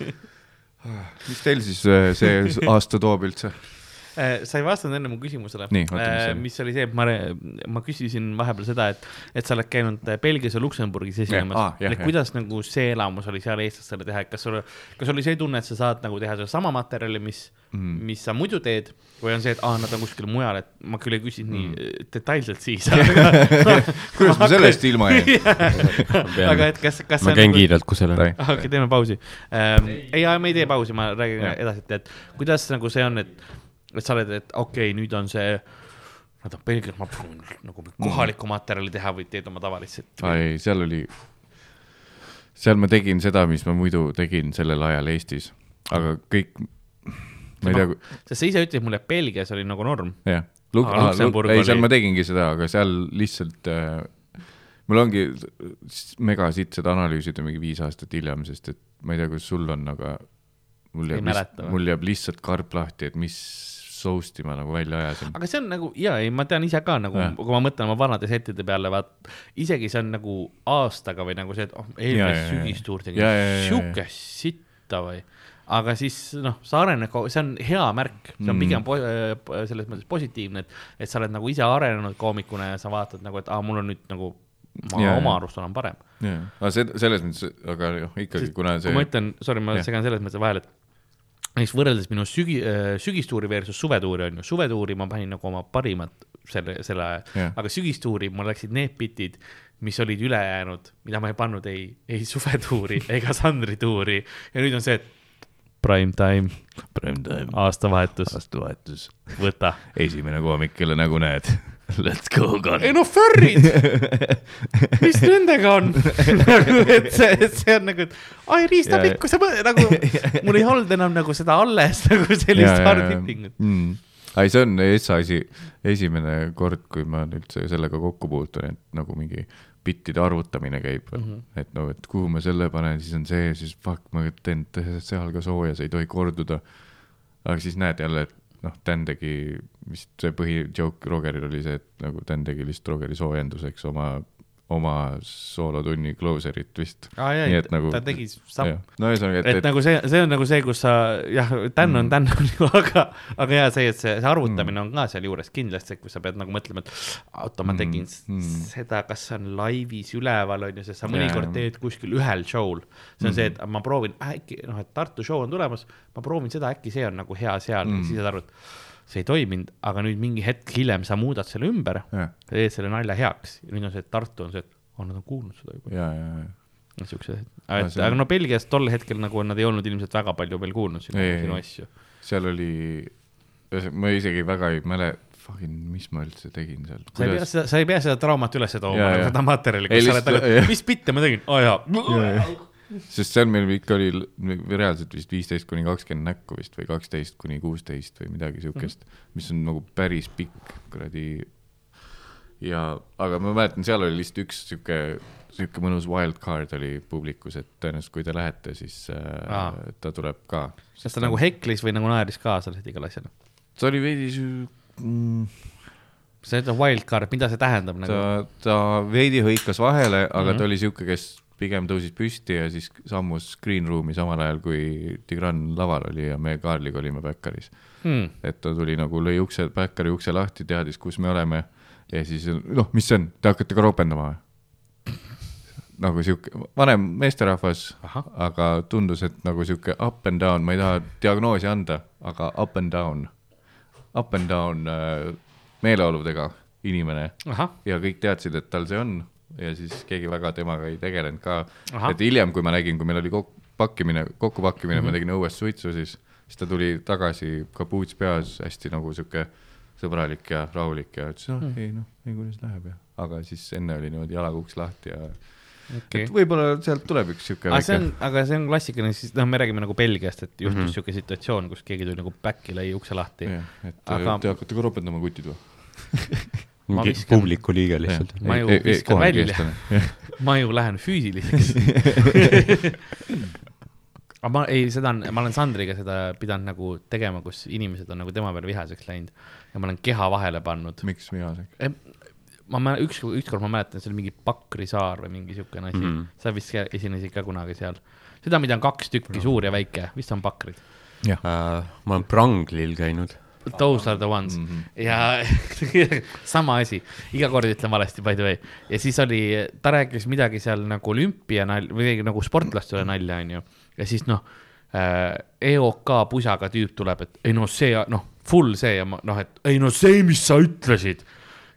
Mis teil siis äh, see aasta toob üldse? Äh, sa ei vastanud enne mu küsimusele, äh, mis oli see, et ma, ma küsisin vahepeal seda, et, et sa oled käinud Belgias ja Luksemburgis esinemas ah,. et kuidas nagu see elamus oli seal eestlastele teha, et kas sul, kas oli see tunne, et sa saad nagu teha sedasama materjali, mis mm., mis sa muidu teed või on see, et aa ah,, nad on kuskil mujal, et ma küll ei küsinud mm. nii detailselt siis [LAUGHS] kuidas [LAUGHS] ma sellest ilma jäin [LAUGHS] aga et kas, kas ma käin nagu... kiirelt kusagile. okei, teeme pausi ähm,. ei, me ei tee pausi, ma räägin edasi, et kuidas nagu see on, et, et sa oled, et okei okay,, nüüd on see nad on Belgias, ma proovin nagu kohalikku materjali teha või teed oma tavalist. ei, seal oli, seal ma tegin seda, mis ma muidu tegin sellel ajal Eestis, aga kõik ma ei tea kui.... sest sa ise ütlesid mulle, et Belgias oli nagu norm. jah, ei, seal ma tegingi seda, aga seal lihtsalt äh, mul ongi mega sitsed analüüsid on mingi viis aastat hiljem, sest et ma ei tea, kuidas sul on, aga mul jääb, mul jääb lihtsalt karp lahti, et mis soust'i ma nagu välja ajasin. aga see on nagu ja ei, ma tean ise ka nagu, kui ma mõtlen oma vanade settide peale, vaat isegi see on nagu aastaga või nagu see, et oh, eelmine sügistuur tegi sihuke sitta või aga siis noh, sa arened, see on hea märk, see on mm. pigem po selles mõttes positiivne, et, et sa oled nagu ise arenenud koomikuna ja sa vaatad nagu, et aa, mul on nüüd nagu, ma yeah, oma arust olen parem. aga see, selles mõttes, aga jah, ikkagi, kuna see. kui ma ütlen, sorry, ma yeah. segan selles mõttes vahele, et näiteks võrreldes minu sügi- äh,, sügistuuri versus suvetuuri on ju, suvetuuri ma panin nagu oma parimat selle, selle aja yeah., aga sügistuuri mul läksid need bitid, mis olid ülejäänud, mida ma ei pannud ei, ei suvetuuri [LAUGHS] ega Sandri tuuri ja nüüd on see, et prime time. Prime time. aastavahetus. aastavahetus. võta. esimene koomik, kelle nägu näed. [LAUGHS] Let's go, gun. ei no furrid! Mis nendega on? Nagu, et see, see on nagu, et ai riistapikku sa nagu, mul ei olnud enam nagu seda alles [LAUGHS] nagu sellist hard hitting ut mm. Ei, see on Essa asi, esimene kord, kui ma üldse sellega kokku puutun, et nagu mingi bittide arvutamine käib. Mm, -hmm. et no, et kuhu ma selle panen, siis on see, siis fuck, ma teen seal ka sooja, see ei tohi korduda. aga siis näed jälle, et noh, Dan tegi, vist see põhi-joke Rogeril oli see, et nagu Dan tegi lihtsalt Rogeri soojenduseks oma oma soolotunni closer'it vist. aa jaa, et nagu, ta tegi sam-. no ühesõnaga, et, et, et nagu see, see on nagu see, kus sa jah, tänn on mm. tänn on [LAUGHS] aga, aga jaa, see, et see, see arvutamine mm. on ka sealjuures kindlasti, kus sa pead nagu mõtlema, et oota, ma mm, tegin mm. Seda, kas see on laivis üleval, on ju, sest sa mõnikord teed kuskil ühel show'l. see on mm. see, et ma proovin, äkki noh, et Tartu show on tulemas, ma proovin seda, äkki see on nagu hea seal mm., siis saad aru, et see ei toiminud, aga nüüd mingi hetk hiljem sa muudad selle ümber, teed selle nalja heaks. Ja nüüd on see, et Tartu on see, et oh, nad on kuulnud seda juba. ja, ja, ja. siuksed, et see... aga no Belgias tol hetkel nagu nad ei olnud ilmselt väga palju veel kuulnud sinu, sinu asju. seal oli, ma isegi väga ei mäleta, fucking, mis ma üldse tegin seal? Kuidas...? sa ei pea seda, sa ei pea seda traumat üles tooma, seda materjali, kus sa oled nagu, mis bitte ma tegin, aa jaa. Ja, ja sest seal meil ikka oli reaalselt vist viisteist kuni kakskümmend näkku vist või kaksteist kuni kuusteist või midagi siukest mm, -hmm. mis on nagu päris pikk kuradi. ja, aga ma mäletan, seal oli lihtsalt üks sihuke, sihuke mõnus wild card oli publikus, et tõenäoliselt kui te lähete, siis äh, ta tuleb ka. kas ta nagu heklis või nagu naeris kaasa lihtsalt igale asjale? ta oli veidi mm, sa ütled wild card, mida see tähendab nagu? ta, ta veidi hõikas vahele, aga mm -hmm. ta oli sihuke, kes pigem tõusis püsti ja siis sammus green room'i samal ajal, kui Tigran laval oli ja me Kaarliga olime Backeris hmm.. et ta tuli nagu, lõi ukse, Backeri ukse lahti, teadis, kus me oleme ja siis noh, mis see on, te hakkate ka ropendama või? nagu sihuke vanem meesterahvas, aga tundus, et nagu sihuke up and down, ma ei taha diagnoosi anda, aga up and down, up and down äh, meeleoludega inimene. ja kõik teadsid, et tal see on ja siis keegi väga temaga ei tegelenud ka. et hiljem, kui ma nägin, kui meil oli kokku pakkimine, kokkupakkimine mm, -hmm. ma tegin õues suitsu, siis, siis ta tuli tagasi, kapuuts peas, hästi nagu sihuke sõbralik ja rahulik ja ütles, noh mm. -hmm., ei noh, ei kuidas läheb ja, aga siis enne oli niimoodi jalakuks lahti ja okay.. et võib-olla sealt tuleb üks sihuke väike. see on, aga see on klassikaline, siis noh, me räägime nagu Belgiast, et juhtus mm -hmm. sihuke situatsioon, kus keegi tuli nagu back'i, lõi ukse lahti. et aga... te hakkate ka ropendama kutid või [LAUGHS] mingi publiku liige lihtsalt. ma ju viskan välja, ma ju lähen füüsiliseks [LAUGHS] aga ma ei, seda on, ma olen Sandriga seda pidanud nagu tegema, kus inimesed on nagu tema peale vihaseks läinud ja ma olen keha vahele pannud. miks vihaseks? ma mäletan, üks, ükskord ma mäletan, see oli mingi Pakri saar või mingi siukene asi mm, -hmm. sa vist esinesid ka kunagi seal. seda, mida on kaks tükki, suur ja väike, vist on Pakrid. Uh, ma olen Pranglil käinud Those are the ones mm -hmm. ja [LAUGHS] sama asi, iga kord ütlen valesti, by the way. ja siis oli, ta rääkis midagi seal nagu olümpianalja või nagu sportlastele nalja, onju. ja siis noh äh,, EOK pusaga tüüp tuleb, et ei no see, noh, full see ja ma noh, et ei no see, mis sa ütlesid.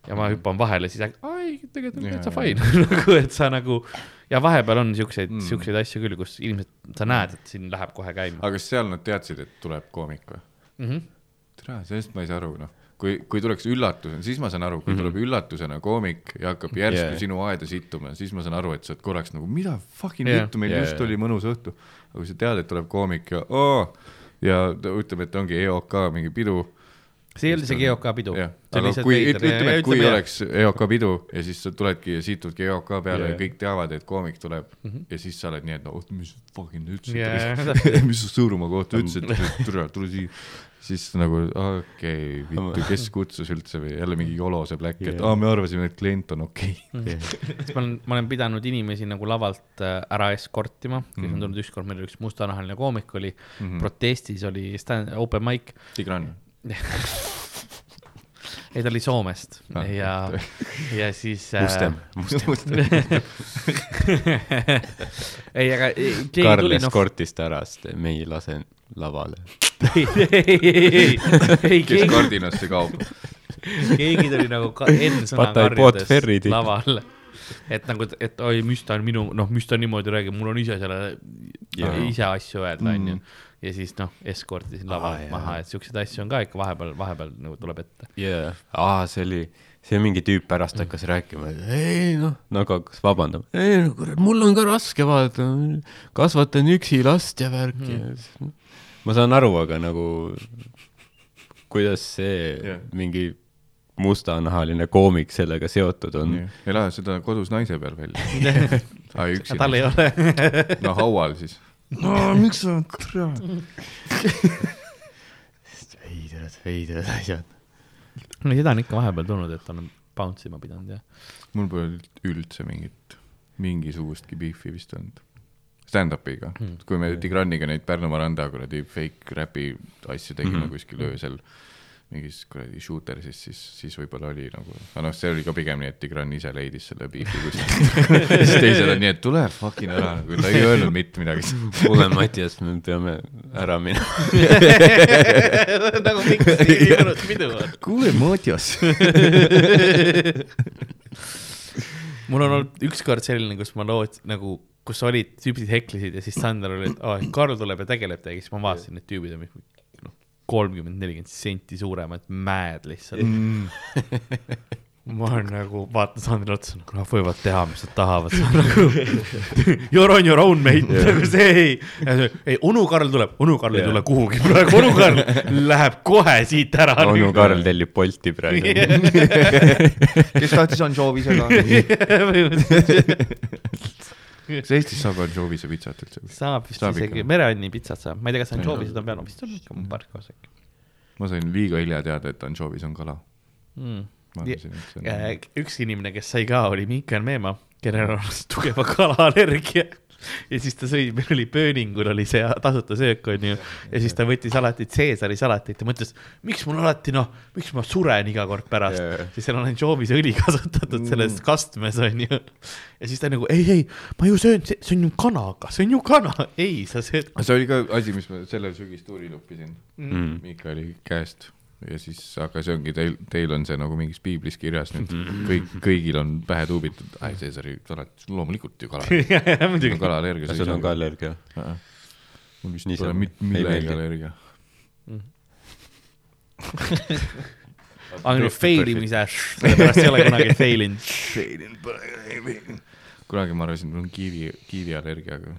ja ma hüppan vahele, siis ai, tegelikult on täitsa fine [LAUGHS] nagu, et sa nagu ja vahepeal on siukseid mm., siukseid asju küll, kus inimesed, sa näed, et siin läheb kohe käima. aga kas seal nad teadsid, et tuleb koomik või mm -hmm.? Tere, sellest ma ei saa aru, noh kui, kui tuleks üllatusena, siis ma saan aru, kui mm -hmm. tuleb üllatusena koomik ja hakkab järsku yeah. sinu aeda sittuma, siis ma saan aru, et sa oled korraks nagu, mida fucking yeah. juttu, meil yeah. just oli mõnus õhtu. aga kui sa tead, et tuleb koomik ja oo, ja ta ütleb, et ongi EOK mingi pidu see ei olnud isegi EOK pidu. aga kui, ütleme, et kui oleks EOK pidu ja siis sa tuledki ja situdki EOK peale yeah. ja kõik teavad, et koomik tuleb mm -hmm. ja siis sa oled nii, et no oot, mis fucking ütlesid yeah. [LAUGHS] [LAUGHS] mis sa Sõõrumaa kohta ütlesid, tule, tule siia. Siis nagu okei okay,, vittu, kes [LAUGHS] kutsus üldse või jälle mingi Yolo see Black yeah., et aa, me arvasime, et klient on okei okay. yeah. ma olen, ma olen pidanud inimesi nagu lavalt äh, ära eskortima, kes mm -hmm. on tulnud ükskord, meil oli üks mustanahaline koomik oli mm, -hmm. protestis oli stand, open mic. Tigran [LAUGHS] ei, ta oli Soomest ah, ja, ja siis äh.... Mustem, Mustem [LAUGHS] ei, aga keegi Karl tuli noh. eskortis ta ära, sest me ei lase lavale. Ei, ei, ei, ei, kes kardinasse kaob? Keegi tuli nagu ka N-sõna karjudes lavale et nagu, et oi, mis ta on minu, noh, mis ta niimoodi räägib, mul on ise selle, ise asju öelda, onju. Mm ja siis noh, eskortisin lavalt ah, maha, et siukseid asju on ka ikka vahepeal, vahepeal nagu tuleb ette. jaa, aa, see oli, see mingi tüüp pärast mm. hakkas rääkima, et ei noh, nagu hakkas vabandama. ei no kurat, mul on ka raske vaata, kasvatan üksi last ja värki. Mm.. Ma saan aru, aga nagu kuidas see yeah. mingi mustanahaline koomik sellega seotud on. ei lähe seda kodus naise peal välja [LAUGHS] tal ei ole no haual siis no miks sa, kurat. [LAUGHS] veidrad, veidrad asjad. no seda on ikka vahepeal tulnud, et on bounce ima pidanud, jah. mul pole üldse mingit, mingisugustki beefi vist olnud. Stand-up'iga hmm., kui me Tigraniga neid Pärnu Maranda kuradi fake räpi asju tegime hmm. kuskil öösel mingis kuradi shooter'is, siis, siis võib-olla oli nagu, aga noh, see oli ka pigem nii, et Tigran ise leidis selle beefi kuskilt [LAUGHS] siis teised on nii, et tule fucking ära, nagu ta ei öelnud mitte midagi. kuule, Mattias, me peame ära minema [LAUGHS] nagu miks ei olnud [LAUGHS] pidu? kuule, Mattias mul on olnud ükskord selline, kus ma loot-, nagu, kus olid, tüübid heklesid ja siis Sander oli, et aa, Karl tuleb ja tegeleb teiega, siis ma vaatasin, need tüübid on kolmkümmend, nelikümmend senti suuremad mäed lihtsalt mm. [LAUGHS] ma olen nagu, vaatan Sandrile otsa, nagu nad võivad teha, mis nad tahavad, see [LAUGHS] on nagu you are on your own mate yeah., nagu see ei, ei onu Karl tuleb, onu Karl yeah. ei tule kuhugi praegu, onu Karl läheb kohe siit ära. onu Karl tellib Bolti praegu kes tahtis ansoovisega [LAUGHS] kas Eestis saab ansoovised pitsat üldse? saab vist saab isegi, mereanni pitsat saab, ma ei tea, kas ansoovised on peal, vist on ikka parklas äkki. ma sain liiga hilja teada, et ansoovis on kala. Mm.. On... Äh, üks inimene, kes sai ka, oli Miikael Meemaa, kellel on [LAUGHS] tugeva kalaallergia [LAUGHS] ja siis ta sõi, meil oli pööningul oli see tasuta söök, onju. ja siis ta võttis alati Caesari salatit ja mõtles, miks mul alati noh, miks ma suren iga kord pärast yeah., siis seal on ansoovis õli [LAUGHS] kasutatud selles mm. kastmes onju. ja siis ta nagu ei, ei, ma ju söön, see on ju kanaga, see on ju kana, ei, sa sööd. see oli ka asi, mis ma sellel sügistuuril õppisin mm. Miikali käest ja siis, aga see ongi teil, teil on see nagu mingis piiblis kirjas nüüd mhm. kõik, kõigil on pähe tuubitud, ai Caesari salat, loomulikult ju kala [LAUGHS] muidugi. kalaallergia. sul on ka allergia? mul vist pole mitte millegi allergia ainult fail imise, sellepärast ei ole kunagi fail inud. Failinud pole kunagi ma arvasin, mul on kiivi, kiiviallergia, aga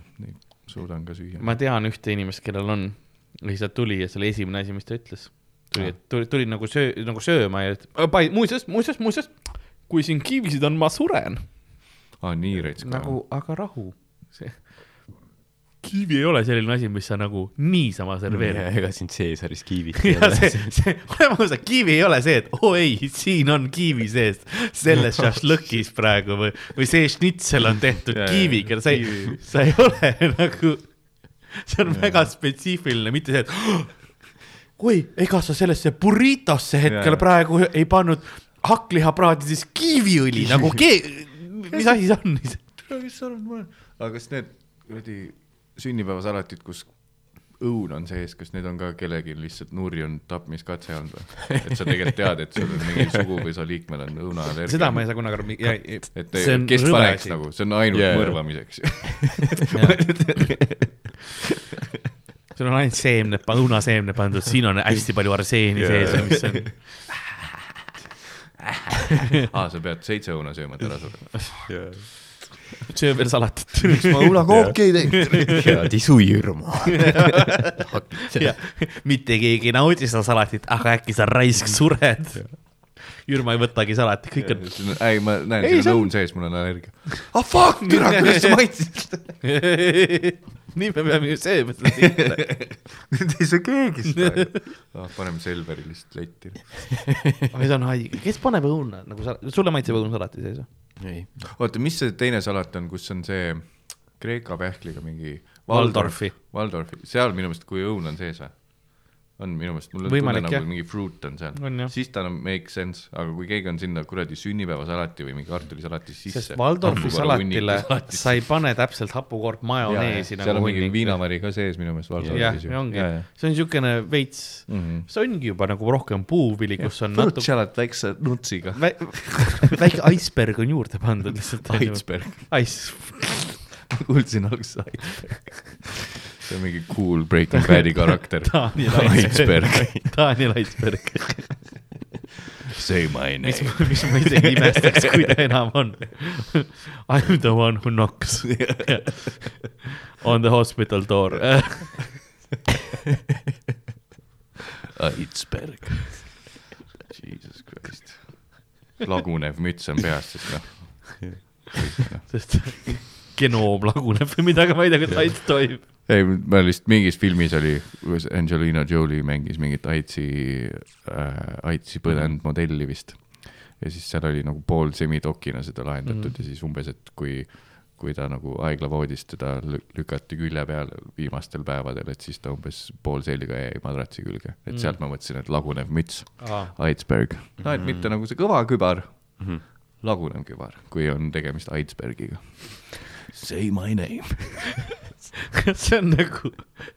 suudan ka süüa. ma tean ühte inimest, kellel on, ta tuli ja see oli esimene asi, mis ta ütles tuli, tuli, tuli nagu söö, nagu sööma ja muuseas, muuseas, muuseas, kui siin kivisid on, ma suren. aa, nii rets ka. nagu, aga rahu. see kiivi ei ole selline asi, mis sa nagu niisama serveerid. ega siin Caesaris kiivit [LAUGHS] ei ole. see, see, oleme ausad, kiivi ei ole see, et oo oh, ei, siin on kiivi sees selles [LAUGHS] šašlõkis praegu või, või see šnitsel on tehtud kiiviga, sa ei, sa ei ole [LAUGHS] nagu, see on ja. väga spetsiifiline, mitte see, et oi, ega sa sellesse burritosse hetkel Jaa. praegu ei pannud hakkliha praadides kiiviõli nagu [LAUGHS] kee-, mis asi see on? mis sa arvad, ma olen, aga kas need kuradi sünnipäevasalatid, kus õun on sees, kas need on ka kellelgi lihtsalt nurjun tapmiskatse olnud või? et sa tegelikult tead, et sul on mingi suguvõsa liikmel on õunaallergia. seda ma ei saa kunagi aru, et kes paneks nagu, see on ainult yeah. mõrvamiseks. [LAUGHS] sul on ainult seemned, õunaseemned pandud, siin on hästi palju arseeni sees mis see on. aa, sa pead seitse õuna sööma, et ära surra. söö veel salatit. ma õunakooki ei teinud. head isujürma. mitte keegi ei naudi seda salatit, aga äkki sa raisk sured. Jürma ei võtagi salati, kõik on. ei, ma näen, siin see on õun sees, mul on allergia. ah fuck, türa, [LAUGHS] kuidas sa maitsesid? [LAUGHS] nii me peame ju sööma seda sitta. Nüüd ei saa keegi seda. ah, paneme Selveri lihtsalt letti. oi, see on haige, kes paneb õuna nagu sa, sulle maitseb õun salati sees või? ei, oota, mis see teine salat on, kus on see Kreeka pähkliga mingi Waldorfi. Waldorfi, seal minu meelest, kui õun on sees või? On minu meelest, mul on Võimalik, tunne nagu mingi fruit on seal siis ta enam make sense, aga kui keegi on sinna kuradi sünnipäevasalati või mingi kartulisalati sisse. sest Waldorfi salatile sa ei pane täpselt hapukoort majoneesi seal nagu on mingi viinavari ka sees minu meelest Waldorfis ongi, see on niisugune veits, -hmm. see ongi juba nagu rohkem puuvili, kus on natuke, salat väikse nutsiga. [LAUGHS] väike iceberg on juurde pandud lihtsalt. Iceberg, Ice, [LAUGHS] kuulsin alguses iceberg. See on mingi cool Breaking Bad'i karakter. Daniel Iceberg, Say my mis name., mis ma isegi imestaks, kui ta enam on. [LAUGHS] I m the one who knocks [LAUGHS] on the hospital door. Iceberg. Jesus Christ. lagunev müts on peas, sest noh. [LAUGHS] sest genoom laguneb või midagi, ma ei tea, kuidas AIDS toimub. ei, ma lihtsalt mingis filmis oli, kus Angelina Jolie mängis mingit AIDSi äh,, AIDSi põdenud modelli vist. ja siis seal oli nagu pool semidokina seda lahendatud mm -hmm. ja siis umbes, et kui, kui ta nagu haiglavoodist teda lü- lükati külje peale viimastel päevadel, et siis ta umbes pool selga jäi madratsi külge, et Mm. sealt ma mõtlesin, et lagunev müts, aa, Aidsberg. no et mitte nagu see kõva kübar, Mhm. lagunev kübar, kui on tegemist Aidsbergiga. Say my name. [LAUGHS] kas [LAUGHS] see on nagu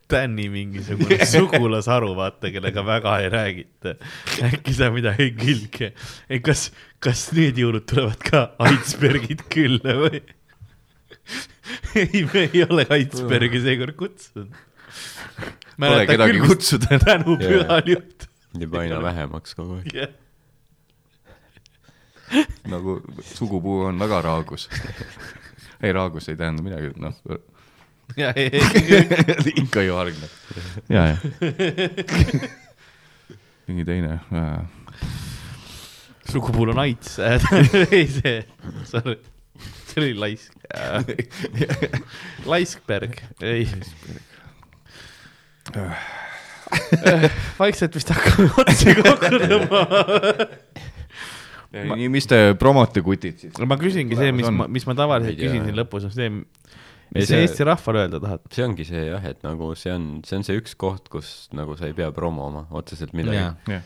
Tänni mingisugune [LAUGHS] sugulasharu, vaata, kellega väga ei räägita. äkki sa midagi külge. kas, kas need jõulud tulevad ka Aidsbergid külla või? [LAUGHS] ei, me ei ole Aidsbergi seekord kutsunud. Pole kedagi kutsuda. tänupühal juht. jääb aina vähemaks kogu aeg. nagu sugupuu on väga raagus. ei, raagus ei tähenda midagi, noh, [LAUGHS] ikka ju hargneb. ja, ja. [LAUGHS] mingi teine äh,. sugupuul on Aits. [LAUGHS] ei, see, sorry, see oli Laisk. Laiskberg, ei. vaikselt vist hakkame otsi kokku tõmbama. nii, mis te promote kutid siis? no ma küsingi see, mis ma, mis ma tavaliselt küsin siin lõpus, on see, mis sa see- Eesti rahvale öelda tahad? see ongi see jah, et nagu see on, see on see üks koht, kus nagu sa ei pea promoma otseselt midagi Jaa.. jah,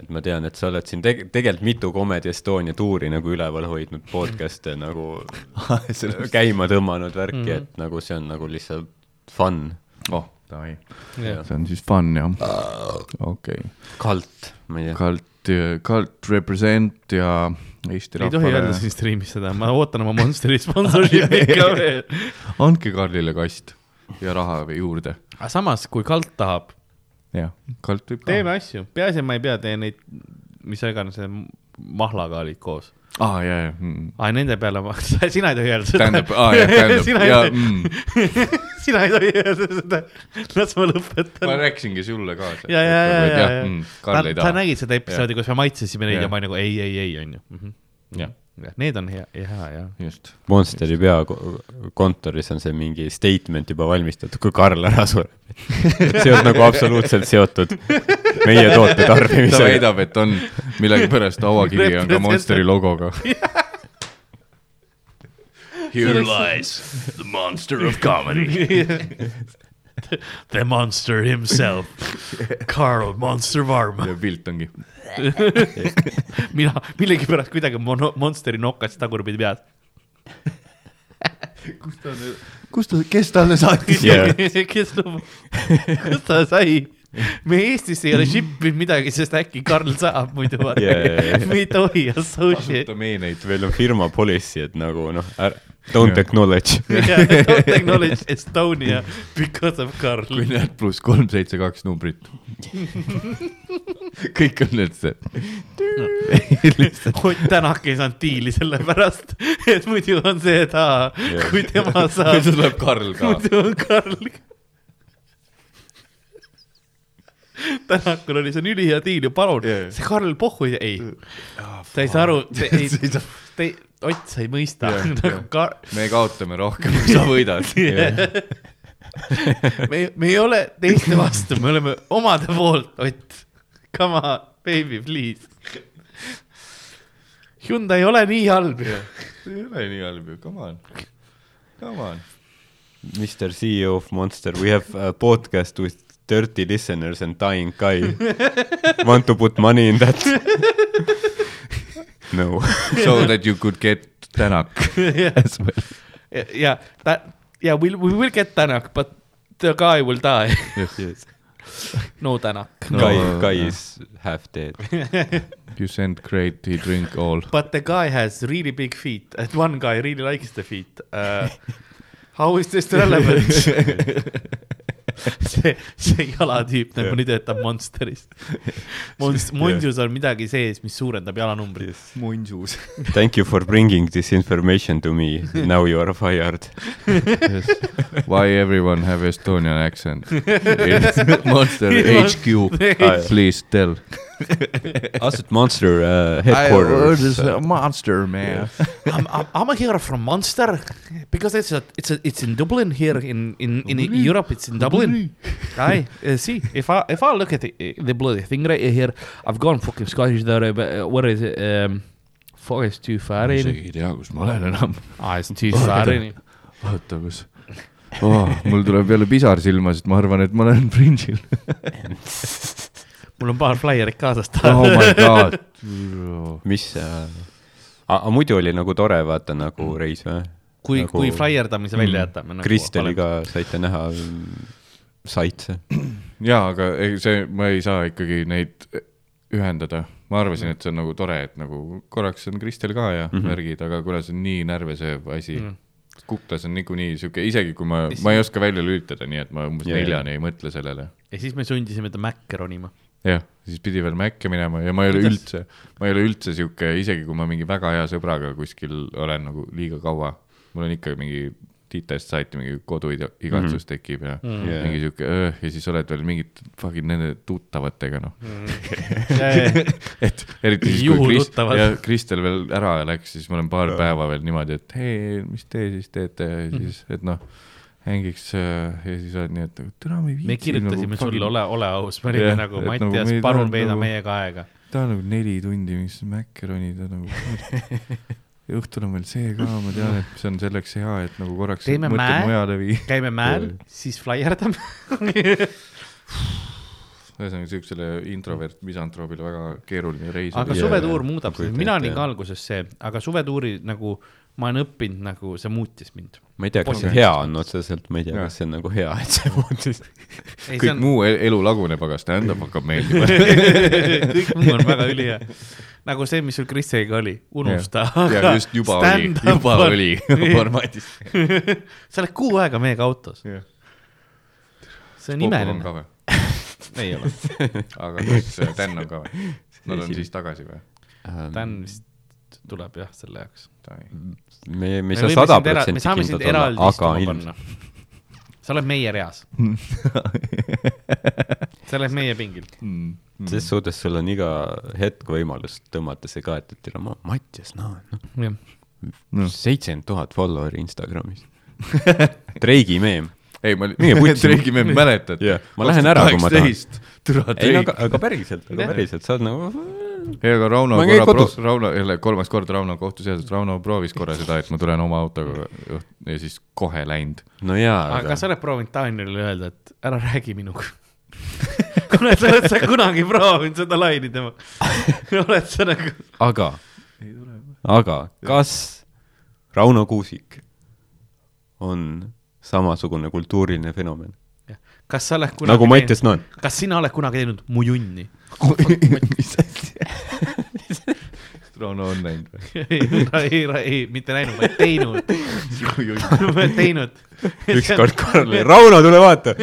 et ma tean, et sa oled siin teg-, tegelikult mitu Comedy Estonia tuuri nagu üleval hoidnud, podcast'e nagu [LAUGHS] käima tõmmanud värki mm. -hmm. et nagu see on nagu lihtsalt fun. oh, davai, jah, see on siis fun jah, okei okay.. kalt, ma ei tea. Cult, Cult Represent ja Eesti ei tohi öelda rahvale, siin striimis seda, ma ootan oma Monsteri [LAUGHS] sponsorship'i ikka veel. andke Karlile kast ja raha või juurde, aga samas, kui Kalt tahab, jah, Cult võib ka. teeme asju, peaasi, et ma ei pea tee neid, mis iganes mahlaga olid koos. aa, ja, ja mm.. aa, nende peale ma, [LAUGHS] sina ei tohi öelda seda. tähendab, aa jah, tähendab ja ei, mm, [LAUGHS] sina ei tohi öelda seda, las ma ma lõpetan. rääkisingi sulle kaasa. ja, ja, ja, ja, ja ei sa nägid seda episoodi, kus me maitsesime neid ja, ja ma nagu ei, ei, ei, onju. jah, jah, need on hea, hea, ja. just. Monsteri peakontoris on see mingi statement juba valmistatud, kui Karl ära sureb. see on nagu absoluutselt seotud meie toote ta tarbimisega. väidab, et on millegipärast hauakivi on ka Monsteri logoga. [LAUGHS] Here lies the monster of comedy. [LAUGHS] The monster himself, [LAUGHS] Carl Monster Varma. ja pilt ongi. [LAUGHS] mina millegipärast kuidagi mono-, Monsteri nokas tagurpidi peas. kus ta, kes talle saatis Jaa. [LAUGHS] kes lubab, kust ta sai? me Eestis ei ole ship'inud midagi, sest äkki Karl saab muidu vaata Jaa, jaa, jaa. me ei tohi associate. kasuta meeneid. meil on firma policy, et nagu noh, don't acknowledge. Don't acknowledge Estonia because of Karl. kui näed pluss kolm, seitse, kaks numbrit. [LAUGHS] kõik on need see. Ott Tänak ei saanud diili sellepärast, et muidu on see ta, Jah. kui tema [LAUGHS] saab, tuleb Karl ka. muidu on Karl. Tänakul oli, see on ülihea diil ju, palun Jah., see Karl pohhu ei, ei, ta ei saa aru, ei, [LAUGHS] ta ei, Ott sa ei mõista Jah, [LAUGHS] nagu. Kar-, me kaotame rohkem, kui sa võidad. [LAUGHS] me, me ei ole teiste vastu, me oleme omade poolt, Ott. Come on, baby, please. Hyundai ei ole nii halb ju. ei ole nii halb ju, come on, come on. Mr CEO of Monster, we have a podcast with thirty listeners and dying guy. Want to put money in that? [LAUGHS] no. [LAUGHS] So that you could get Tänak [LAUGHS] as well. yeah, that yeah, we'll, we will get Tänak, but the guy will die. Yes. [LAUGHS] no Tänak. No, Guy uh, guy yeah. is half dead. You send great, he drink all. But the guy has really big feet and one guy really likes the feet uh,. How is this relevant? [LAUGHS] see, see jalatüüp nagu nii töötab Monsteris. [LAUGHS] Monst-, Mondius on midagi sees, mis suurendab jalanumbrit. munsus. Thank you for bringing this information to me. Now you are fired. Why everyone have Estonian accent? [LAUGHS] Monster HQ, please tell. [LAUGHS] Asset Monster uh, headquarters. monster man. I'm, I'm, I'm here from Monster because it's a, it's a, it's in Dublin here in, in, in Europe. It's in Dublin. I uh, see if I if I look at the, the bloody thing right here, I've gone fucking Scottish there. But uh, what is it? Um, fuck, it's too far in. isegi ei tea, kus ma olen enam. Ah, it's too far in. oota, kus oh,? mul tuleb jälle pisar silma, sest ma arvan, et ma olen Fringe'il. Mul on paar flaierit kaasas. oh my god. [LAUGHS] mis äh,, aga muidu oli nagu tore vaata nagu reis või? kui nagu- kui flaierdamise välja jätame nagu,. Kristeliga saite näha mm, saitse. [CLEARS THROAT] jaa, aga ei, see, ma ei saa ikkagi neid ühendada. ma arvasin, et see on nagu tore, et nagu korraks on Kristel ka ja mm. -hmm. värgid, aga kuna see on nii närvesööv asi mm. Mm., Kuklas on niikuinii sihuke, isegi kui ma, ma ei oska välja lülitada, nii et ma umbes yeah, neljani ei mõtle sellele. ja siis me sundisime ta Mäkke ronima. jah, siis pidi veel Mäkke minema ja ma ei ole Kuidas? üldse, ma ei ole üldse sihuke, isegi kui ma mingi väga hea sõbraga kuskil olen nagu liiga kaua, mul on ikka mingi titest saiti mingi koduigatsus Mhm. tekib ja Mm. Jaa. mingi sihuke öö, ja siis oled veel mingit fucking nende tuttavatega noh. [LAUGHS] Mm. et eriti siis, kui. Krist-, ja Kristel veel ära läks, siis ma olen paar päeva veel niimoodi, et hei, mis te siis teete ja siis, et noh, hängiks äh, ja siis oled nii, et täna me ei viitsi. me kirjutasime sulle, ole, ole aus, me olime nagu et nagu Mattias me palun veeda nagu- meiega aega. ta on nagu neli tundi, mis mäkkeronida nagu. [LAUGHS] ja õhtul on veel see ka, ma tean, et see on selleks hea, et nagu korraks Teeme mäe. käime mäel [LAUGHS] siis flaierdame. [LAUGHS] ühesõnaga siuksele introvert misantroobile väga keeruline reis. aga suvetuur jaa, muudab kujutan mina olin ka alguses see, aga suvetuuri nagu ma olen õppinud nagu see muutis mind. ma ei tea, kas see hea on otseselt, ma ei tea, kas see on nagu hea, et see muutus. kõik on... muu el- elu laguneb, aga stand-up hakkab meeldima. [LAUGHS] kõik muu on väga ülihea. nagu see, mis sul Kristjaga oli, unusta. ja just juba oli, juba oli [LAUGHS] formaadis. [LAUGHS] sa oled kuu aega meiega autos, see on on imeline. ei ole, aga kas äh, Dan on ka või? Nad on siis tagasi või? Dan vist tuleb jah selle jaoks. me, me ei saa sada me protsenti kindlad olla, aga ilmselt. sa oled meie reas, sa oled meie pingil. Mm. ses suhtes sul on iga hetk võimalus tõmmata see ka, et, et teil on ma- Mattias, noh, jah, noh, seitsekümmend tuhat follower'i Instagramis. [LAUGHS] Dreigi meem. ei, ma putsi. [LAUGHS] räägime, mäletad Jah, ma lähen ära, kui ma tahan. Türa ei no aga, aga päriselt, aga päriselt, sa oled nagu, ei, aga Rauno Ma korra kodus., Rauno jälle kolmas kord Rauno kohtuseadust, Rauno proovis korra seda, et ma tulen oma autoga ja siis kohe läinud. no jaa, aga aga sa oled proovinud Danielile öelda, et ära räägi minuga? [LAUGHS] kuna sa oled sa kunagi proovinud seda laini tema, [LAUGHS] oled sa nagu, aga, aga kas Rauno Kuusik on samasugune kultuuriline fenomen kas sa oled kunagi nagu Mattias Noon? kas sina oled kunagi teinud mujunni? mis [LAUGHS] asja? Rauno on näinud või? [LAUGHS] ei, ei, ei, mitte näinud, vaid teinud. [LAUGHS] teinud. ükskord Karli, Rauno, tule vaata.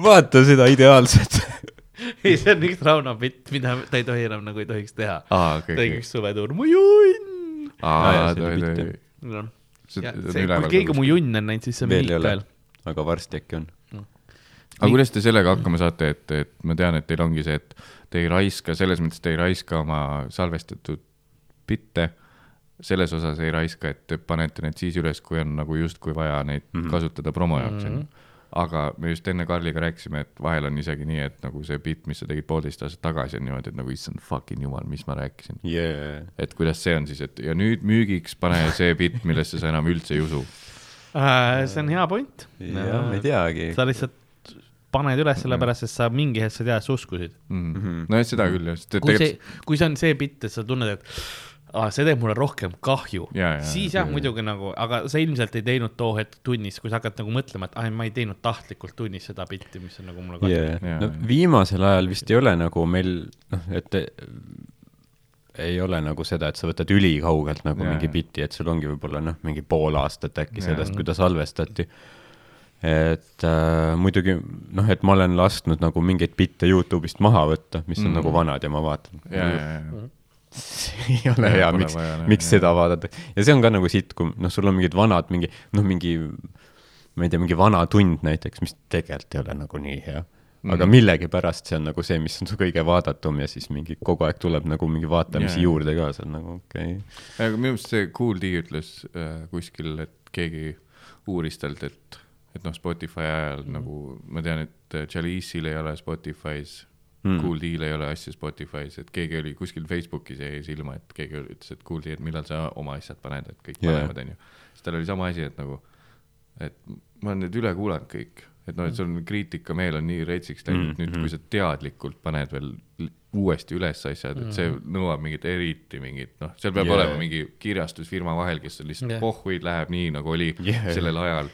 vaata seda ideaalset. ei, see on üks Rauno bitt, mida ta ei tohi enam nagu ei tohiks teha. aa, okei, ta tegi üks suvetuur, mujunn. aa Aa, see, üleval kui keegi kuskil. mujunn on näinud, siis see on Miikael., aga varsti äkki on. Aga kuidas te sellega hakkama saate, et, et ma tean, et teil ongi see, et te ei raiska, selles mõttes te ei raiska oma salvestatud bitte, selles osas ei raiska, et te panete need siis üles, kui on nagu justkui vaja neid mm. -hmm. kasutada promo jaoks, Mhm. onju. aga me just enne Karliga rääkisime, et vahel on isegi nii, et nagu see bitt, mis sa tegid poolteist aastat tagasi, on niimoodi, et nagu issand fucking jumal, mis ma rääkisin. Yeah. et kuidas see on siis, et ja nüüd müügiks pane see bitt, millesse sa enam üldse ei usu Äh, see on hea point. jah, ma ei teagi. sa lihtsalt paned üles sellepärast, et sa mingi hetk sa tead, sa uskusid. mm. Mhm.. nojah, seda küll jah, sest et kui see kui see on see bitt, et sa tunned, et aa, see teeb mulle rohkem kahju, Jaa, jaa, siis jah, muidugi nagu, aga sa ilmselt ei teinud too hetk tunnis, kui sa hakkad nagu mõtlema, et ai, ma ei teinud tahtlikult tunnis seda bitti, mis on nagu mulle kahju yeah. No viimasel ajal vist ei ole nagu meil noh, et eh, ei ole nagu seda, et sa võtad ülikaugelt nagu yeah. mingi biti, et sul ongi võib-olla noh, mingi pool aastat äkki Jaa. sellest, kui ta salvestati. Et äh, muidugi noh, et ma olen lasknud nagu mingeid bitte Youtube'ist maha võtta, mis on Mm. mm. nagu vanad ja ma vaatan. ja, ja, ja, see ei ole Jaa, hea, miks miks jah. seda vaadata ja see on ka nagu sitt, kui noh, sul on mingid vanad mingi noh, mingi ma ei tea, mingi vana tund näiteks, mis tegelikult ei ole nagu nii hea. aga Mhm. millegipärast see on nagu see, mis on su kõige vaadatum ja siis mingi kogu aeg tuleb nagu mingi vaatamisi jaa. juurde ka, see on nagu okei okay.. aga minu meelest see Kool D ütles äh, kuskil, et keegi uuris talt, et, et noh, Spotify ajal mm. nagu ma tean, et äh, Chalice'il ei ole Spotify's Mm. mm., Kool D-l ei ole asju Spotify's, et keegi oli kuskil Facebookis jäi silma, et keegi ütles, et Kool D, et millal sa oma asjad paned, et kõik yeah. panevad, onju. siis tal oli sama asi, et nagu, et ma olen need üle kuulanud kõik, et noh, et sul on kriitikameel on nii retsiks läinud mm, Mm, -hmm. nüüd mm. kui sa teadlikult paned veel uuesti üles asjad, et see nõuab mingit eriti mingit, noh, seal peab yeah. olema mingi kirjastusfirma vahel, kes on lihtsalt yeah. pohhuid, läheb nii nagu oli yeah. sellel ajal.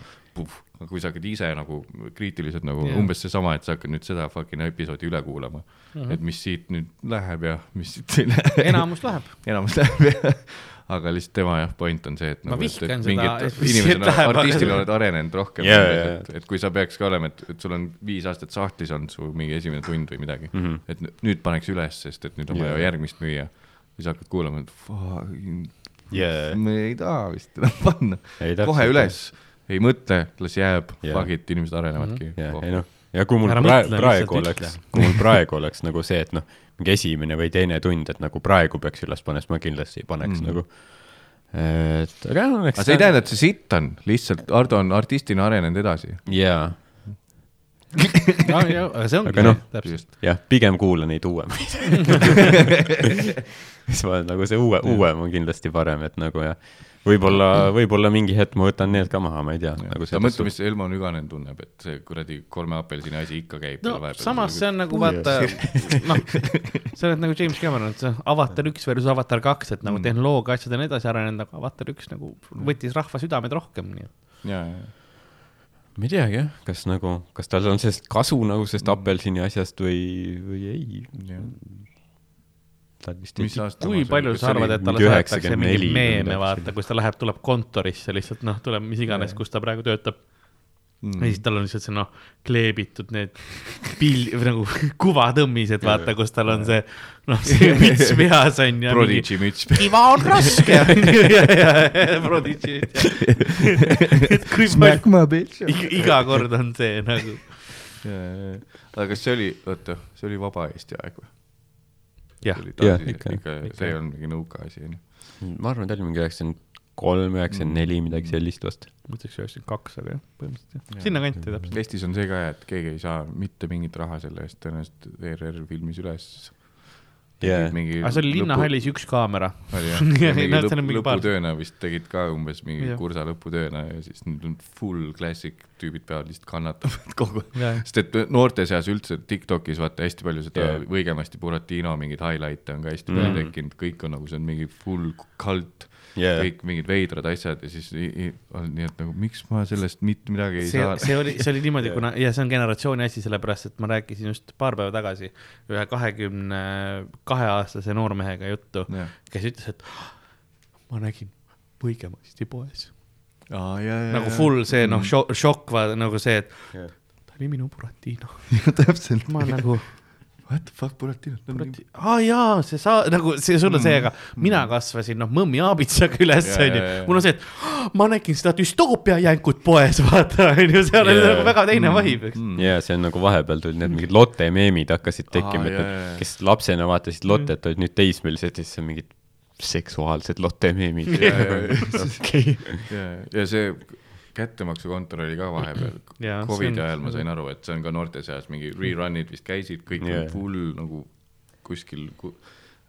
Kui sa hakkad ise nagu kriitiliselt nagu yeah. umbes seesama, et sa hakkad nüüd seda fucking episoodi üle kuulama mm, Mhm. -hmm. et mis siit nüüd läheb ja mis siit ei lähe. enamus läheb. [LAUGHS] enamus läheb jah, aga lihtsalt tema jah, point on see, et Ma nagu, et, vihkan et mingid inimesed aga- artistil oled arenenud rohkem Jaa, yeah, jaa, et, et kui sa peaks ka olema, et, et sul on viis aastat sahtlis olnud su mingi esimene tund või midagi mm. -hmm. et nü- nüüd paneks üles, sest et nüüd on vaja järgmist müüa. siis hakkad kuulama, et fuck, Yeah. me ei taha vist enam panna kohe üles, ei mõtle, las jääb Jaa. fuck it, inimesed arenevadki ja, oh. ei noh, ja kui mul Ära praegu, mõtle, praegu oleks kui mul praegu oleks nagu see, et noh, mingi esimene või teine tund, et nagu praegu peaks üles panema, siis ma kindlasti ei paneks Mm. mm. nagu. et aga jah, eks aga see ei tähenda, et see sitt on, lihtsalt Ardo on artistina arenenud edasi. jaa, [LAUGHS] aga see ongi Aga noh, täpselt. jah, pigem kuula neid uuemaid. [LAUGHS] [LAUGHS] siis ma olen nagu see uue, uuem on kindlasti parem, et nagu jah, võib-olla, võib-olla mingi hetk ma võtan need ka maha, ma ei tea. nagu sa mõtle, mis Elmo Nüganen tunneb, et see kuradi kolme apelsini asi ikka käib. no samas see on nagu vaata, noh, sa oled nagu James Cameron, et see avatar üks versus avatar kaks, et nagu Mm. tehnoloogia asjad on edasi arenenud, aga avatar üks nagu võttis rahva südamed rohkem, nii et. ja, ja, ma ei teagi jah, kas nagu, kas tal on sellest kasu nagu sellest apelsini asjast või, või ei. ja. tal vist kui palju sa arvad, et talle mingi saadetakse 94 mingeid või meeme, vaata, kus ta läheb, tuleb kontorisse lihtsalt noh, tuleb mis iganes, kus ta praegu töötab Mm. ja siis tal on lihtsalt see noh, kleebitud need pill-, nagu [LAUGHS] kuvatõmmised, vaata, kus tal on see noh, see [LAUGHS] müts peas on ja mingi [LAUGHS] Prodigy müts. kiva on raske ja, ja, ja Prodigy. et kui palju, my bitch. iga kord on see nagu, aga kas see oli, oota, see oli Vaba Eesti aeg või? jah, ikka, ikka, see ei olnud mingi nõukaasi onju. ma arvan, ta oli mingi üheksakümmend kolm, üheksakümmend neli, midagi sellist vast. ma ütleks üheksakümmend kaks, aga jah, põhimõtteliselt jah, sinnakanti täpselt. Eestis on see ka, et keegi ei saa mitte mingit raha selle eest tõenäoliselt ERR filmis üles. Jaa. aga see oli Linnahallis üks kaamera. [LAUGHS] [LAUGHS] mingi mingi lõputööna vist tegid ka umbes mingi Jah. kursa lõputööna ja siis nüüd on full classic tüübid peavad lihtsalt kannatama [LAUGHS] kogu Jah. sest et noorte seas üldse Tiktokis vaata hästi palju seda yeah. Võigemasti Buratino mingeid highlight'e on ka hästi Mhm. palju tekkinud, kõik on nagu see on mingi full kult Jaa. kõik mingid veidrad asjad ja siis on nii, et nagu miks ma sellest mitte midagi ei see saa,. see oli, see oli niimoodi, [LAUGHS] kuna ja see on generatsiooni asi, sellepärast et ma rääkisin just paar päeva tagasi ühe kahekümne kahe aastase noormehega juttu, jah, kes ütles, et "Ah, ma nägin Võigemasti poes. ja, ja, nagu full see noh, Mm. šokk, nagu see, et Jah. ta oli minu Buratino. [LAUGHS] täpselt. ma nagu, What the fuck, Buratino, nii aa jaa, see sa-, nagu see sul on see, aga mina kasvasin noh, mõmmi aabitsaga üles, Jaa, onju jaa, jaa.. mul on see, et "Ah, ma nägin seda düstoopia jänkut poes, [LAUGHS] vaata, onju, seal oli Jaa. nagu väga teine vibe, eks. Mm. ja see on nagu vahepeal tulid need mingid Lotte meemid hakkasid tekkima, et jaa, jaa, jaa. kes lapsena vaatasid Lottet, olid nüüd teismelised ja siis on mingid seksuaalsed Lotte meemid. Jaa, jaa, jaa. [LAUGHS] ja see kättemaksukontor oli ka vahepeal [CLEARS THROAT] Covidi ajal ma sain aru, et see on ka noorte seas mingi rerun'id vist käisid, kõik yeah. On full nagu kuskil ku,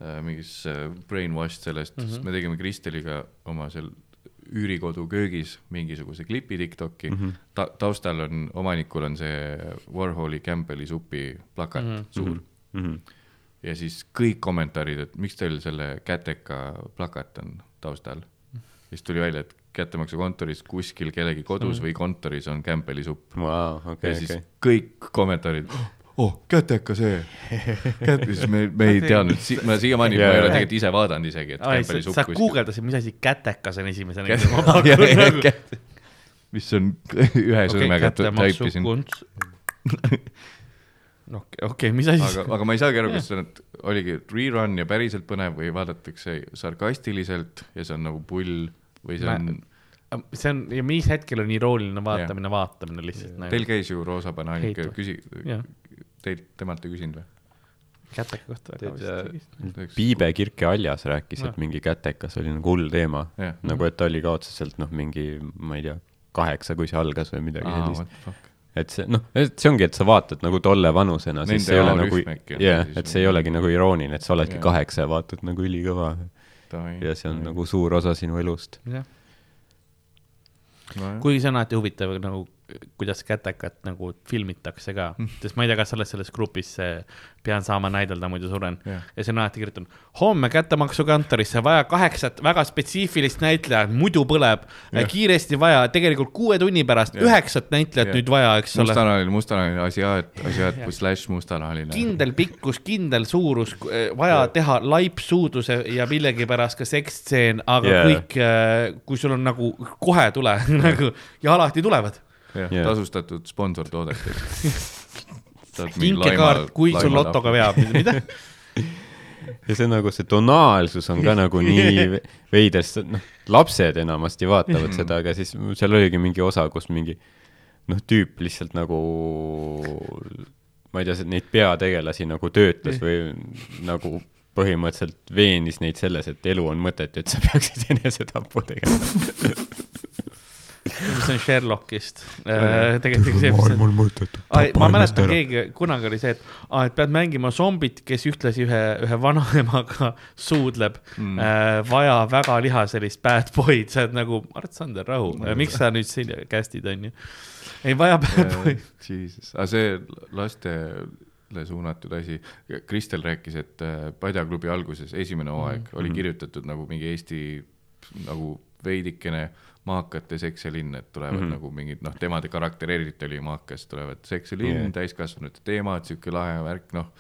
äh, mingis äh, brainwashed sellest mm, -hmm. sest me tegime Kristeliga oma seal üürikodu köögis mingisuguse klipi Tiktoki mm. -hmm. Ta, taustal on, omanikul on see Warholi Campbelli supi plakat mm. -hmm. suur mm. -hmm. ja siis kõik kommentaarid, et miks teil selle käteka plakat on taustal. siis tuli välja, et kättemaksukontoris kuskil kellegi kodus või kontoris on Campbelli supp Vau, ja okei, siis okei. kõik kommentaarid, oh, käteka see. ja siis me, me ei [LAUGHS] teadnud, ma siiamaani yeah. Ma ei ole tegelikult ise vaadanud isegi, et Campbelli supp sa guugeldasid, mis asi kätekas on esimesena. [LAUGHS] Mis on [LAUGHS] ühe sõrmega taipisin, okei, okei, mis asi aga, aga ma ei saagi aru, kas see nüüd oligi rerun ja päriselt põnev või vaadatakse sarkastiliselt ja see on nagu pull või see on, see on ja mis hetkel on irooniline vaatamine, vaatamine lihtsalt teil nagu käis ju Roosa Banaanik Heitu., küsi teilt, temalt ei küsinud või? käteka kohta väga vist. Piibe Kirke Aljas rääkis, et mingi kätekas oli nagu hull teema. nagu, et ta oli ka otseselt noh, mingi, ma ei tea, kaheksa, kui see algas või midagi sellist. et see noh, et see ongi, et sa vaatad nagu tolle vanusena, siis see ei ole nagu jah, et see ei olegi nagu irooniline, et sa oledki Jah. kaheksa ja vaatad nagu ülikõva ja see on nagu suur osa sinu elust. jah, nagu. kuigi see on alati huvitav nagu, kuidas kätekat nagu filmitakse ka, sest ma ei tea, kas sa oled selles grupis pean saama näidelda, muidu suren Jah. ja see on alati kirjutanud homme kättemaksukontorisse vaja kaheksat väga spetsiifilist näitlejat, muidu põleb Jah. kiiresti vaja, tegelikult kuue tunni pärast Jah. üheksat näitlejat Jah. nüüd vaja, eks ole. mustanahaline, mustanahaline asiaat, [LAUGHS] asiaat slaš mustanahaline. kindel pikkus, kindel suurus, vaja teha laipsuuduse ja millegipärast ka seksstseen, aga yeah. kõik, kui sul on nagu kohe tule [LAUGHS] nagu ja alati tulevad. Jah., tasustatud sponsortoodet. [LAUGHS] kinkekaart, kui sul lotoga veab, mida? [LAUGHS] ja see nagu see tonaalsus on ka nagu nii ve- veider, sest noh, lapsed enamasti vaatavad seda, aga siis seal oligi mingi osa, kus mingi noh, tüüp lihtsalt nagu ma ei tea, neid peategelasi nagu töötles või nagu põhimõtteliselt veenis neid selles, et elu on mõttetu, et sa peaksid [LAUGHS] enesetapu tegema. See on Sherlockist. tegelikult see, mis on mõttetu. ma mäletan, keegi, kunagi oli see, et et pead mängima zombit, kes ühtlasi ühe, ühe vanaemaga suudleb mm.. Äh, vaja väga lihaselist bad boy'd, sa oled nagu Mart Sander, rahu, miks sa nüüd siin cast'id, onju. ei vaja bad boy'd. Jesus, aga see lastele suunatud asi, Kristel rääkis, et äh, Padjaklubi alguses esimene hooaeg mm. oli kirjutatud nagu mingi Eesti nagu veidikene maakate seks ja linn, et tulevad mm. -hmm. nagu mingid noh, tema karakter eriti oli maakas, tulevad seks ja linn Jah. yeah., täiskasvanute teemad, sihuke lahe värk, noh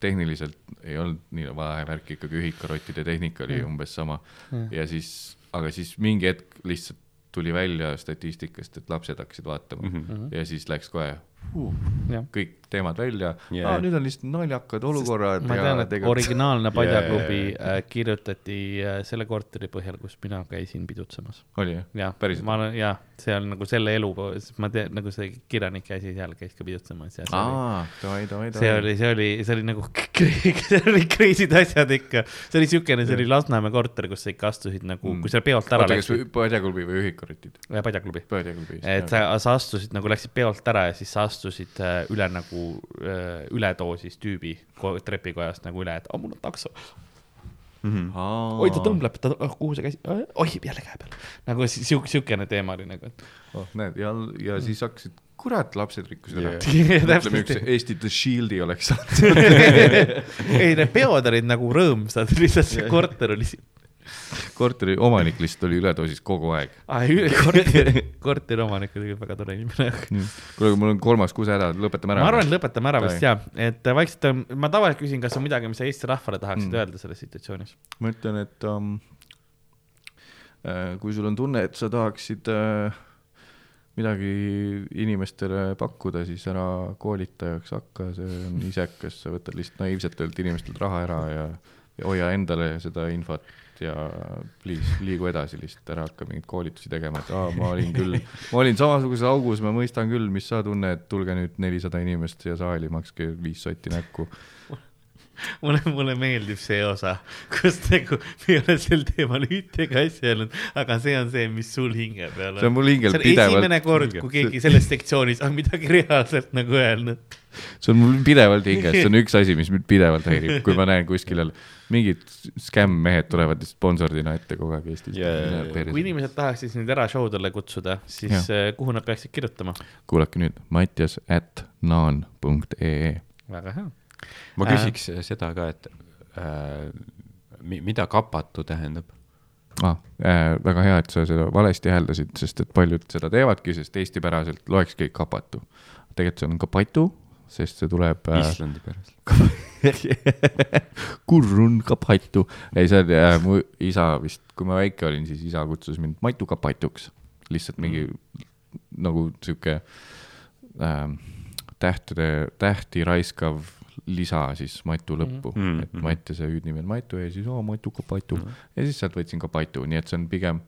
tehniliselt ei olnud nii lahe värk, ikkagi ühikarottide tehnika oli Mm. umbes sama Mm. ja siis, aga siis mingi hetk lihtsalt tuli välja statistikast, et lapsed hakkasid vaatama mm. -hmm. ja siis läks kohe uh, kõik teemad välja Yeah. ah,, nüüd on lihtsalt naljakad olukorrad ma ja tean, et tegelikult originaalne Padjaklubi jaa, äh, kirjutati äh, selle korteri põhjal, kus mina käisin pidutsemas. oli jah? jah, Päriselt? ma olen jah, see on nagu selle elu, ma tean nagu see kirjanik käis seal, käis ka pidutsemas ja see oli aa, davai, davai, see oli, see oli, see oli nagu, [LAUGHS] see oli crazy'd asjad ikka. see oli siukene, see oli Lasnamäe korter, kus sa ikka astusid nagu Mm. kui sa peolt ära oota, läksid, Padjaklubi või ühikuritid? Padjaklubi. Padjaklubi. et sa, sa astusid nagu läksid peolt ära ja siis sa astusid äh, üle nagu äh, üledoosis tüübi ko- trepikojast nagu üle, et oh, mul on takso. oi, ta tõmbleb, ta, oh, kuhu sa käisid, oi, jälle käe peal. nagu si- siuk-, siukene teema oli nagu, et oh,. näed, ja, ja siis hakkasid, kurat, lapsed rikkusid ära Yeah. mõtleme, üks. Eesti The Shield'i oleks saanud. [LAUGHS] ei, need peod olid nagu rõõmsad, lihtsalt see korter oli korteri omanik lihtsalt oli üledoosis kogu aeg. ah,. korteri, korteri omanik oli väga tore inimene. kuule, mul on kolmas kuse häda, lõpetame ära. ma arvan, et lõpetame ära vist ja, et vaikselt, ma tavaliselt küsin, kas on midagi, mis sa Eesti rahvale tahaksid Mm. öelda selles situatsioonis? ma ütlen, et um, äh, kui sul on tunne, et sa tahaksid äh, midagi inimestele pakkuda, siis ära koolitajaks hakka, see on isekas, sa võtad lihtsalt naiivsetelt inimestelt raha ära ja, ja hoia endale seda infot ja please liigu edasi lihtsalt, ära hakka mingeid koolitusi tegema, et aa, ma olin küll, ma olin samasuguses augus, ma mõistan küll, mis sa tunned, tulge nüüd nelisada inimest siia saali, makske viis sotti näkku. mulle, mulle meeldib see osa, kus nagu me ei ole sel teemal ühtegi asja öelnud, aga see on see, mis sul hinge peal see on on. mul hingel on pidevalt esimene kord, kui keegi selles sektsioonis on midagi reaalselt nagu öelnud. see on mul pidevalt hinges, see on üks asi, mis mind pidevalt häirib, kui ma näen kuskil jälle mingid skämm-mehed tulevad lihtsalt sponsordina ette kogu aeg Eestist Jaa. kui inimesed tahaksid sind ära show dele kutsuda, siis Jah. äh, kuhu nad peaksid kirjutama? kuulake nüüd, mattias at naan.ee. väga hea. ma Äh. küsiks seda ka, et äh, mi- mida kapatu tähendab? Ah, äh, väga hea, et sa seda valesti hääldasid, sest et paljud seda teevadki, sest eestipäraselt loekski kapatu. tegelikult see on kapatu, sest see tuleb äh, Islandi pärast. [LAUGHS] [LAUGHS] kurrun kapatu. ei, see on äh, mu isa vist, kui ma väike olin, siis isa kutsus mind Matu kapatuks. lihtsalt mingi mm. nagu sihuke ähm, tähtede, tähti raiskav lisa siis Matu lõppu mm. -hmm. et Mattiase hüüdnimi on Matu ja siis oo Matu kapatu mm. -hmm. ja siis sealt võtsin kapatu, nii et see on pigem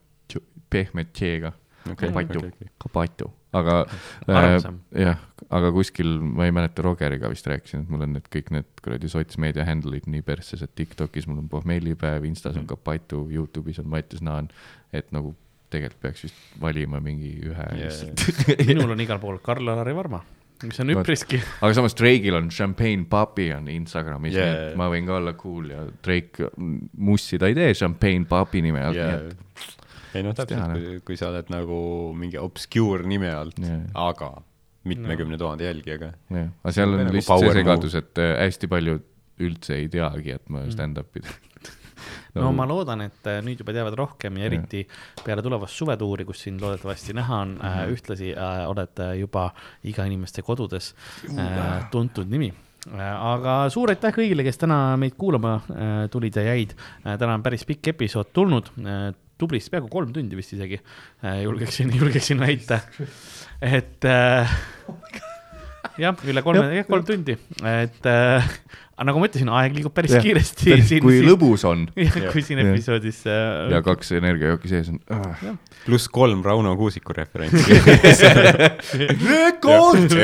pehme T-ga Okei, kapatu okei, okei., kapatu, aga [LAUGHS] äh, jah, aga kuskil ma ei mäleta, Rogeriga vist rääkisin, et mul on need kõik need kuradi sotsmeedia handle'id nii persses, et Tiktokis mul on pohmellipäev, Instas on kapatu, Youtube'is on Mattias Naan, et nagu tegelikult peaks vist valima mingi ühe Yeah. lihtsalt. [LAUGHS] minul on igal pool Karl-Lari Varma, mis on üpriski. aga samas Drake'il on Champagne Papi on Instagramis Yeah. yeah., nii et ma võin ka olla cool ja Drake mussi ta ei tee Champagne Papi nime all yeah., nii et ei noh, täpselt, kui, kui sa oled nagu mingi obscure nime alt yeah., aga mitmekümne tuhande jälgijaga. jah, aga seal on Nagu lihtsalt see segadus, et äh, hästi paljud üldse ei teagi, et ma stand-up'i teen Mm. [LAUGHS] no ma loodan, et äh, nüüd juba teavad rohkem ja eriti peale tulevast suvetuuri, kus sind loodetavasti näha on Mhm. äh,, ühtlasi äh, oled juba iga inimeste kodudes äh, tuntud nimi aga suur aitäh kõigile, kes täna meid kuulama tulid ja jäid täna on päris pikk episood tulnud tublisti peaaegu kolm tundi vist isegi. Äh,, julgeksin, [LAUGHS] julgeksin väita, et äh, [LAUGHS] jah, üle kolme, jah, kolm tundi, et äh, aga nagu ma ütlesin, aeg liigub päris Jah, kiiresti. kui lõbus on kui siin Jah. episoodis äh, ja kaks energiajooki sees on ah.. pluss kolm Rauno Kuusiku referentsi. [LAUGHS] rekord.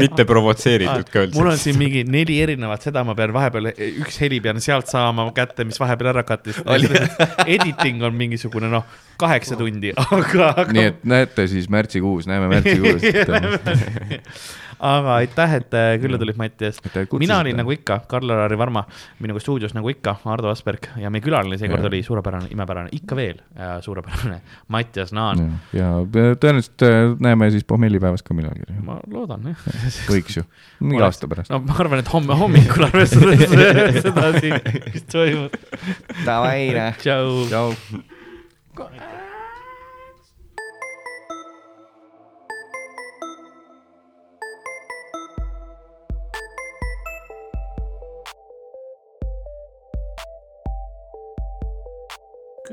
mitte provotseeritud ka mul on üldse. siin mingi neli erinevat, seda ma pean vahepeal, üks heli pean sealt saama kätte, mis vahepeal ära kattis. [LAUGHS] Editing on mingisugune noh, kaheksa tundi, aga, aga nii et näete siis märtsikuus, näeme märtsikuus. [LAUGHS] aga aitäh, et äh, külla tulid, et kutsusite. mina olin nagu ikka, Karl-Lari Varma, minuga stuudios nagu ikka, Ardo Asperg ja meie külaline seekord oli suurepärane, imepärane, ikka veel äh, suurepärane, [LAUGHS] Mattias Naan. ja tõenäoliselt äh, näeme siis pohmellipäevas ka millalgi. ma loodan jah. [LAUGHS] võiks ju, mingi aasta pärast. no ma arvan, et homme hommikul arvestades [LAUGHS] seda siin, mis toimub. Davai, tšau. tšau.